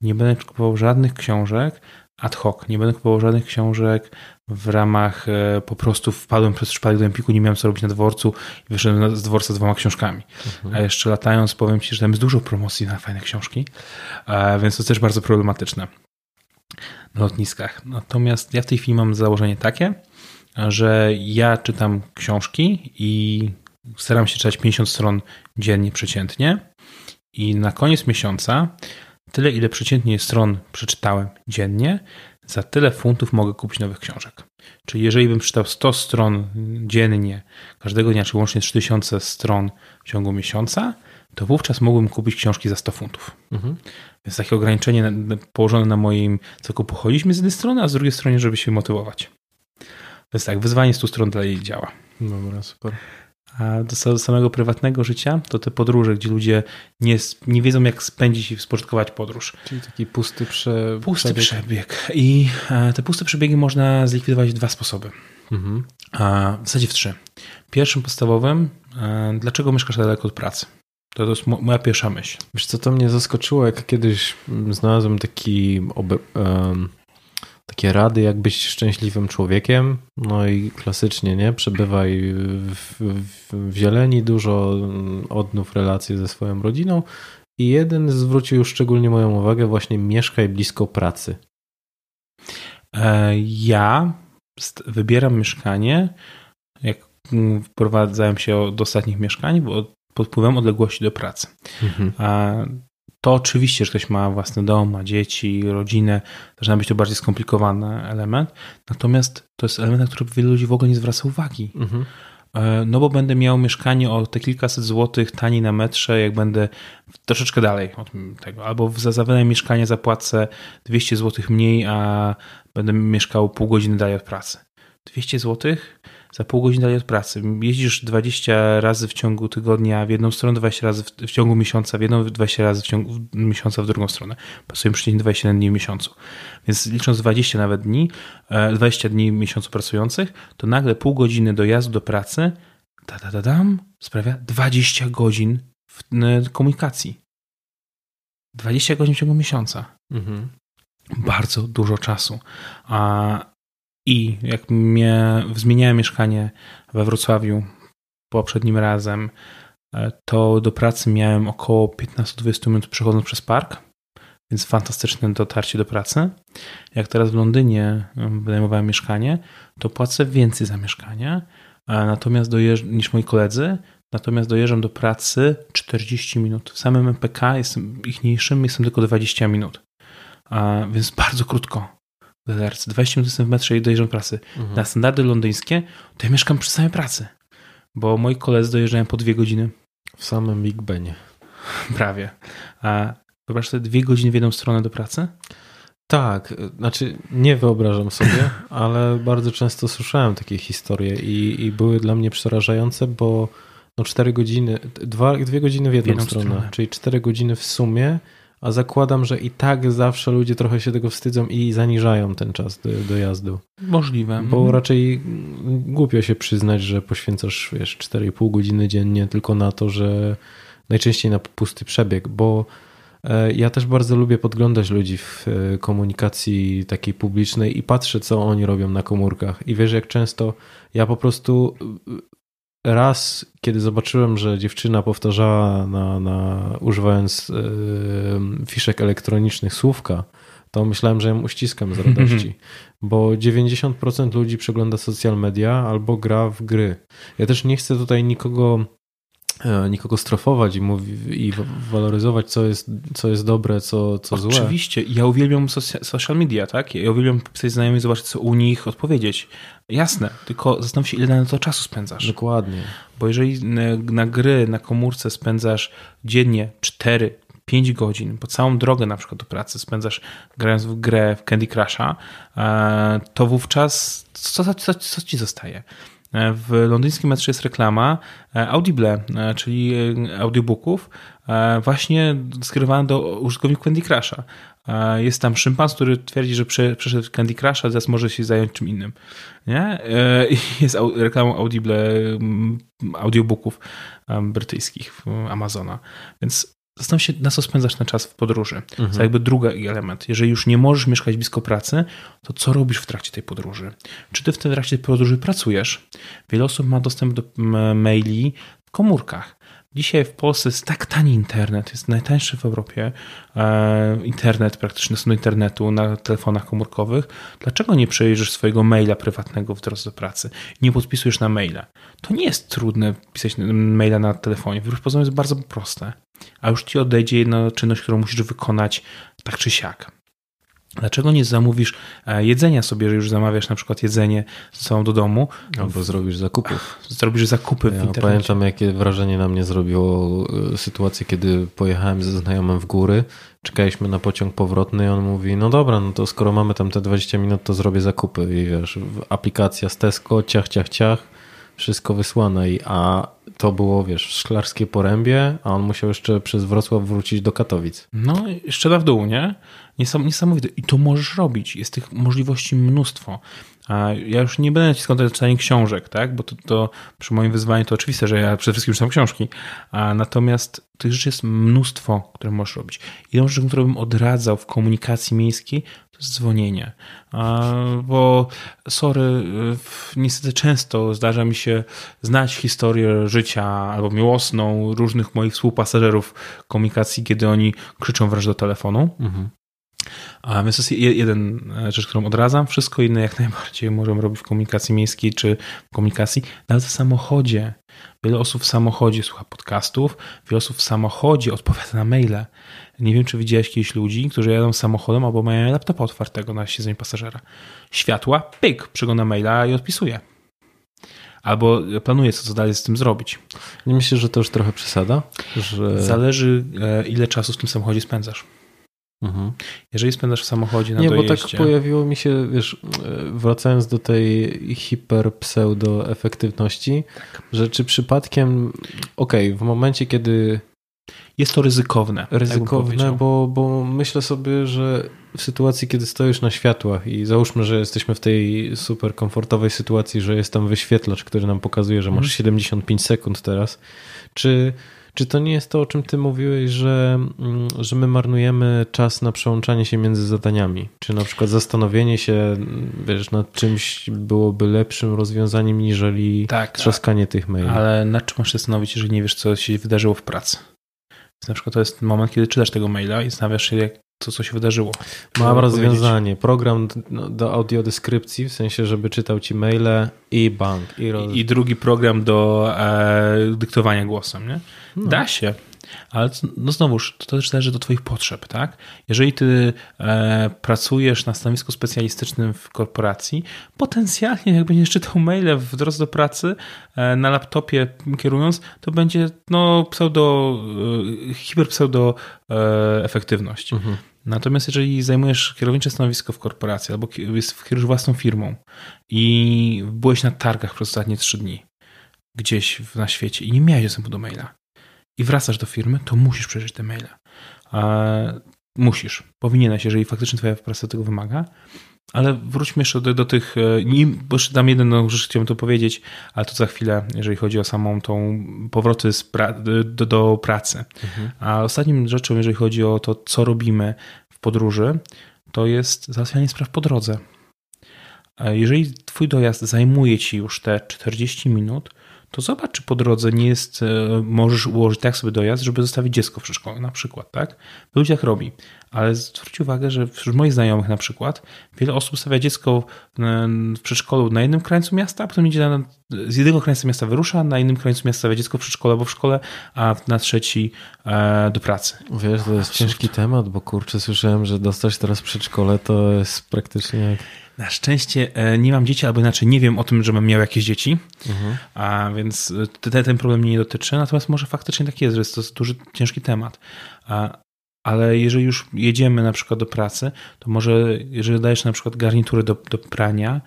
Nie będę kupował żadnych książek ad hoc. Nie będę kupował żadnych książek w ramach e, po prostu wpadłem przez przypadek do Empiku, nie miałem co robić na dworcu i wyszedłem z dworca z dwoma książkami. Mhm. A jeszcze latając powiem Ci, że tam jest dużo promocji na fajne książki, więc to też bardzo problematyczne na lotniskach. Natomiast ja w tej chwili mam założenie takie, że ja czytam książki i staram się czytać 50 stron dziennie przeciętnie i na koniec miesiąca tyle, ile przeciętnie stron przeczytałem dziennie, za tyle funtów mogę kupić nowych książek. Czyli jeżeli bym czytał 100 stron dziennie, każdego dnia, czy łącznie 3000 stron w ciągu miesiąca, to wówczas mógłbym kupić książki za 100 funtów. Mhm. Więc takie ograniczenie położone na moim zakupoholizmie z jednej strony, a z drugiej strony, żeby się motywować. Więc tak, wyzwanie 100 stron dalej działa. Dobra, super. A do samego prywatnego życia to te podróże, gdzie ludzie nie, nie wiedzą, jak spędzić i spożytkować podróż. Czyli taki pusty, prze... pusty przebieg. przebieg. I e, te puste przebiegi można zlikwidować w dwa sposoby. Mhm. A w zasadzie w trzy. Pierwszym podstawowym, e, dlaczego mieszkasz daleko od pracy? To, to jest moja pierwsza myśl. Wiesz co, to mnie zaskoczyło, jak kiedyś znalazłem taki obe, um, takie rady, jak być szczęśliwym człowiekiem. No i klasycznie, nie? Przebywaj w, w, w zieleni, dużo odnów relacji ze swoją rodziną. I jeden zwrócił już szczególnie moją uwagę, właśnie mieszkaj blisko pracy. E, ja wybieram mieszkanie, jak wprowadzałem się do ostatnich mieszkań, bo pod wpływem odległości do pracy. Mhm to oczywiście, że ktoś ma własny dom, ma dzieci, rodzinę, zaczyna być to bardziej skomplikowany element. Natomiast to jest element, na który wielu ludzi w ogóle nie zwraca uwagi. Mhm. E, no bo będę miał mieszkanie o te kilkaset złotych taniej na metrze, jak będę troszeczkę dalej od tego. Albo za, za wynajem mieszkania zapłacę 200 złotych mniej, a będę mieszkał pół godziny dalej od pracy. 200 złotych za pół godziny dalej od pracy. Jeździsz 20 razy w ciągu tygodnia w jedną stronę, 20 razy w, w ciągu miesiąca w jedną, 20 razy w ciągu miesiąca w drugą stronę. Pasuje przeciętnie 21 dni w miesiącu. Więc licząc 20 nawet dni, 20 e, dni w miesiącu pracujących, to nagle pół godziny dojazdu do pracy da, da, da, dam, sprawia 20 godzin w komunikacji. 20 godzin w ciągu miesiąca. Mhm. bardzo dużo czasu. A, I jak mnie, zmieniałem mieszkanie we Wrocławiu poprzednim razem, e, to do pracy miałem około 15-20 minut przechodząc przez park, więc fantastyczne dotarcie do pracy. Jak teraz w Londynie wynajmowałem mieszkanie, to płacę więcej za mieszkanie, natomiast dojeżdż- niż moi koledzy, natomiast dojeżdżam do pracy 40 minut. W samym MPK jestem ichniejszym, jestem tylko 20 minut, a, więc bardzo krótko. W DDR-ce. 20 minut jestem w metrze i dojeżdżam do pracy. Mhm. Na standardy londyńskie to ja mieszkam przy samej pracy, bo moi koledzy dojeżdżają po dwie godziny. W samym Big Benie. Prawie. A wyobraź sobie dwie godziny w jedną stronę do pracy? Tak, znaczy nie wyobrażam sobie, ale bardzo często słyszałem takie historie i, i były dla mnie przerażające, bo no 4 godziny, dwa, dwie godziny w jedną, jedną stronę, stronę. czyli 4 godziny w sumie, a zakładam, że i tak zawsze ludzie trochę się tego wstydzą i zaniżają ten czas do, dojazdu. Możliwe. Bo Mhm. raczej głupio się przyznać, że poświęcasz, wiesz, 4,5 godziny dziennie tylko na to, że najczęściej na pusty przebieg, bo e, ja też bardzo lubię podglądać ludzi w e, komunikacji takiej publicznej i patrzę, co oni robią na komórkach. I wiesz, jak często ja po prostu raz, kiedy zobaczyłem, że dziewczyna powtarzała na, na używając e, fiszek elektronicznych słówka, to myślałem, że ją uściskam z radości, bo 90% ludzi przegląda social media albo gra w gry. Ja też nie chcę tutaj nikogo nikogo strofować i, mówi, i wa- waloryzować, co jest, co jest dobre, co, co złe. Oczywiście. Ja uwielbiam socia- social media, tak? Ja uwielbiam pisać znajomych zobaczyć, co u nich odpowiedzieć. Jasne, tylko zastanów się, ile na to czasu spędzasz. Dokładnie. Bo jeżeli na, gry, na komórce spędzasz dziennie 4, 5 godzin, bo całą drogę na przykład do pracy spędzasz grając w grę w Candy Crusha, e, to wówczas co, co, co ci zostaje? E, W londyńskim metrze jest reklama e, Audible, e, czyli audiobooków, właśnie skierowana do użytkowników Candy Crusha. Jest tam szympans, który twierdzi, że prze- przeszedł Candy Crusha, teraz może się zająć czym innym. Nie? Jest reklamą Audible audiobooków brytyjskich Amazona. Więc zastanów się, na co spędzasz ten czas w podróży. To Mhm. jakby drugi element. Jeżeli już nie możesz mieszkać blisko pracy, to co robisz w trakcie tej podróży? Czy ty w trakcie tej podróży pracujesz? Wiele osób ma dostęp do maili w komórkach. Dzisiaj w Polsce jest tak tani internet, jest najtańszy w Europie e, internet, praktycznie do internetu na telefonach komórkowych. Dlaczego nie przejrzysz swojego maila prywatnego w drodze do pracy? Nie podpisujesz na maila. To nie jest trudne pisać maila na telefonie. Wbrew pozorom jest bardzo proste. A już ci odejdzie jedna czynność, którą musisz wykonać tak czy siak. Dlaczego nie zamówisz e, jedzenia sobie, że już zamawiasz na przykład jedzenie ze sobą do domu, Albo zrobisz zakupów. zrobisz zakupy w Ja internecie. pamiętam, jakie wrażenie na mnie zrobiło e, sytuację, kiedy pojechałem ze znajomym w góry, czekaliśmy na pociąg powrotny i on mówi, no dobra, no to skoro mamy tam te 20 minut, to zrobię zakupy i wiesz, aplikacja z Tesco, ciach, ciach, ciach, wszystko wysłane i a to było, wiesz, w Szklarskie Porębie, a on musiał jeszcze przez Wrocław wrócić do Katowic. No, jeszcze na w dół, nie? Niesam, niesamowite. I to możesz robić. Jest tych możliwości mnóstwo. Ja już nie będę naciskał na czytanie książek, tak? Bo to, to przy moim wyzwaniu to oczywiste, że ja przede wszystkim czytam książki. A natomiast tych rzeczy jest mnóstwo, które możesz robić. Jedną rzeczą, którą bym odradzał w komunikacji miejskiej, to jest dzwonienie. Bo sorry, niestety często zdarza mi się znać historię życia albo miłosną różnych moich współpasażerów komunikacji, kiedy oni krzyczą wręcz do telefonu. A więc to jest je- jeden e, rzecz, którą odradzam. Wszystko inne jak najbardziej możemy robić w komunikacji miejskiej czy w komunikacji, nawet w samochodzie. Wiele osób w samochodzie słucha podcastów, wiele osób w samochodzie odpowiada na maile. Nie wiem, czy widziałeś kiedyś ludzi, którzy jadą samochodem albo mają laptopa otwartego na siedzeniu pasażera. Światła, pyk, przegląda maila i odpisuje. Albo planuje, co, co dalej z tym zrobić. Nie myślę, że to już trochę przesada, że... Zależy, e, ile czasu w tym samochodzie spędzasz. Mhm. Jeżeli spędzasz w samochodzie na Nie, bo dojeździe... tak pojawiło mi się, wiesz, e, wracając do tej hiper-pseudo-efektywności, że czy przypadkiem, okej, w momencie, kiedy Jest to ryzykowne. tak ryzykowne, bo, bo myślę sobie, że w sytuacji, kiedy stoisz na światłach i załóżmy, że jesteśmy w tej super komfortowej sytuacji, że jest tam wyświetlacz, który nam pokazuje, że masz Mhm. 75 sekund teraz, czy, Czy to nie jest to, o czym ty mówiłeś, że, mm, że my marnujemy czas na przełączanie się między zadaniami? Czy na przykład zastanowienie się, mm, wiesz, nad czymś byłoby lepszym rozwiązaniem, niżeli tak, trzaskanie tych maili? Ale nad czym masz się zastanowić, jeżeli nie wiesz, co się wydarzyło w pracy? Na przykład to jest moment, kiedy czytasz tego maila i zastanawiasz się, jak to, co się wydarzyło. Mam rozwiązanie. Program do audiodeskrypcji, w sensie, żeby czytał ci maile i bank. I, roz... I, drugi program do e, dyktowania głosem. Nie? No. Da się. Ale no znowuż, to też zależy do Twoich potrzeb, tak? Jeżeli Ty e, pracujesz na stanowisku specjalistycznym w korporacji, potencjalnie jak będziesz czytał maile w drodze do pracy e, na laptopie kierując, to będzie no pseudo, e, hiperpseudo e, efektywność. Mhm. Natomiast jeżeli zajmujesz kierownicze stanowisko w korporacji albo kierujesz własną firmą i byłeś na targach przez ostatnie trzy dni gdzieś na świecie i nie miałeś dostępu do maila i wracasz do firmy, to musisz przeżyć te maile. musisz, powinieneś, jeżeli faktycznie twoja praca tego wymaga. Ale wróćmy jeszcze do, do tych, e, bo jeszcze dam jedną rzecz, chciałbym to powiedzieć, ale to za chwilę, jeżeli chodzi o samą tą powroty pra do, do, pracy. Mhm. A ostatnim rzeczą, jeżeli chodzi o to, co robimy w podróży, to jest załatwianie spraw po drodze. Jeżeli twój dojazd zajmuje ci już te 40 minut, to zobacz, czy po drodze nie jest, e, możesz ułożyć tak sobie dojazd, żeby zostawić dziecko w przedszkolu na przykład, tak? Wielu tak robi, ale zwróć uwagę, że wśród moich znajomych na przykład wiele osób stawia dziecko w przedszkolu na jednym krańcu miasta, a potem idzie na, z jednego krańca miasta wyrusza, na innym krańcu miasta stawia dziecko w przedszkolu albo w szkole, a na trzeci e, do pracy. Wiesz, to jest ciężki temat, bo kurczę, słyszałem, że dostać teraz przedszkole to jest praktycznie jak na szczęście e, nie mam dzieci, albo inaczej nie wiem o tym, żebym miał jakieś dzieci, mhm. a więc e, ten, ten problem mnie nie dotyczy. Natomiast może faktycznie tak jest, że jest to duży, ciężki temat. A, ale jeżeli już jedziemy na przykład do pracy, to może jeżeli dajesz na przykład garnitury do, do prania,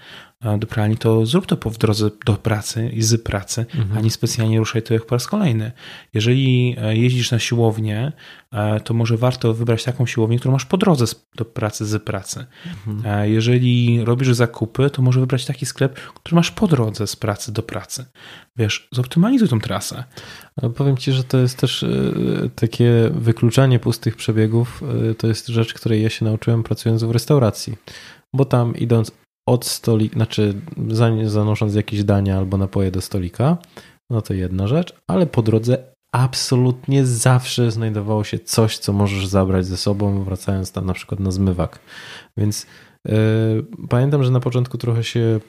do pralni, to zrób to po w drodze do pracy i z pracy, mhm. a nie specjalnie ruszaj to jak po raz kolejny. Jeżeli e, jeździsz na siłownię, e, to może warto wybrać taką siłownię, którą masz po drodze do pracy, z pracy. Mhm. E, jeżeli robisz zakupy, to może wybrać taki sklep, który masz po drodze z pracy do pracy. Wiesz, zoptymalizuj tą trasę. Ale powiem Ci, że to jest też takie wykluczanie pustych przebiegów. To jest rzecz, której ja się nauczyłem pracując w restauracji. Bo tam idąc od stolika, znaczy zanosząc jakieś dania albo napoje do stolika, no to jedna rzecz, ale po drodze absolutnie zawsze znajdowało się coś, co możesz zabrać ze sobą, wracając tam na przykład na zmywak. Więc yy, pamiętam, że na początku trochę się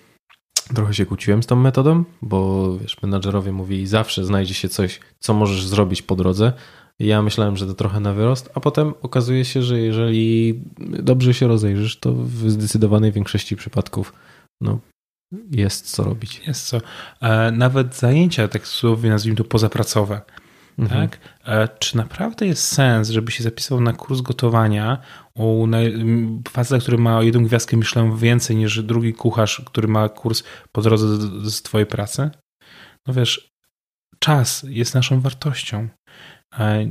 trochę się kłóciłem z tą metodą, bo wiesz, menadżerowie mówili zawsze znajdzie się coś, co możesz zrobić po drodze, ja myślałem, że to trochę na wyrost, a potem okazuje się, że jeżeli dobrze się rozejrzysz, to w zdecydowanej większości przypadków no, jest co robić. Jest co. E, nawet zajęcia, tak słowie nazwijmy to pozapracowe. Mhm. Tak? E, czy naprawdę jest sens, żeby się zapisał na kurs gotowania u faceta, który ma jedną gwiazdkę Michelin więcej niż drugi kucharz, który ma kurs po drodze z twojej pracy? No wiesz, czas jest naszą wartością.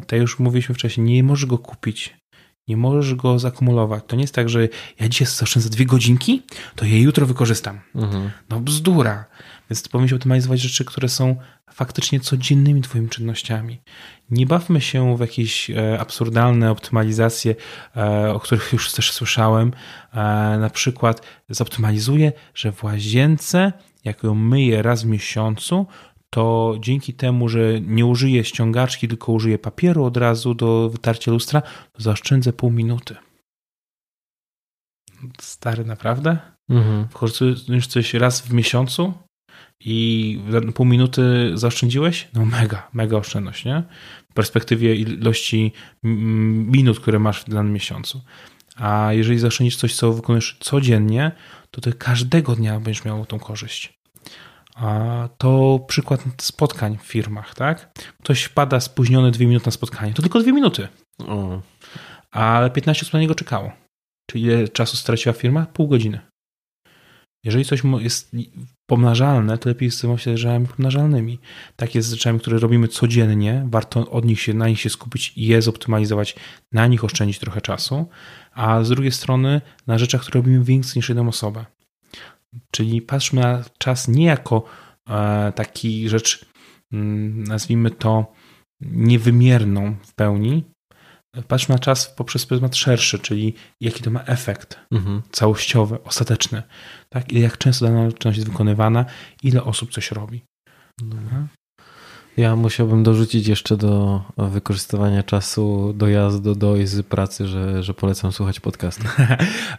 Tak już mówiliśmy wcześniej, nie możesz go kupić. Nie możesz go zakumulować. To nie jest tak, że ja dzisiaj zaoszczędzę dwie godzinki, to je jutro wykorzystam. Mhm. No bzdura. Więc powinniśmy optymalizować rzeczy, które są faktycznie codziennymi twoimi czynnościami. Nie bawmy się w jakieś e, absurdalne optymalizacje, e, o których już też słyszałem. E, na przykład zoptymalizuję, że w łazience, jak ją myję raz w miesiącu, to dzięki temu, że nie użyję ściągaczki, tylko użyję papieru od razu do wytarcia lustra, to zaoszczędzę pół minuty. Stary, naprawdę? Mhm. Wchodzisz coś raz w miesiącu i pół minuty zaoszczędziłeś? No mega, mega oszczędność, nie? W perspektywie ilości minut, które masz w danym miesiącu. A jeżeli zaoszczędzisz coś, co wykonujesz codziennie, to ty każdego dnia będziesz miał tą korzyść. To przykład spotkań w firmach, tak? Ktoś wpada spóźniony dwie minuty na spotkanie, to tylko dwie minuty. O. Ale 15 osób na niego czekało. Czyli ile czasu straciła firma? Pół godziny. Jeżeli coś jest pomnażalne, to lepiej zajmować się rzeczami pomnażalnymi. Tak jest z rzeczami, które robimy codziennie, warto od nich się, na nich się skupić i je zoptymalizować, na nich oszczędzić trochę czasu, a z drugiej strony na rzeczach, które robimy więcej niż jedną osobę. Czyli patrzmy na czas nie jako e, taki rzecz, mm, nazwijmy to, niewymierną w pełni, patrz na czas poprzez pryzmat szerszy, czyli jaki to ma efekt Mhm. całościowy, ostateczny. Tak? I jak często dana czynność jest wykonywana, ile osób coś robi. Ja musiałbym dorzucić jeszcze do wykorzystywania czasu dojazdu do i z pracy, że, że polecam słuchać podcastu.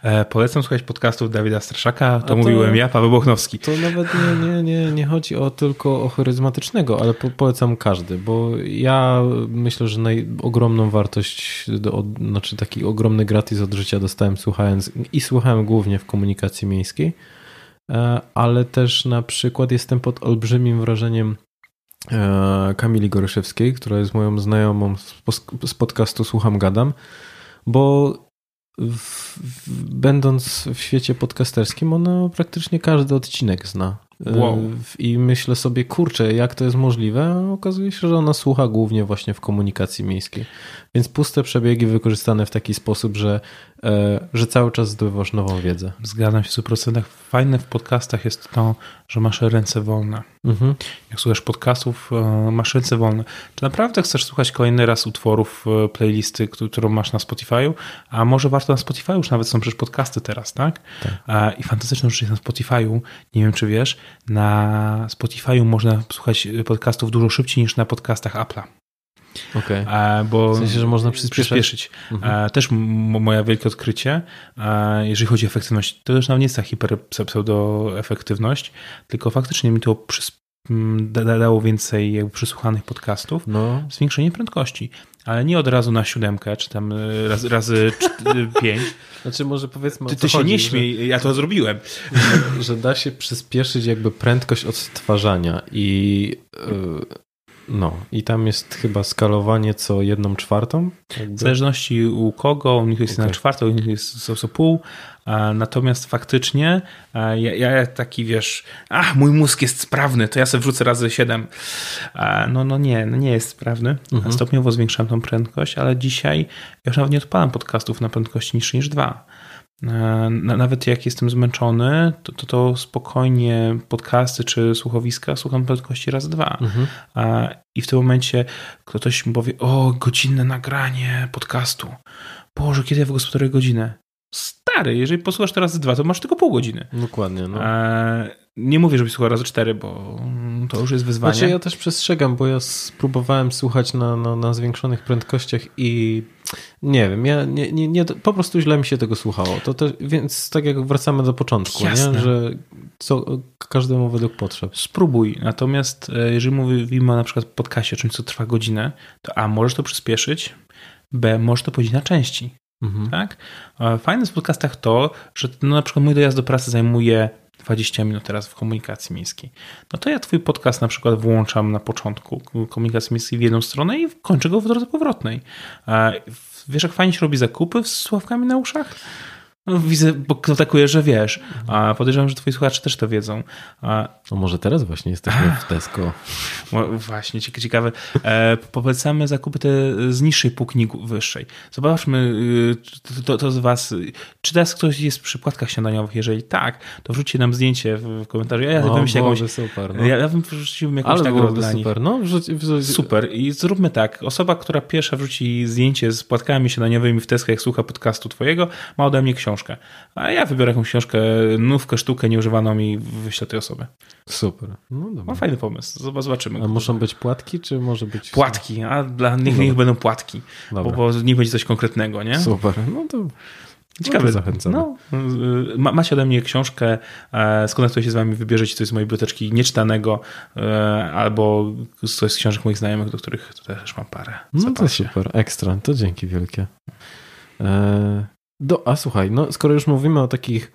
E, Polecam słuchać podcastów Dawida Straszaka, to, to- mówiłem ja, Paweł Bochnowski. To nawet nie, nie, nie, nie chodzi o tylko o charyzmatycznego, ale po, polecam każdy, bo ja myślę, że naj, ogromną wartość, do, od, znaczy taki ogromny gratis od życia dostałem słuchając i słuchałem głównie w komunikacji miejskiej, e, ale też na przykład jestem pod olbrzymim wrażeniem Kamili Goryszewskiej, która jest moją znajomą z, podcastu Słucham Gadam, bo w, w, będąc w świecie podcasterskim, ona praktycznie każdy odcinek zna. Wow. E, I myślę sobie, kurczę, jak to jest możliwe? Okazuje się, że ona słucha głównie właśnie w komunikacji miejskiej. Więc puste przebiegi wykorzystane w taki sposób, że, e, że cały czas zdobywasz nową wiedzę. Zgadzam się w 100%. Fajne w podcastach jest to, że masz ręce wolne. Mhm. Jak słuchasz podcastów, e, masz ręce wolne. Czy naprawdę chcesz słuchać kolejny raz utworów e, playlisty, któ- którą masz na Spotify'u? A może warto na Spotify'u, już nawet są przecież podcasty teraz, tak? Tak. I fantastyczną rzecz jest na Spotify'u, nie wiem czy wiesz, na Spotify'u można słuchać podcastów dużo szybciej niż na podcastach Apple'a. Okej. E, Bo W sensie, że można przyspieszyć. Mhm. E, Też moje wielkie odkrycie, e, jeżeli chodzi o efektywność, to też nawet nie jest ta hiper pseudoefektywność, tylko faktycznie mi to dało więcej jakby przysłuchanych podcastów, No, zwiększenie prędkości, ale nie od razu na siódemkę, czy tam e, razy, pięć. znaczy może powiedzmy o Ty, ty się chodzi, nie że- śmiej, ja to zrobiłem. że, że da się przyspieszyć jakby prędkość odtwarzania i yy, no i tam jest chyba skalowanie co jedną czwartą. W Jakby. zależności u kogo, u nich jest na Okej. czwartą, u nich jest co, co pół. Natomiast faktycznie ja, ja taki wiesz, ach, mój mózg jest sprawny, to ja sobie wrzucę razy 7. A, no, no nie, no nie jest sprawny. Mhm. Stopniowo zwiększam tą prędkość, ale dzisiaj ja już nawet nie odpalam podcastów na prędkości niższej niż 2. Na, nawet jak jestem zmęczony, to, to, to spokojnie podcasty czy słuchowiska słucham prędkości raz dwa. Mhm. I w tym momencie ktoś mi powie, o, godzinne nagranie podcastu. Boże, kiedy ja wygospodaruję godzinę? Stary, jeżeli posłuchasz teraz dwa, to masz tylko pół godziny. Dokładnie. No. A, nie mówię, żebyś słuchał razy cztery, bo to już jest wyzwanie. Znaczy ja też przestrzegam, bo ja spróbowałem słuchać na, na, na zwiększonych prędkościach i nie wiem, ja nie, nie, nie, po prostu źle mi się tego słuchało. To też, więc tak jak wracamy do początku, Jasne. nie? że co, każdemu według potrzeb. Spróbuj. Natomiast e, jeżeli mówimy o na przykład podcaście, o czymś, co trwa godzinę, to A, możesz to przyspieszyć, B, możesz to podzielić na części. Mhm. Tak? E, Fajne w podcastach to, że no, na przykład mój dojazd do pracy zajmuje 20 minut teraz w komunikacji miejskiej. No to ja twój podcast na przykład włączam na początku komunikacji miejskiej w jedną stronę i kończę go w drodze powrotnej. Wiesz, jak fajnie się robi zakupy z słuchawkami na uszach? No, widzę, bo kontaktuję, że wiesz. A podejrzewam, że twoi słuchacze też to wiedzą. A, No może teraz właśnie jesteśmy w Tesco. właśnie, cieka- ciekawe. E, polecamy zakupy te z niższej półki wyższej. Zobaczmy, y, to, to, to z was, czy teraz ktoś jest przy płatkach śniadaniowych? Jeżeli tak, to wrzućcie nam zdjęcie w, komentarzu. Ja No, wymyślę jakąś, byłoby super. No. ja, ja bym wrzucił jakąś Ale nagrodę dla super. No, wrzuć, wrzuć, Super. I zróbmy tak. Osoba, która pierwsza wrzuci zdjęcie z płatkami śniadaniowymi w Tesco, jak słucha podcastu twojego, ma ode mnie książkę. A ja wybiorę jakąś książkę, nówkę, sztukę nieużywaną i wyślę tej osobie. Super. No dobra. Fajny pomysł. Zob- Zobaczymy. A muszą być płatki, czy może być... Płatki, a dla niech, Dobra. niech będą płatki, bo, Dobra. bo nie będzie coś konkretnego, nie? Super. No to Ciekawe. zachęcamy. No, y, ma, macie ode mnie książkę, e, skontaktuję się z wami, wybierzecie coś z mojej biblioteczki nieczytanego e, albo coś z książek moich znajomych, do których też mam parę. No to super, ekstra, to dzięki wielkie. E, do, a słuchaj, no skoro już mówimy o takich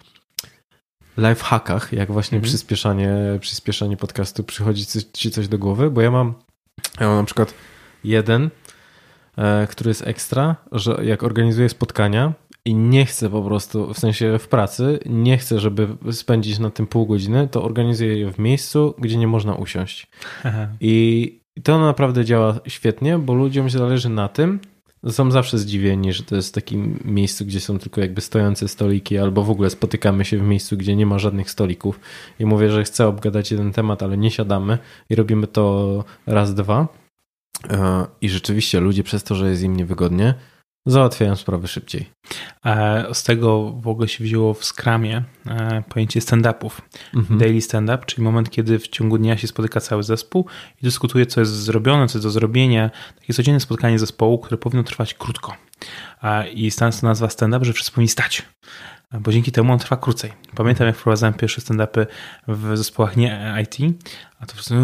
lifehackach, jak właśnie Mhm. przyspieszanie, przyspieszanie podcastu, przychodzi ci- coś do głowy, bo ja mam, ja mam na przykład jeden, e, który jest ekstra, że jak organizuję spotkania i nie chcę po prostu, w sensie w pracy, nie chcę, żeby spędzić na tym pół godziny, to organizuję je w miejscu, gdzie nie można usiąść. Aha. I to naprawdę działa świetnie, bo ludziom zależy na tym, są zawsze zdziwieni, że to jest takim miejscu, gdzie są tylko jakby stojące stoliki, albo w ogóle spotykamy się w miejscu, gdzie nie ma żadnych stolików. I mówię, że chcę obgadać jeden temat, ale nie siadamy i robimy to raz, dwa. E, I rzeczywiście ludzie przez to, że jest im niewygodnie, załatwiają sprawy szybciej. E, z tego w ogóle się wzięło w skramie e, pojęcie stand-upów. Mhm. Daily stand-up, czyli moment, kiedy w ciągu dnia się spotyka cały zespół i dyskutuje, co jest zrobione, co jest do zrobienia. Takie codzienne spotkanie zespołu, które powinno trwać krótko. I stąd to nazwa stand-up, że wszyscy powinni stać bo dzięki temu on trwa krócej. Pamiętam, jak wprowadzałem pierwsze stand-upy w zespołach nie IT, a to po prostu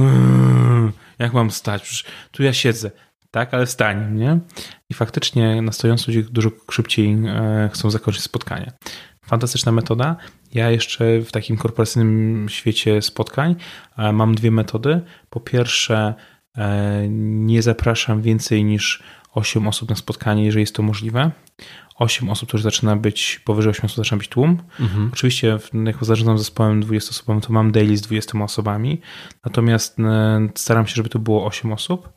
jak mam stać? Przecież tu ja siedzę tak, ale wstań, nie? I faktycznie na stojąc ludzie dużo szybciej e, chcą zakończyć spotkanie. Fantastyczna metoda. Ja jeszcze w takim korporacyjnym świecie spotkań e, mam dwie metody. Po pierwsze, e, nie zapraszam więcej niż 8 osób na spotkanie, jeżeli jest to możliwe. 8 osób to już zaczyna być, powyżej 8 osób zaczyna być tłum. Mhm. Oczywiście, jak zarządzam zespołem 20 osobowym, to mam daily z 20 osobami. Natomiast staram się, żeby to było 8 osób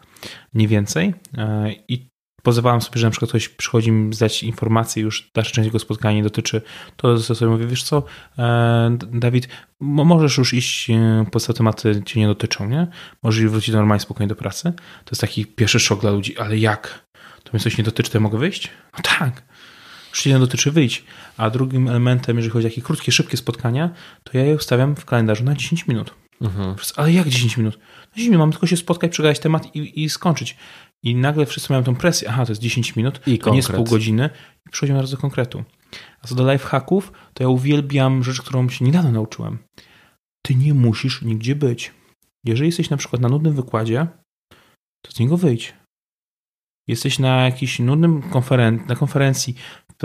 nie więcej. E, I pozwalałem sobie, że na przykład ktoś przychodzi mi zdać informację, już dalsza część jego spotkania dotyczy, to sobie mówię, wiesz co, e, Dawid, możesz już iść, e, po te tematy cię nie dotyczą, nie? Możesz wrócić normalnie, spokojnie do pracy. To jest taki pierwszy szok dla ludzi, ale jak? To mnie coś nie dotyczy, to ja mogę wyjść? No tak. Już nie dotyczy wyjść. A drugim elementem, jeżeli chodzi o takie krótkie, szybkie spotkania, to ja je ustawiam w kalendarzu na 10 minut. Mhm. Ale jak 10 minut? 10 minut, mam tylko się spotkać, przegadać temat i, i skończyć. I nagle wszyscy mają tą presję, aha, to jest 10 minut, I to nie jest pół godziny i przechodzimy bardzo do konkretu. A co do lifehacków, to ja uwielbiam rzecz, którą się niedawno nauczyłem. Ty nie musisz nigdzie być. Jeżeli jesteś na przykład na nudnym wykładzie, to z niego wyjdź. Jesteś na jakiejś nudnym konferen na konferencji,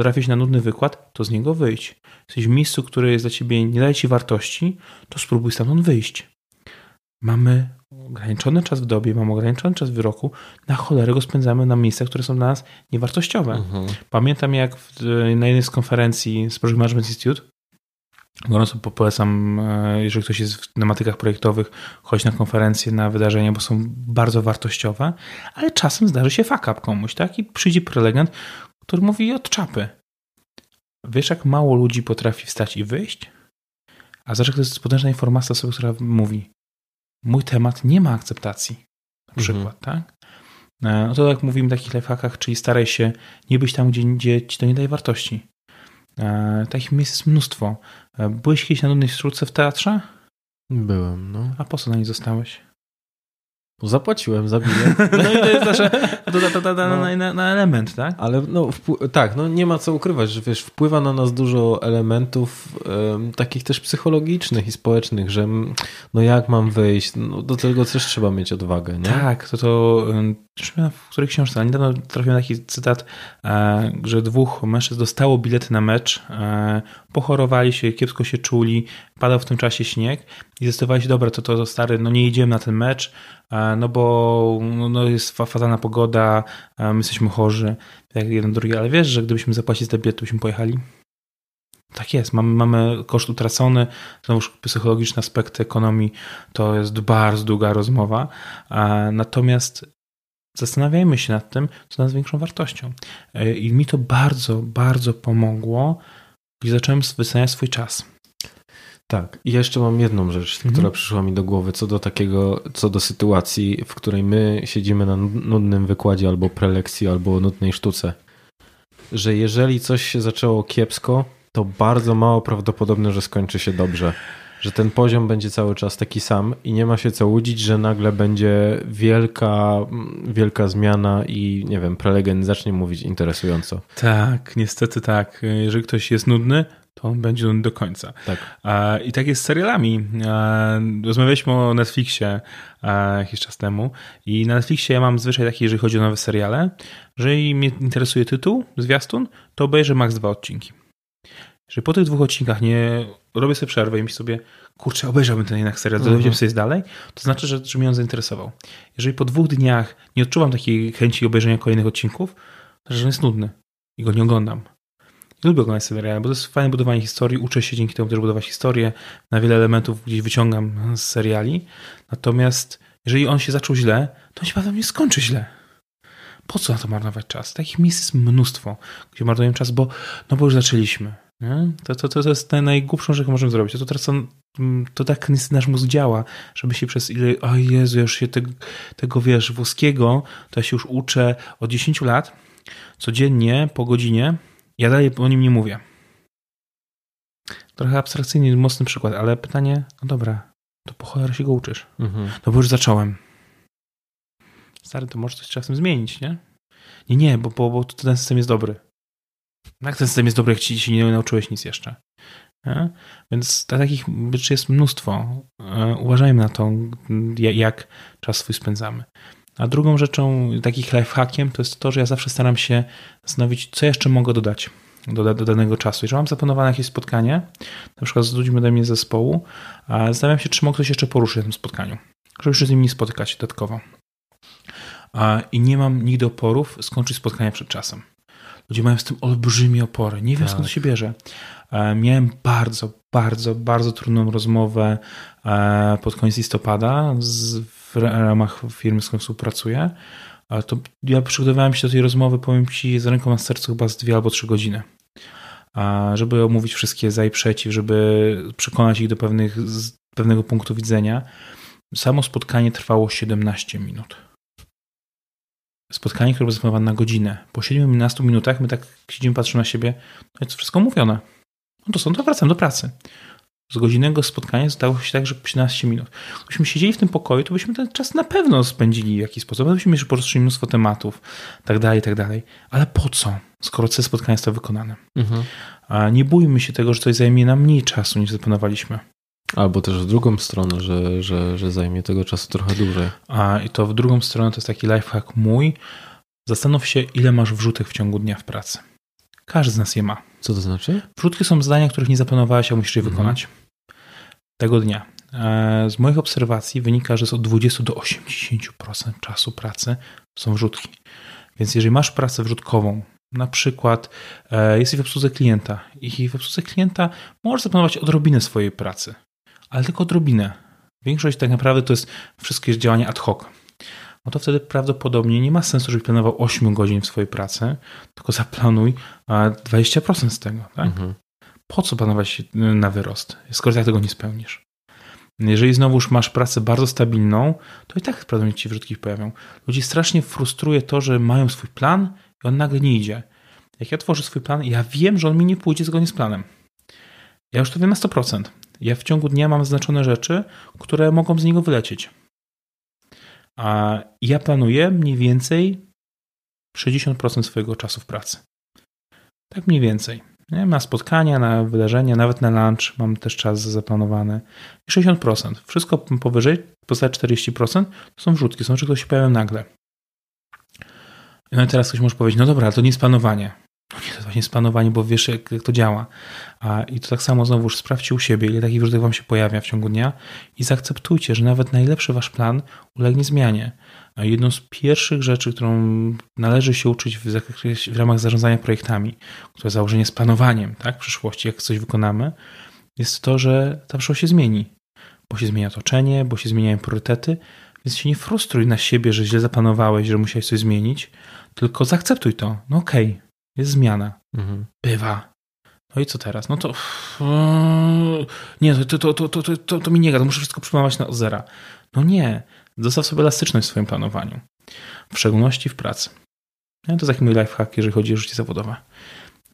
trafisz na nudny wykład, to z niego wyjdź. Jesteś w miejscu, które jest dla ciebie, nie daje ci wartości, to spróbuj stamtąd wyjść. Mamy ograniczony czas w dobie, mamy ograniczony czas w roku, na cholerę go spędzamy na miejscach, które są dla nas niewartościowe. Mhm. Pamiętam jak w, na jednej z konferencji z Project Management Institute Gorąco polecam, e, jeżeli ktoś jest w tematykach projektowych, chodź na konferencje, na wydarzenia, bo są bardzo wartościowe, ale czasem zdarzy się fuck up komuś, tak? I przyjdzie prelegent, który mówi od czapy. Wiesz, jak mało ludzi potrafi wstać i wyjść? A zresztą to jest potężna informacja osoby, która mówi mój temat nie ma akceptacji, na mhm. przykład, mhm. tak? E, no to jak mówimy w takich lifehackach, czyli staraj się nie być tam, gdzie, gdzie ci to nie daje wartości. E, takich miejsc jest mnóstwo. E, byłeś kiedyś na nudnej sztuce w teatrze? Byłem, no. A po co na niej zostałeś? Zapłaciłem za bilet. No i to jest nasze no. na, na, na, element, tak? Ale no, tak, no nie ma co ukrywać, że wiesz, wpływa na nas dużo elementów um, takich też psychologicznych i społecznych, że no jak mam wyjść, no, do tego też trzeba mieć odwagę, nie? Tak, to to w której książce, niedawno trafiłem taki cytat, e, że dwóch mężczyzn dostało bilety na mecz, e, pochorowali się, kiepsko się czuli, padał w tym czasie śnieg i zdecydowali dobra, to, to, stary, no nie idziemy na ten mecz, e, no bo no, no jest fatalna pogoda, my jesteśmy chorzy, jak jeden drugi, ale wiesz, że gdybyśmy zapłacili za bilet, to byśmy pojechali? Tak jest, mamy, mamy koszt utracony, znowu psychologiczny aspekt ekonomii to jest bardzo długa rozmowa, natomiast Zastanawiajmy się nad tym, co nas większą wartością. E, I mi to bardzo, bardzo pomogło, gdy zacząłem wyceniać swój czas. Tak, i jeszcze mam jedną rzecz, mhm. która przyszła mi do głowy, co do takiego, co do sytuacji, w której my siedzimy na nudnym wykładzie albo prelekcji, albo nudnej sztuce. Że jeżeli coś się zaczęło kiepsko, to bardzo mało prawdopodobne, że skończy się dobrze że ten poziom będzie cały czas taki sam i nie ma się co łudzić, że nagle będzie wielka, wielka zmiana i nie wiem, prelegent zacznie mówić interesująco. Tak, niestety tak. Jeżeli ktoś jest nudny, to będzie do końca. Tak. I tak jest z serialami. Rozmawialiśmy o Netflixie jakiś czas temu i na Netflixie ja mam zwyczaj taki, jeżeli chodzi o nowe seriale, że jeżeli mnie interesuje tytuł, zwiastun, to obejrzę maks dwa odcinki. Jeżeli po tych dwóch odcinkach nie robię sobie przerwę i myślę sobie, kurczę, obejrzałbym ten jednak serial, mhm. dowiedziałem sobie dalej, to znaczy, że, że mnie on zainteresował. Jeżeli po dwóch dniach nie odczuwam takiej chęci obejrzenia kolejnych odcinków, to znaczy, że on jest nudny i go nie oglądam. Lubię oglądać seriale, bo to jest fajne budowanie historii, uczę się dzięki temu też budować historię, na wiele elementów gdzieś wyciągam z seriali, natomiast jeżeli on się zaczął źle, to on się pewnie nie skończy źle. Po co na to marnować czas? Takich miejsc jest mnóstwo, gdzie marnuję czas, bo, no bo już zaczęliśmy Nie? To, to, to jest najgłupszą rzecz, jaką możemy zrobić. To, teraz on, to tak nasz mózg działa, żeby się przez ile, o Jezu, już się tego, wiesz, włoskiego, to ja się już uczę od 10 lat, codziennie, po godzinie, ja dalej o nim nie mówię. Trochę abstrakcyjny, mocny przykład, ale pytanie, no dobra, to po cholerę się go uczysz. Mhm. No bo już zacząłem. Stary, to może coś czasem zmienić, nie? Nie, nie, bo, bo, bo ten system jest dobry. Jak ten system jest dobry, jak ci się nie nauczyłeś nic jeszcze? Nie? Więc takich rzeczy jest mnóstwo. E, uważajmy na to, jak czas swój spędzamy. A drugą rzeczą, takich lifehackiem, to jest to, że ja zawsze staram się zastanowić, co jeszcze mogę dodać do, do danego czasu. Jeżeli mam zaplanowane jakieś spotkanie, na przykład z ludźmi ode mnie z zespołu, zastanawiam się, czy mogę coś jeszcze poruszyć na tym spotkaniu, żeby się z nimi spotykać dodatkowo. I nie mam nigdy oporów skończyć spotkania przed czasem. Ludzie mają z tym olbrzymie opory. Nie wiem, tak. skąd to się bierze. Miałem bardzo, bardzo, bardzo trudną rozmowę pod koniec listopada z, w ramach firmy, z którą współpracuję. To ja przygotowałem się do tej rozmowy, powiem Ci, z ręką na sercu chyba z dwie albo trzy godziny. Żeby omówić wszystkie za i przeciw, żeby przekonać ich do pewnych, pewnego punktu widzenia. Samo spotkanie trwało 17 minut spotkanie, które było zaplanowane na godzinę. Po 17 minutach my tak siedzimy, patrzymy na siebie, no jest wszystko mówione. No to są, to wracam do pracy. Z godzinnego spotkania zostało się tak, że 17 minut. Gdybyśmy siedzieli w tym pokoju, to byśmy ten czas na pewno spędzili w jakiś sposób. Byśmy jeszcze poruszyli mnóstwo tematów, tak dalej, tak dalej. Ale po co, skoro cel spotkania został wykonany? Mhm. A nie bójmy się tego, że coś zajmie nam mniej czasu niż zaplanowaliśmy. Albo też w drugą stronę, że, że, że zajmie tego czasu trochę dłużej. A i to w drugą stronę to jest taki lifehack mój. Zastanów się, ile masz wrzutek w ciągu dnia w pracy. Każdy z nas je ma. Co to znaczy? Wrzutki są zadania, których nie zaplanowałeś, a musisz je mhm. wykonać tego dnia. E, z moich obserwacji wynika, że z od 20 do 80% czasu pracy są wrzutki. Więc jeżeli masz pracę wrzutkową, na przykład e, jesteś w obsłudze klienta i w obsłudze klienta możesz zaplanować odrobinę swojej pracy ale tylko odrobinę. Większość tak naprawdę to jest wszystkie działania ad hoc. No to wtedy prawdopodobnie nie ma sensu, żebyś planował 8 godzin w swojej pracy, tylko zaplanuj 20% z tego. Tak? Mhm. Po co planować na wyrost, skoro tak tego nie spełnisz? Jeżeli znowuż masz pracę bardzo stabilną, to i tak prawdopodobnie ci wrzutki pojawią. Ludzi strasznie frustruje to, że mają swój plan i on nagle nie idzie. Jak ja tworzę swój plan, ja wiem, że on mi nie pójdzie zgodnie z planem. Ja już to wiem na 100%. Ja w ciągu dnia mam znaczone rzeczy, które mogą z niego wylecieć. A ja planuję mniej więcej 60% swojego czasu w pracy. Tak mniej więcej. Na spotkania, na wydarzenia, nawet na lunch mam też czas zaplanowany. 60%. Wszystko powyżej, poza 40% to są wrzutki, są rzeczy, które się pojawiają nagle. No i teraz ktoś może powiedzieć, no dobra, to nie jest planowanie. Właśnie planowanie, bo wiesz, jak, jak to działa. A, I to tak samo znowuż sprawdźcie u siebie, ile takich wrzutek wam się pojawia w ciągu dnia i zaakceptujcie, że nawet najlepszy wasz plan ulegnie zmianie. A jedną z pierwszych rzeczy, którą należy się uczyć w, w ramach zarządzania projektami, które założenie z planowaniem tak, w przyszłości, jak coś wykonamy, jest to, że ta przyszłość się zmieni. Bo się zmienia otoczenie, bo się zmieniają priorytety, więc się nie frustruj na siebie, że źle zaplanowałeś, że musiałeś coś zmienić, tylko zaakceptuj to. No okej, okay, jest zmiana. Mhm. Bywa. No i co teraz? No to. Nie, to, to, to, to, to, to mi nie gada, muszę wszystko przypomnieć na zera. No nie. Zostaw sobie elastyczność w swoim planowaniu. W szczególności w pracy. No, to jest taki mój lifehack, jeżeli chodzi o życie zawodowe.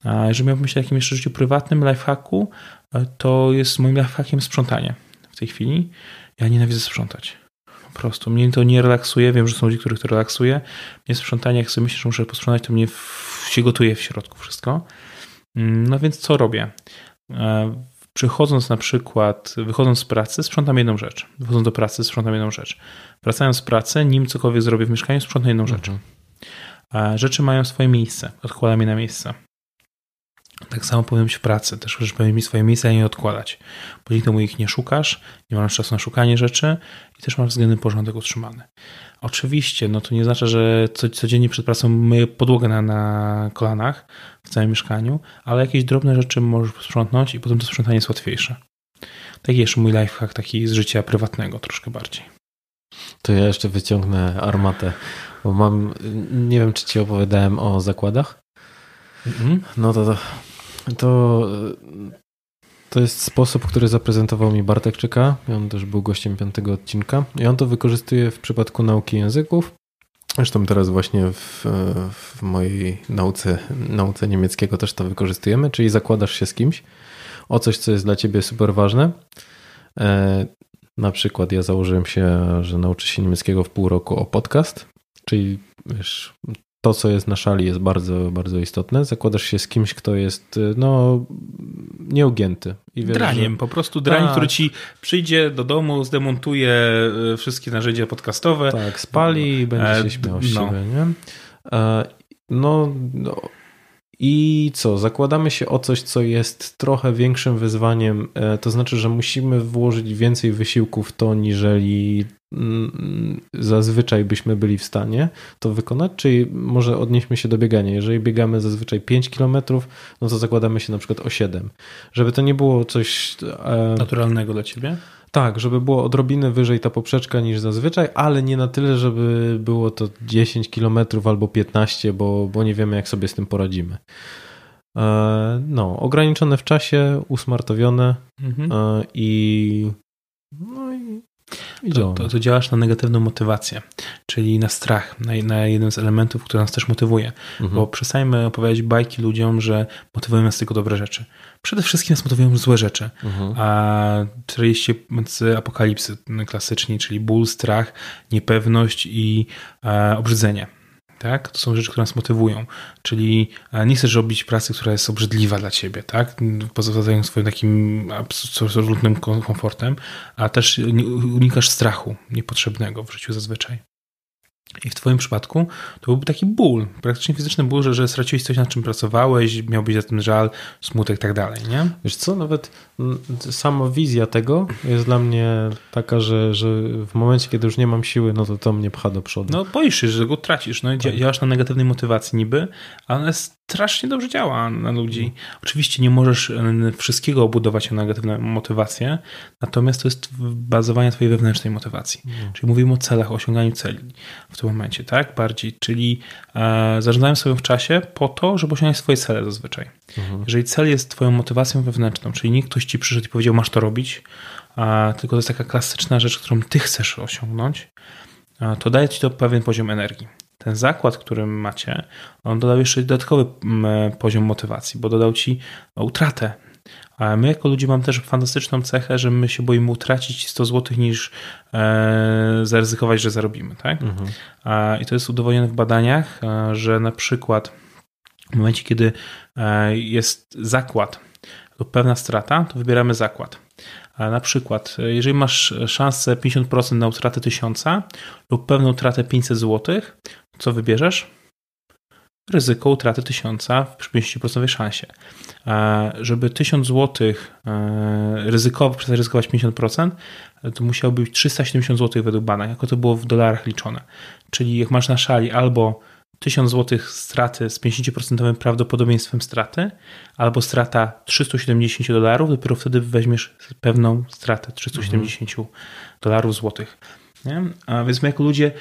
A jeżeli miałbym myśleć o jakimś jeszcze życiu prywatnym lifehacku, to jest moim lifehackiem sprzątanie w tej chwili. Ja nienawidzę sprzątać. Po prostu. Mnie to nie relaksuje. Wiem, że są ludzie, których to relaksuje. Mnie sprzątanie, jak sobie myślę, że muszę posprzątać, to mnie się gotuje w środku wszystko. Mm, no więc co robię? E, przychodząc na przykład, wychodząc z pracy, sprzątam jedną rzecz. Wychodząc do pracy, sprzątam jedną rzecz. Wracając z pracy, nim cokolwiek zrobię w mieszkaniu, sprzątam jedną rzecz. Mhm. E, rzeczy mają swoje miejsce. Odkładam je na miejsce. Tak samo powinno być w pracy. Też rzeczy powinny mieć swoje miejsce, a nie odkładać. Bo dzięki temu ich nie szukasz, nie masz czasu na szukanie rzeczy i też masz względny porządek utrzymany. Oczywiście, no to nie znaczy, że codziennie przed pracą myję podłogę na, na kolanach w całym mieszkaniu, ale jakieś drobne rzeczy możesz sprzątnąć i potem to sprzątanie jest łatwiejsze. Taki jeszcze mój lifehack taki z życia prywatnego troszkę bardziej. To ja jeszcze wyciągnę armatę, bo mam, nie wiem czy ci opowiadałem o zakładach. Mhm. No to, to To, to jest sposób, który zaprezentował mi Bartek Czyka. On też był gościem piątego odcinka. I on to wykorzystuje w przypadku nauki języków. Zresztą teraz właśnie w, w mojej nauce, nauce niemieckiego też to wykorzystujemy, czyli zakładasz się z kimś o coś, co jest dla ciebie super ważne. E, na przykład ja założyłem się, że nauczę się niemieckiego w pół roku o podcast, czyli wiesz, to, co jest na szali, jest bardzo, bardzo istotne. Zakładasz się z kimś, kto jest no, nieugięty. I wiesz, Draniem, że... po prostu drań, tak. który ci przyjdzie do domu, zdemontuje e, wszystkie narzędzia podcastowe. Tak, spali i będzie się e, śmiał z no. nie? E, no, no, i co? Zakładamy się o coś, co jest trochę większym wyzwaniem, e, to znaczy, że musimy włożyć więcej wysiłku w to, niżeli zazwyczaj byśmy byli w stanie to wykonać, czyli może odnieśmy się do biegania. Jeżeli biegamy zazwyczaj 5 km, no to zakładamy się na przykład o 7. Żeby to nie było coś e... naturalnego dla ciebie? Tak, żeby było odrobinę wyżej ta poprzeczka niż zazwyczaj, ale nie na tyle, żeby było to 10 km albo 15, bo, bo nie wiemy, jak sobie z tym poradzimy. E, no, ograniczone w czasie, usmartowione mhm. E, i no i to, to, to, działasz na negatywną motywację, czyli na strach, na, na jeden z elementów, który nas też motywuje. Mhm. Bo przestańmy opowiadać bajki ludziom, że motywują nas tylko dobre rzeczy. Przede wszystkim nas motywują złe rzeczy. Mhm. A treści z apokalipsy klasyczni, czyli ból, strach, niepewność i e, obrzydzenie tak? To są rzeczy, które nas motywują. Czyli e, nie chcesz robić pracy, która jest obrzydliwa dla ciebie, tak? Pozostając swoim takim absolutnym komfortem, a też unikasz strachu niepotrzebnego w życiu zazwyczaj. I w Twoim przypadku to byłby taki ból, praktycznie fizyczny ból, że, że straciłeś coś, nad czym pracowałeś, miałbyś za tym żal, smutek i tak dalej, nie? Wiesz co, nawet sama wizja tego jest dla mnie taka, że, że w momencie, kiedy już nie mam siły, no to to mnie pcha do przodu. No boisz się, że go tracisz, no i tak. działasz na negatywnej motywacji niby, ale strasznie dobrze działa na ludzi. Mhm. Oczywiście nie możesz wszystkiego obudować na negatywną motywację, natomiast to jest bazowanie twojej wewnętrznej motywacji. Mhm. Czyli mówimy o celach, o osiąganiu celi w tym momencie, tak? Bardziej, czyli e, zarządzałem sobie w czasie po to, żeby osiągnąć swoje cele zazwyczaj. Mhm. Jeżeli cel jest twoją motywacją wewnętrzną, czyli nie ktoś ci przyszedł i powiedział, masz to robić, a, tylko to jest taka klasyczna rzecz, którą ty chcesz osiągnąć, to daje ci to pewien poziom energii. Ten zakład, który macie, on dodał jeszcze dodatkowy poziom motywacji, bo dodał ci utratę a my jako ludzie mamy też fantastyczną cechę, że my się boimy utracić 100 zł niż e, zaryzykować, że zarobimy. Tak? Mhm. A, I to jest udowodnione w badaniach, że na przykład w momencie, kiedy e, jest zakład lub pewna strata, to wybieramy zakład. Na przykład, e, jeżeli masz szansę 50% na utratę 1000 lub pewną utratę 500 zł, co wybierzesz? ryzyko utraty tysiąca przy 50% szansie. Żeby 1000 zł e, ryzykowo, przestać ryzykować 50%, to musiałoby być 370 zł według badań, jako to było w dolarach liczone. Czyli jak masz na szali albo 1000 zł straty z 50% prawdopodobieństwem straty, albo strata 370 dolarów, dopiero wtedy weźmiesz pewną stratę 370 mhm. dolarów złotych. Nie? A więc my jako ludzie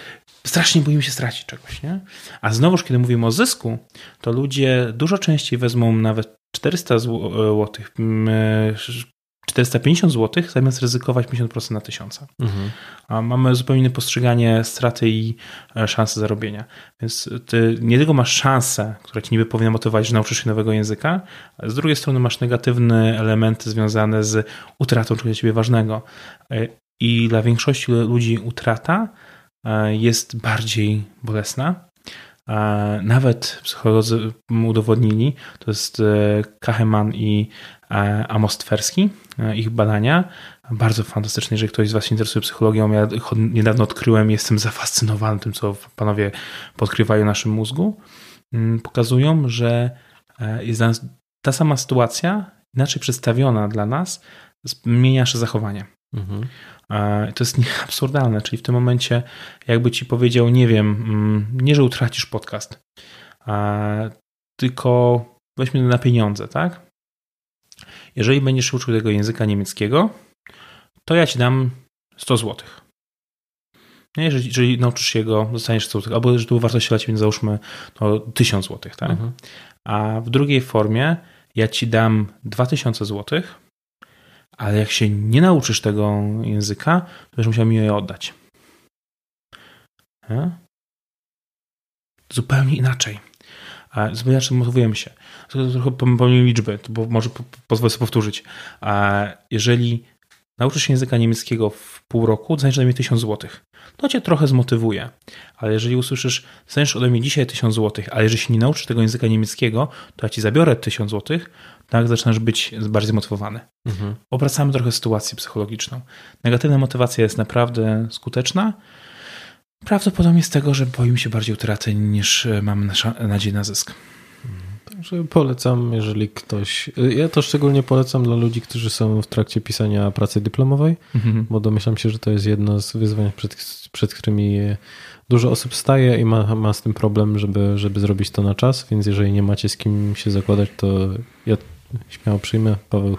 strasznie boimy się stracić czegoś. Nie? A znowuż, kiedy mówimy o zysku, to ludzie dużo częściej wezmą nawet 400 zł, 450 zł, zamiast ryzykować 50% na 1000. Mhm. A mamy zupełnie inne postrzeganie straty i e, szansy zarobienia. Więc ty nie tylko masz szansę, która ci niby powinna motywować, że nauczysz się nowego języka, ale z drugiej strony masz negatywne elementy związane z utratą czegoś dla ciebie ważnego. E, I dla większości ludzi utrata E, jest bardziej bolesna. Nawet psycholodzy udowodnili, to jest Kacheman i Amos Twerski, ich badania, bardzo fantastyczne, jeżeli ktoś z Was się interesuje psychologią. Ja niedawno odkryłem, jestem zafascynowany tym, co panowie podkrywają naszym mózgu. Mm, pokazują, że jest ta sama sytuacja, inaczej przedstawiona dla nas, zmienia nasze zachowanie. Mhm. To jest absurdalne, czyli w tym momencie jakby ci powiedział, nie wiem, mm, nie, że utracisz podcast, tylko weźmy na pieniądze, tak? Jeżeli będziesz uczył tego języka niemieckiego, to ja ci dam 100 zł. Nie, jeżeli, jeżeli nauczysz się go, dostaniesz 100 zł, albo że tu wartość dla ciebie, załóżmy, to 1000 zł, tak? Mhm. A w drugiej formie ja ci dam 2000 zł, ale jak się nie nauczysz tego języka, to będziesz musiał mi je oddać. Nie? Zupełnie inaczej. Zupełnie inaczej motywujemy się. Trochę pomyliłem liczby, bo może pozwolę sobie powtórzyć. A jeżeli nauczysz się języka niemieckiego w pół roku, dostaniesz ode mnie 1000 zł. To cię trochę zmotywuje. Ale jeżeli usłyszysz, dostaniesz ode mnie dzisiaj 1000 zł, ale jeżeli się nie nauczysz tego języka niemieckiego, to ja ci zabiorę 1000 zł, tak zaczynasz być bardziej zmotywowany. Mhm. Obracamy trochę sytuację psychologiczną. Negatywna motywacja jest naprawdę skuteczna. Prawdopodobnie z tego, że boimy się bardziej utraty niż mamy nadzieję na zysk. Także polecam, jeżeli ktoś. Ja to szczególnie polecam dla ludzi, którzy są w trakcie pisania pracy dyplomowej, mhm. bo domyślam się, że to jest jedno z wyzwań, przed, przed którymi dużo osób staje i ma, ma z tym problem, żeby, żeby zrobić to na czas. Więc jeżeli nie macie z kim się zakładać, to ja śmiało przyjmę. Paweł.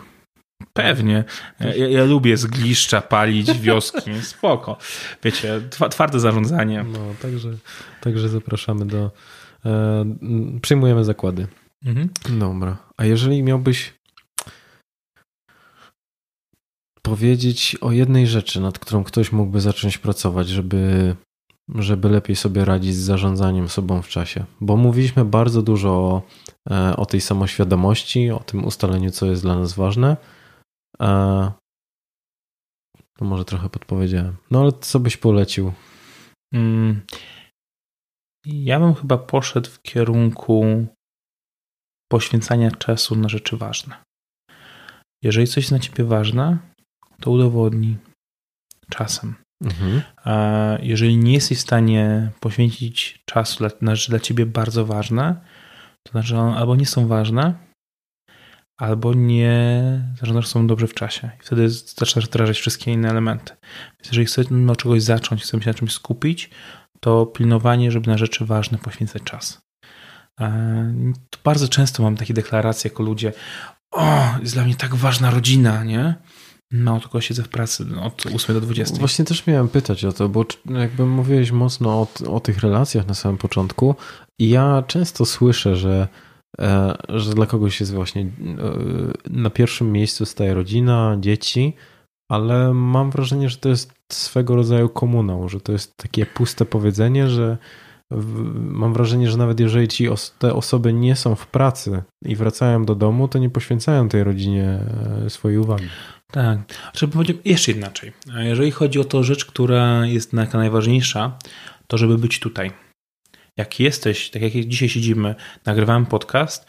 Pewnie. Ja, ja lubię zgliszcza palić wioski. Spoko. Wiecie, twarde zarządzanie. No, także, także zapraszamy do. E, przyjmujemy zakłady. Mhm. Dobra. A jeżeli miałbyś powiedzieć o jednej rzeczy, nad którą ktoś mógłby zacząć pracować, żeby, żeby lepiej sobie radzić z zarządzaniem sobą w czasie? Bo mówiliśmy bardzo dużo o, e, o tej samoświadomości, o tym ustaleniu, co jest dla nas ważne. No może trochę podpowiedziałem. No ale co byś polecił? Mm. Ja bym chyba poszedł w kierunku poświęcania czasu na rzeczy ważne. Jeżeli coś jest dla ciebie ważne, to udowodnij czasem. Mhm. A jeżeli nie jesteś w stanie poświęcić czasu na rzeczy dla ciebie bardzo ważne, to znaczy one albo nie są ważne, albo nie zarządzasz są dobrze w czasie. I wtedy zaczynasz wdrażać wszystkie inne elementy. Więc jeżeli chcesz no, czegoś zacząć, chcesz się na czymś skupić, to pilnowanie, żeby na rzeczy ważne poświęcać czas. E, to bardzo często mam takie deklaracje jako ludzie, o, jest dla mnie tak ważna rodzina, nie? No, tylko siedzę w pracy od 8 do 20. Właśnie też miałem pytać o to, bo jakby mówiłeś mocno o, o tych relacjach na samym początku i ja często słyszę, że, że dla kogoś jest właśnie e, na pierwszym miejscu staje rodzina, dzieci, ale mam wrażenie, że to jest swego rodzaju komunał, że to jest takie puste powiedzenie, że mam wrażenie, że nawet jeżeli ci os te osoby nie są w pracy i wracają do domu, to nie poświęcają tej rodzinie e, swojej uwagi. Tak. Żeby powiedzieć jeszcze inaczej. Jeżeli chodzi o to rzecz, która jest najważniejsza, to żeby być tutaj jak jesteś, tak jak dzisiaj siedzimy, nagrywamy podcast,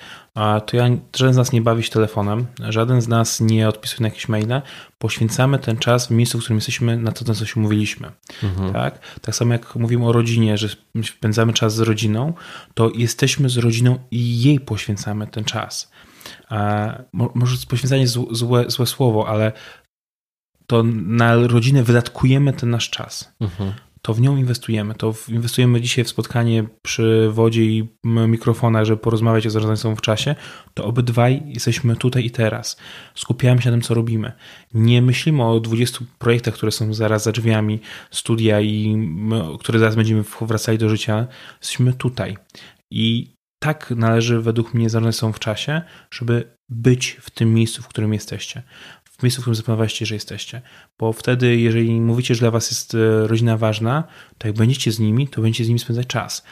to ja, żaden z nas nie bawi się telefonem, żaden z nas nie odpisuje na jakieś maile, poświęcamy ten czas w miejscu, w którym jesteśmy na to, co się mówiliśmy. Mhm. Tak? tak samo jak mówimy o rodzinie, że spędzamy czas z rodziną, to jesteśmy z rodziną i jej poświęcamy ten czas. Może poświęcanie złe, złe słowo, ale to na rodzinę wydatkujemy ten nasz czas. Mhm to w nią inwestujemy. To inwestujemy dzisiaj w spotkanie przy wodzie i mikrofonach, żeby porozmawiać o zarządzaniu w czasie, to obydwaj jesteśmy tutaj i teraz. Skupiamy się na tym, co robimy. Nie myślimy o 20 projektach, które są zaraz za drzwiami studia i my, które zaraz będziemy wracali do życia. Jesteśmy tutaj. I tak należy według mnie zarządzać w czasie, żeby być w tym miejscu, w którym jesteście w miejscu, w którym zaplanowaliście, że jesteście. Bo wtedy, jeżeli mówicie, że dla was jest e, rodzina ważna, to jak będziecie z nimi, to będziecie z nimi spędzać czas.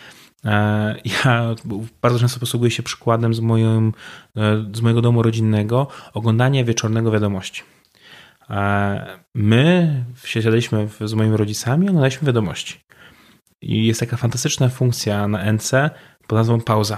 E, ja bardzo często posługuję się przykładem z, moim, e, z mojego domu rodzinnego oglądania wieczornego wiadomości. My siadaliśmy z moimi rodzicami oglądaliśmy wiadomości. I jest taka fantastyczna funkcja na NC pod nazwą pauza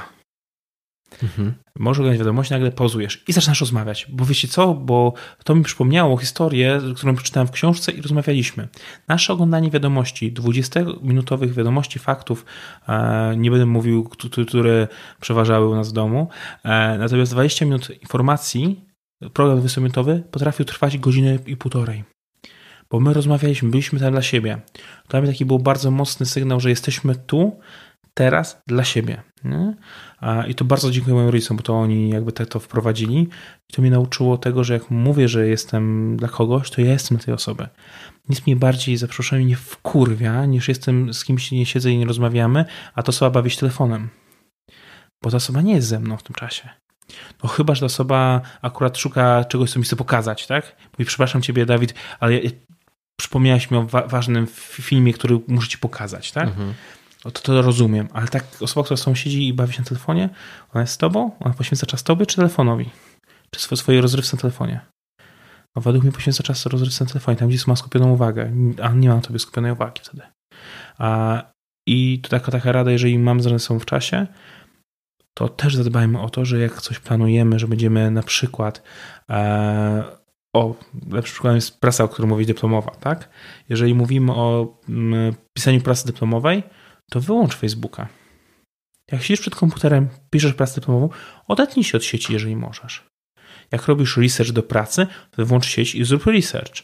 Mhm. Możesz oglądać wiadomości, nagle pozujesz i zaczynasz rozmawiać. Bo wiecie co? Bo to mi przypomniało historię, którą przeczytałem w książce i rozmawialiśmy. Nasze oglądanie wiadomości, 20-minutowych wiadomości, faktów, e, nie będę mówił, które przeważały u nas w domu, e, natomiast 20 minut informacji, program 20-minutowy potrafił trwać godzinę i półtorej bo my rozmawialiśmy, byliśmy tam dla siebie. Dla mnie taki był bardzo mocny sygnał, że jesteśmy tu, teraz dla siebie. Nie? I to bardzo dziękuję moim rodzicom, bo to oni jakby to wprowadzili. I to mnie nauczyło tego, że jak mówię, że jestem dla kogoś, to ja jestem tej osoby. Nic mnie bardziej za przeproszeniem nie wkurwia, niż jestem z kimś nie siedzę i nie rozmawiamy, a to osoba bawi się telefonem. Bo ta osoba nie jest ze mną w tym czasie. No chyba, że ta osoba akurat szuka czegoś, co mi chce pokazać, tak? Mówi, przepraszam ciebie, Dawid, ale przypomniałeś mi o wa ważnym filmie, który muszę ci pokazać, tak? Mhm. To, to rozumiem, ale tak osoba, która z siedzi i bawi się na telefonie, ona jest z tobą? Ona poświęca czas tobie czy telefonowi? Czy swojej rozrywce na telefonie? No według mnie poświęca czas rozrywce na telefonie, tam gdzie ma skupioną uwagę, a nie ma na tobie skupionej uwagi wtedy. A, I to taka, taka rada, jeżeli mam zanesą w czasie, to też zadbajmy o to, że jak coś planujemy, że będziemy na przykład e, o, lepszy przykładem jest prasa, o której mówi dyplomowa, tak? Jeżeli mówimy o mm, pisaniu prasy dyplomowej, to wyłącz Facebooka. Jak siedzisz przed komputerem, piszesz prasę dyplomową, odetnij się od sieci, jeżeli możesz. Jak robisz research do pracy, to wyłącz sieć i zrób research.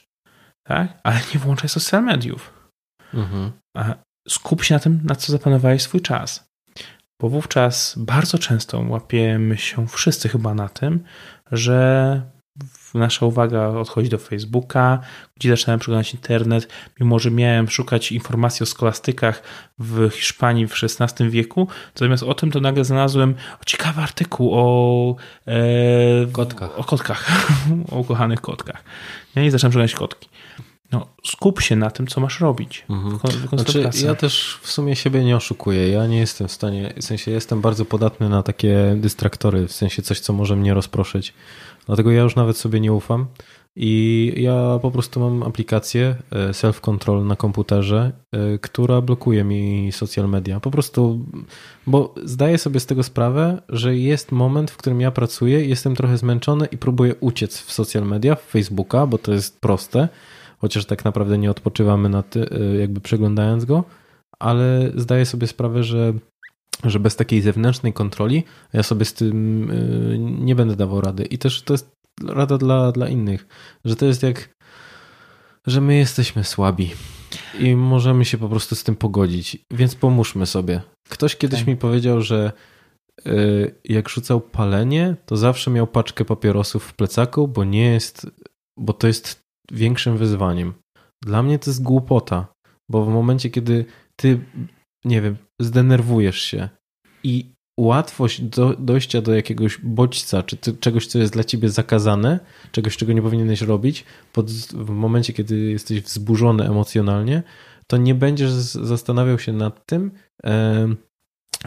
Tak? Ale nie włączaj social mediów. Mhm. Skup się na tym, na co zaplanowałeś swój czas. Bo wówczas bardzo często łapiemy się wszyscy chyba na tym, że nasza uwaga odchodzi do Facebooka, gdzie zaczynałem przeglądać internet, mimo że miałem szukać informacji o skolastykach w Hiszpanii w XVI wieku, to zamiast o tym to nagle znalazłem ciekawy artykuł o e, kotkach. O kotkach, o ukochanych kotkach. Ja nie zacząłem przeglądać kotki. No, skup się na tym, co masz robić. Mhm. Znaczy, ja też w sumie siebie nie oszukuję. Ja nie jestem w stanie, w sensie jestem bardzo podatny na takie dystraktory, w sensie coś, co może mnie rozproszyć. Dlatego ja już nawet sobie nie ufam. I ja po prostu mam aplikację e, self-control na komputerze, e, która blokuje mi social media. Po prostu, bo zdaję sobie z tego sprawę, że jest moment, w którym ja pracuję, jestem trochę zmęczony i próbuję uciec w social media, w Facebooka, bo to jest proste chociaż tak naprawdę nie odpoczywamy na ty, e, jakby przeglądając go, ale zdaję sobie sprawę, że, że bez takiej zewnętrznej kontroli ja sobie z tym e, nie będę dawał rady. I też to jest rada dla, dla innych, że to jest jak, że my jesteśmy słabi i możemy się po prostu z tym pogodzić, więc pomóżmy sobie. Ktoś kiedyś tak. mi powiedział, że e, jak rzucał palenie, to zawsze miał paczkę papierosów w plecaku, bo nie jest, bo to jest większym wyzwaniem. Dla mnie to jest głupota, bo w momencie, kiedy ty, nie wiem, zdenerwujesz się i łatwość do, dojścia do jakiegoś bodźca, czy ty, czegoś, co jest dla ciebie zakazane, czegoś, czego nie powinieneś robić, pod, w momencie, kiedy jesteś wzburzony emocjonalnie, to nie będziesz zastanawiał się nad tym,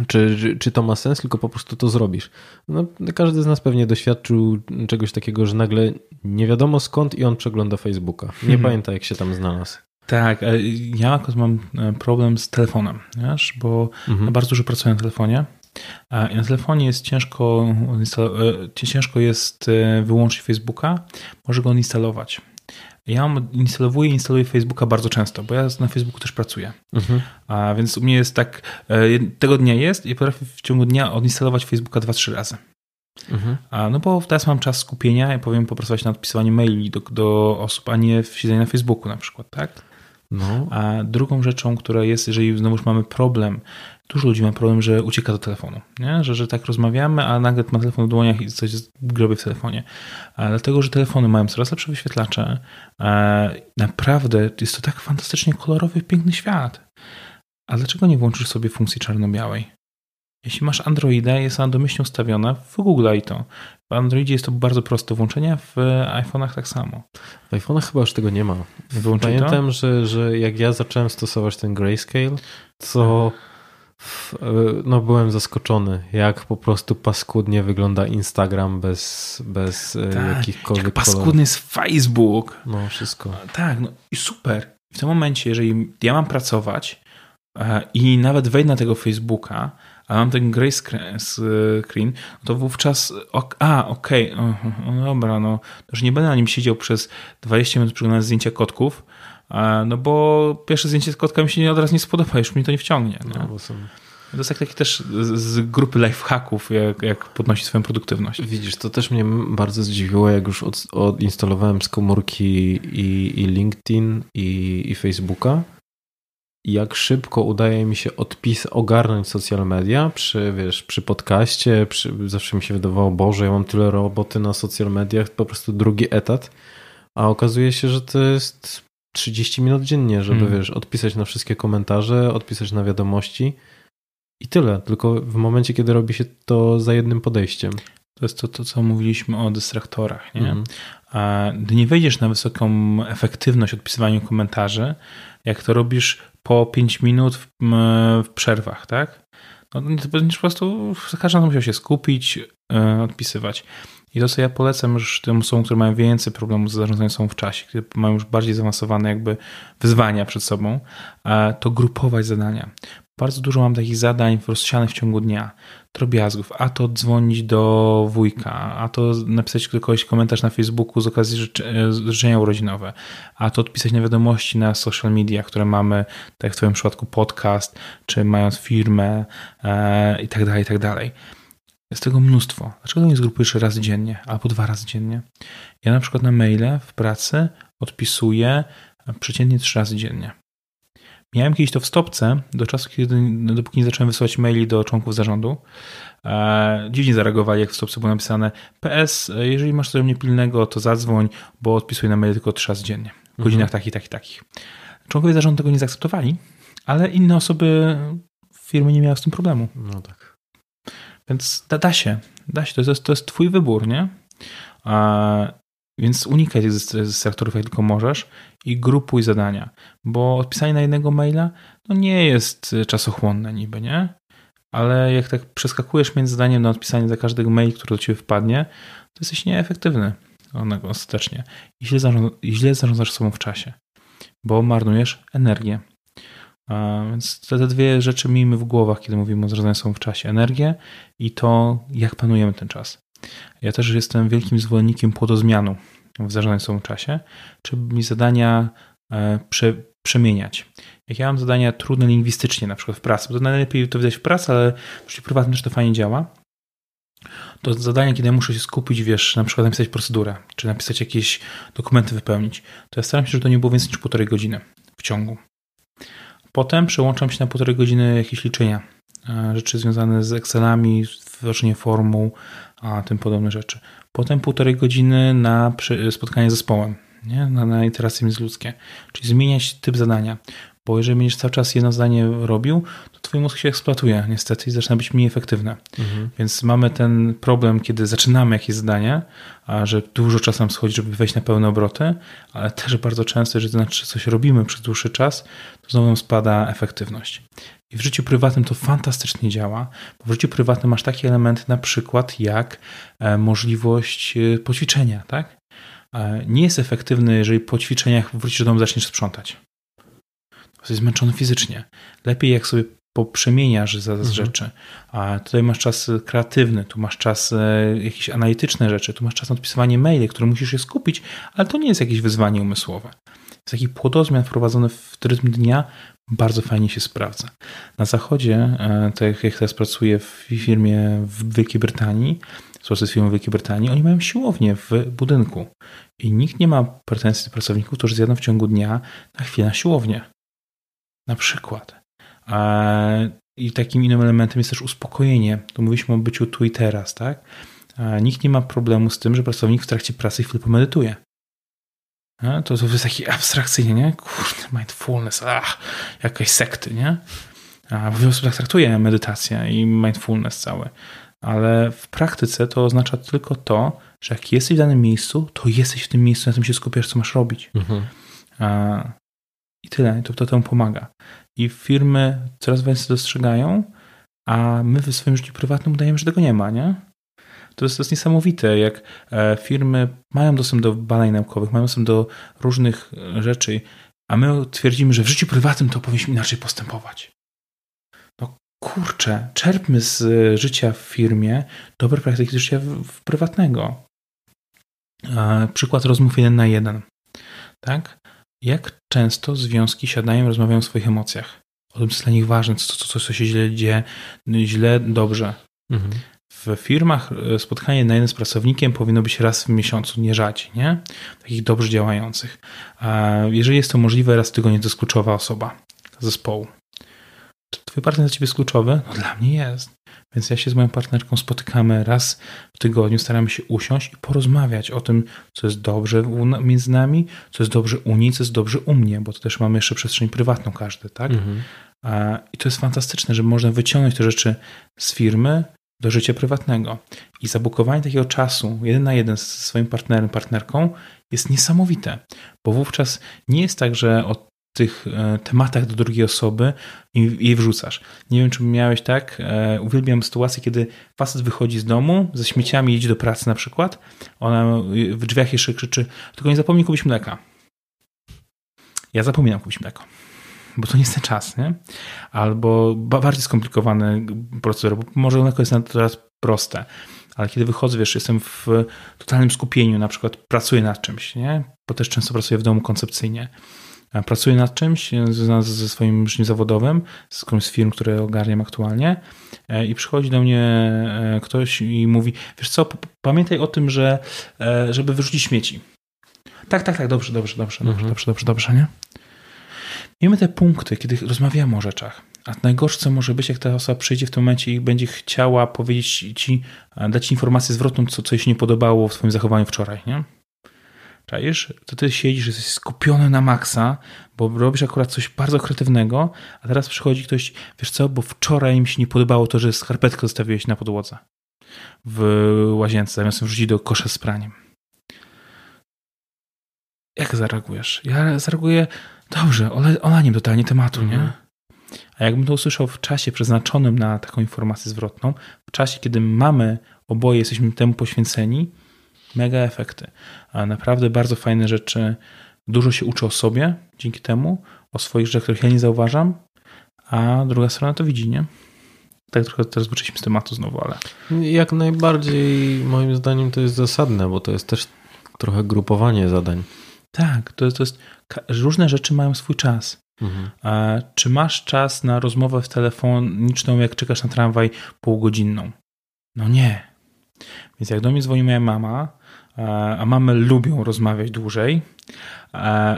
czy, czy to ma sens, tylko po prostu to zrobisz. No, każdy z nas pewnie doświadczył czegoś takiego, że nagle nie wiadomo skąd i on przegląda Facebooka. Nie hmm. pamięta, jak się tam znalazł. Tak, e, ja akurat mam e, problem z telefonem, wiesz, bo mhm. bardzo dużo pracuję na telefonie. I na telefonie jest ciężko, e, ciężko jest wyłączyć Facebooka, może go instalować. Ja instalowuję i instaluję Facebooka bardzo często, bo ja na Facebooku też pracuję. Mhm. A więc u mnie jest tak, e, tego dnia jest i potrafię w ciągu dnia odinstalować Facebooka dwa, trzy razy. Mhm. A, no bo teraz mam czas skupienia i powiem popracować nad odpisywaniem maili do, do osób, a nie w siedzeniu na Facebooku na przykład, tak? No. A drugą rzeczą, która jest, jeżeli znowu mamy problem, dużo ludzi ma problem, że ucieka do telefonu, nie? Że, że tak rozmawiamy, a nagle ma telefon w dłoniach i coś grobie w telefonie. A dlatego, że telefony mają coraz lepsze wyświetlacze. Naprawdę jest to tak fantastycznie kolorowy, piękny świat. A dlaczego nie włączysz sobie funkcji czarno-białej? Jeśli masz Androida, jest ona domyślnie ustawiona, wygooglaj to. W Androidzie jest to bardzo proste włączenie, w iPhone'ach tak samo. W iPhone'ach chyba już tego nie ma. Wyłączyj Pamiętam, że, że jak ja zacząłem stosować ten grayscale, to no byłem zaskoczony, jak po prostu paskudnie wygląda Instagram bez, bez e, tak, jakichkolwiek jak paskudny kolorów. jest Facebook. No, wszystko. Tak, no i super. W tym momencie, jeżeli ja mam pracować e, i nawet wejdę na tego Facebooka, a mam ten grey screen, to wówczas, a okej, okay, no dobra, no, to nie będę na nim siedział przez 20 minut przeglądając zdjęcia kotków, no bo pierwsze zdjęcie z kotka mi się od razu nie spodoba, już mi to nie wciągnie. No, bo są... To jest jak taki też z grupy lifehacków, jak, jak podnosi swoją produktywność. Widzisz, to też mnie bardzo zdziwiło, jak już od, odinstalowałem z komórki i, i LinkedIn i, i Facebooka, jak szybko udaje mi się odpis, ogarnąć social media przy, wiesz, przy podcaście, przy, zawsze mi się wydawało, Boże, ja mam tyle roboty na social mediach, po prostu drugi etat, a okazuje się, że to jest 30 minut dziennie, żeby, hmm. wiesz, odpisać na wszystkie komentarze, odpisać na wiadomości i tyle, tylko w momencie, kiedy robi się to za jednym podejściem. To jest to, to co mówiliśmy o dystraktorach. Nie? Mhm. A gdy nie wejdziesz na wysoką efektywność odpisywania komentarzy, jak to robisz po 5 minut w, w przerwach, tak? No, to będziesz po prostu każdy musiał się skupić, yy, odpisywać. I to, co ja polecam już tym osobom, które mają więcej problemów z zarządzaniem sobą w czasie, które mają już bardziej zaawansowane jakby wyzwania przed sobą, to grupować zadania. Bardzo dużo mam takich zadań rozsianych w ciągu dnia, drobiazgów, a to dzwonić do wujka, a to napisać do kogoś komentarz na Facebooku z okazji życzenia urodzinowe, a to odpisać na wiadomości na social media, które mamy, tak jak w Twoim przypadku podcast, czy mając firmę e, i tak dalej, i tak dalej. Jest tego mnóstwo. Dlaczego nie zgrupujesz raz dziennie albo dwa razy dziennie? Ja na przykład na maile w pracy odpisuję przeciętnie trzy razy dziennie. Miałem kiedyś to w stopce do czasu, kiedy dopóki nie zacząłem wysyłać maili do członków zarządu. E, dziwnie zareagowali, jak w stopce było napisane PS, jeżeli masz coś mnie pilnego, to zadzwoń, bo odpisuję na maile tylko trzy razy dziennie. W mhm. godzinach takich, takich, takich. Członkowie zarządu tego nie zaakceptowali, ale inne osoby w firmy nie miały z tym problemu. No tak. Więc da, da się, da się, to jest, to jest twój wybór, nie? A, więc unikaj tych sektorów jak tylko możesz i grupuj zadania, bo odpisanie na jednego maila no nie jest czasochłonne niby, nie? Ale jak tak przeskakujesz między zadaniem na odpisanie za każdego mail, który do ciebie wpadnie, to jesteś nieefektywny ostatecznie i źle, źle zarządzasz sobą w czasie, bo marnujesz energię. Więc te, te dwie rzeczy miejmy w głowach, kiedy mówimy o sobą w czasie. Energię i to, jak planujemy ten czas. Ja też jestem wielkim zwolennikiem płodozmianu w w czasie, czyli zadania e, prze, przemieniać. Jak ja mam zadania trudne lingwistycznie, na przykład w pracy, bo to najlepiej to widać w pracy, ale w życiu prywatnym też to fajnie działa, to zadania, kiedy ja muszę się skupić, wiesz, na przykład napisać procedurę, czy napisać jakieś dokumenty wypełnić, to ja staram się, żeby to nie było więcej niż półtorej godziny w ciągu. Potem przełączam się na półtorej godziny jakieś liczenia, e, rzeczy związane z Excelami, tworzenie formuł, a tym podobne rzeczy. Potem półtorej godziny na spotkanie z zespołem, nie? Na, na interakcje międzyludzkie, czyli zmieniać typ zadania. Bo jeżeli będziesz cały czas jedno zdanie robił, to twój mózg się eksploatuje niestety i zaczyna być mniej efektywne. Mhm. Więc mamy ten problem, kiedy zaczynamy jakieś zdanie, a że dużo czasu nam schodzi, żeby wejść na pełne obroty, ale też bardzo często, jeżeli to znaczy coś robimy przez dłuższy czas, to znowu nam spada efektywność. I w życiu prywatnym to fantastycznie działa, bo w życiu prywatnym masz takie elementy na przykład jak e, możliwość e, poćwiczenia, tak? E, nie jest efektywny, jeżeli po ćwiczeniach wrócisz do domu zaczniesz sprzątać jesteś zmęczony fizycznie. Lepiej jak sobie poprzemieniasz za mhm. rzeczy. A tutaj masz czas kreatywny, tu masz czas e, jakieś analityczne rzeczy, tu masz czas na odpisywanie maili, które musisz się skupić, ale to nie jest jakieś wyzwanie umysłowe. Jest taki płodozmian wprowadzony w rytm dnia bardzo fajnie się sprawdza. Na zachodzie, e, tak jak teraz pracuję w firmie w Wielkiej Brytanii, z firmą w Wielkiej Brytanii, oni mają siłownię w budynku i nikt nie ma pretensji do pracowników, którzy zjadą w ciągu dnia na chwilę na siłownię. Na przykład. I takim innym elementem jest też uspokojenie. Tu mówiliśmy o byciu tu i teraz, tak? Nikt nie ma problemu z tym, że pracownik w trakcie pracy chwilę pomedytuje. To, to jest takie abstrakcyjnie, nie? Kurde, mindfulness, ach, jakaś sekty, nie? A w wielu tak traktuje medytacja i mindfulness całe. Ale w praktyce to oznacza tylko to, że jak jesteś w danym miejscu, to jesteś w tym miejscu, na tym się skupiasz, co masz robić. Mhm. I tyle, to, to temu pomaga. I firmy coraz więcej dostrzegają, a my w swoim życiu prywatnym udajemy, że tego nie ma, nie? To jest, to jest niesamowite, jak e, firmy mają dostęp do badań naukowych, mają dostęp do różnych e, rzeczy, a my twierdzimy, że w życiu prywatnym to powinniśmy inaczej postępować. No kurczę, czerpmy z e, życia w firmie dobre praktyki życia w, w prywatnego. Przykład rozmów jeden na jeden. Tak? Jak często związki siadają i rozmawiają o swoich emocjach? O tym, co jest dla nich ważne, co, co, co się źle dzieje, źle, dobrze. Mhm. W firmach e, spotkanie na jeden z pracownikiem powinno być raz w miesiącu, nie rzadziej, nie? Takich dobrze działających. Jeżeli jest to możliwe, raz w tygodniu to jest kluczowa osoba zespołu. Czy twój partner dla ciebie jest kluczowy? No dla mnie jest. Więc ja się z moją partnerką spotykamy raz w tygodniu, staramy się usiąść i porozmawiać o tym, co jest dobrze między nami, co jest dobrze u niej, co jest dobrze u mnie, bo to też mamy jeszcze przestrzeń prywatną każdy, tak? Mhm. I to jest fantastyczne, że można wyciągnąć te rzeczy z firmy do życia prywatnego. I zabukowanie takiego czasu jeden na jeden ze swoim partnerem, partnerką jest niesamowite, bo wówczas nie jest tak, że o tych e, tematach do drugiej osoby i je wrzucasz. Nie wiem, czy miałeś tak. E, uwielbiam sytuację, kiedy facet wychodzi z domu ze śmieciami, jedzie do pracy na przykład. Ona w drzwiach jeszcze krzyczy, tylko nie zapomnij kupić mleka. Ja zapominam kupić mleko bo to nie jest ten czas, nie? Albo bardziej skomplikowany proceder, bo może mleko jest teraz proste, ale kiedy wychodzę, wiesz, jestem w totalnym skupieniu, na przykład pracuję nad czymś, nie? Bo też często pracuję w domu koncepcyjnie. Pracuję nad czymś związanym ze swoim życiem zawodowym, z którymś z firm, które ogarniam aktualnie e, i przychodzi do mnie e, ktoś i mówi, wiesz co, pamiętaj o tym, że e, żeby wyrzucić śmieci. Tak, tak, tak, dobrze, dobrze, dobrze, dobrze, mhm. dobrze, dobrze, dobrze, nie? Miejmy te punkty, kiedy rozmawiamy o rzeczach. A najgorsze, co może być, jak ta osoba przyjdzie w tym momencie i będzie chciała powiedzieć ci, dać ci informację zwrotną, co, co jej się nie podobało w swoim zachowaniu wczoraj, nie? Czaisz? To ty siedzisz, jesteś skupiony na maksa, bo robisz akurat coś bardzo kreatywnego, a teraz przychodzi ktoś, wiesz co, bo wczoraj mi się nie podobało to, że skarpetkę zostawiłeś na podłodze w łazience, zamiast wrzucić do kosza z praniem. Jak zareagujesz? Ja zareaguję dobrze, olaniem totalnie tematu, nie? Mhm. A jakbym to usłyszał w czasie przeznaczonym na taką informację zwrotną, w czasie, kiedy mamy, oboje jesteśmy temu poświęceni, mega efekty. A naprawdę bardzo fajne rzeczy. Dużo się uczę o sobie dzięki temu, o swoich rzeczach, których ja nie zauważam, a druga strona to widzi, nie? Tak trochę teraz wróciliśmy z tematu znowu, ale... Jak najbardziej moim zdaniem to jest zasadne, bo to jest też trochę grupowanie zadań. Tak, to jest, to jest różne rzeczy mają swój czas. Mhm. Czy masz czas na rozmowę telefoniczną, jak czekasz na tramwaj półgodzinną? No nie. Więc jak do mnie dzwoni moja mama, a mamy lubią rozmawiać dłużej,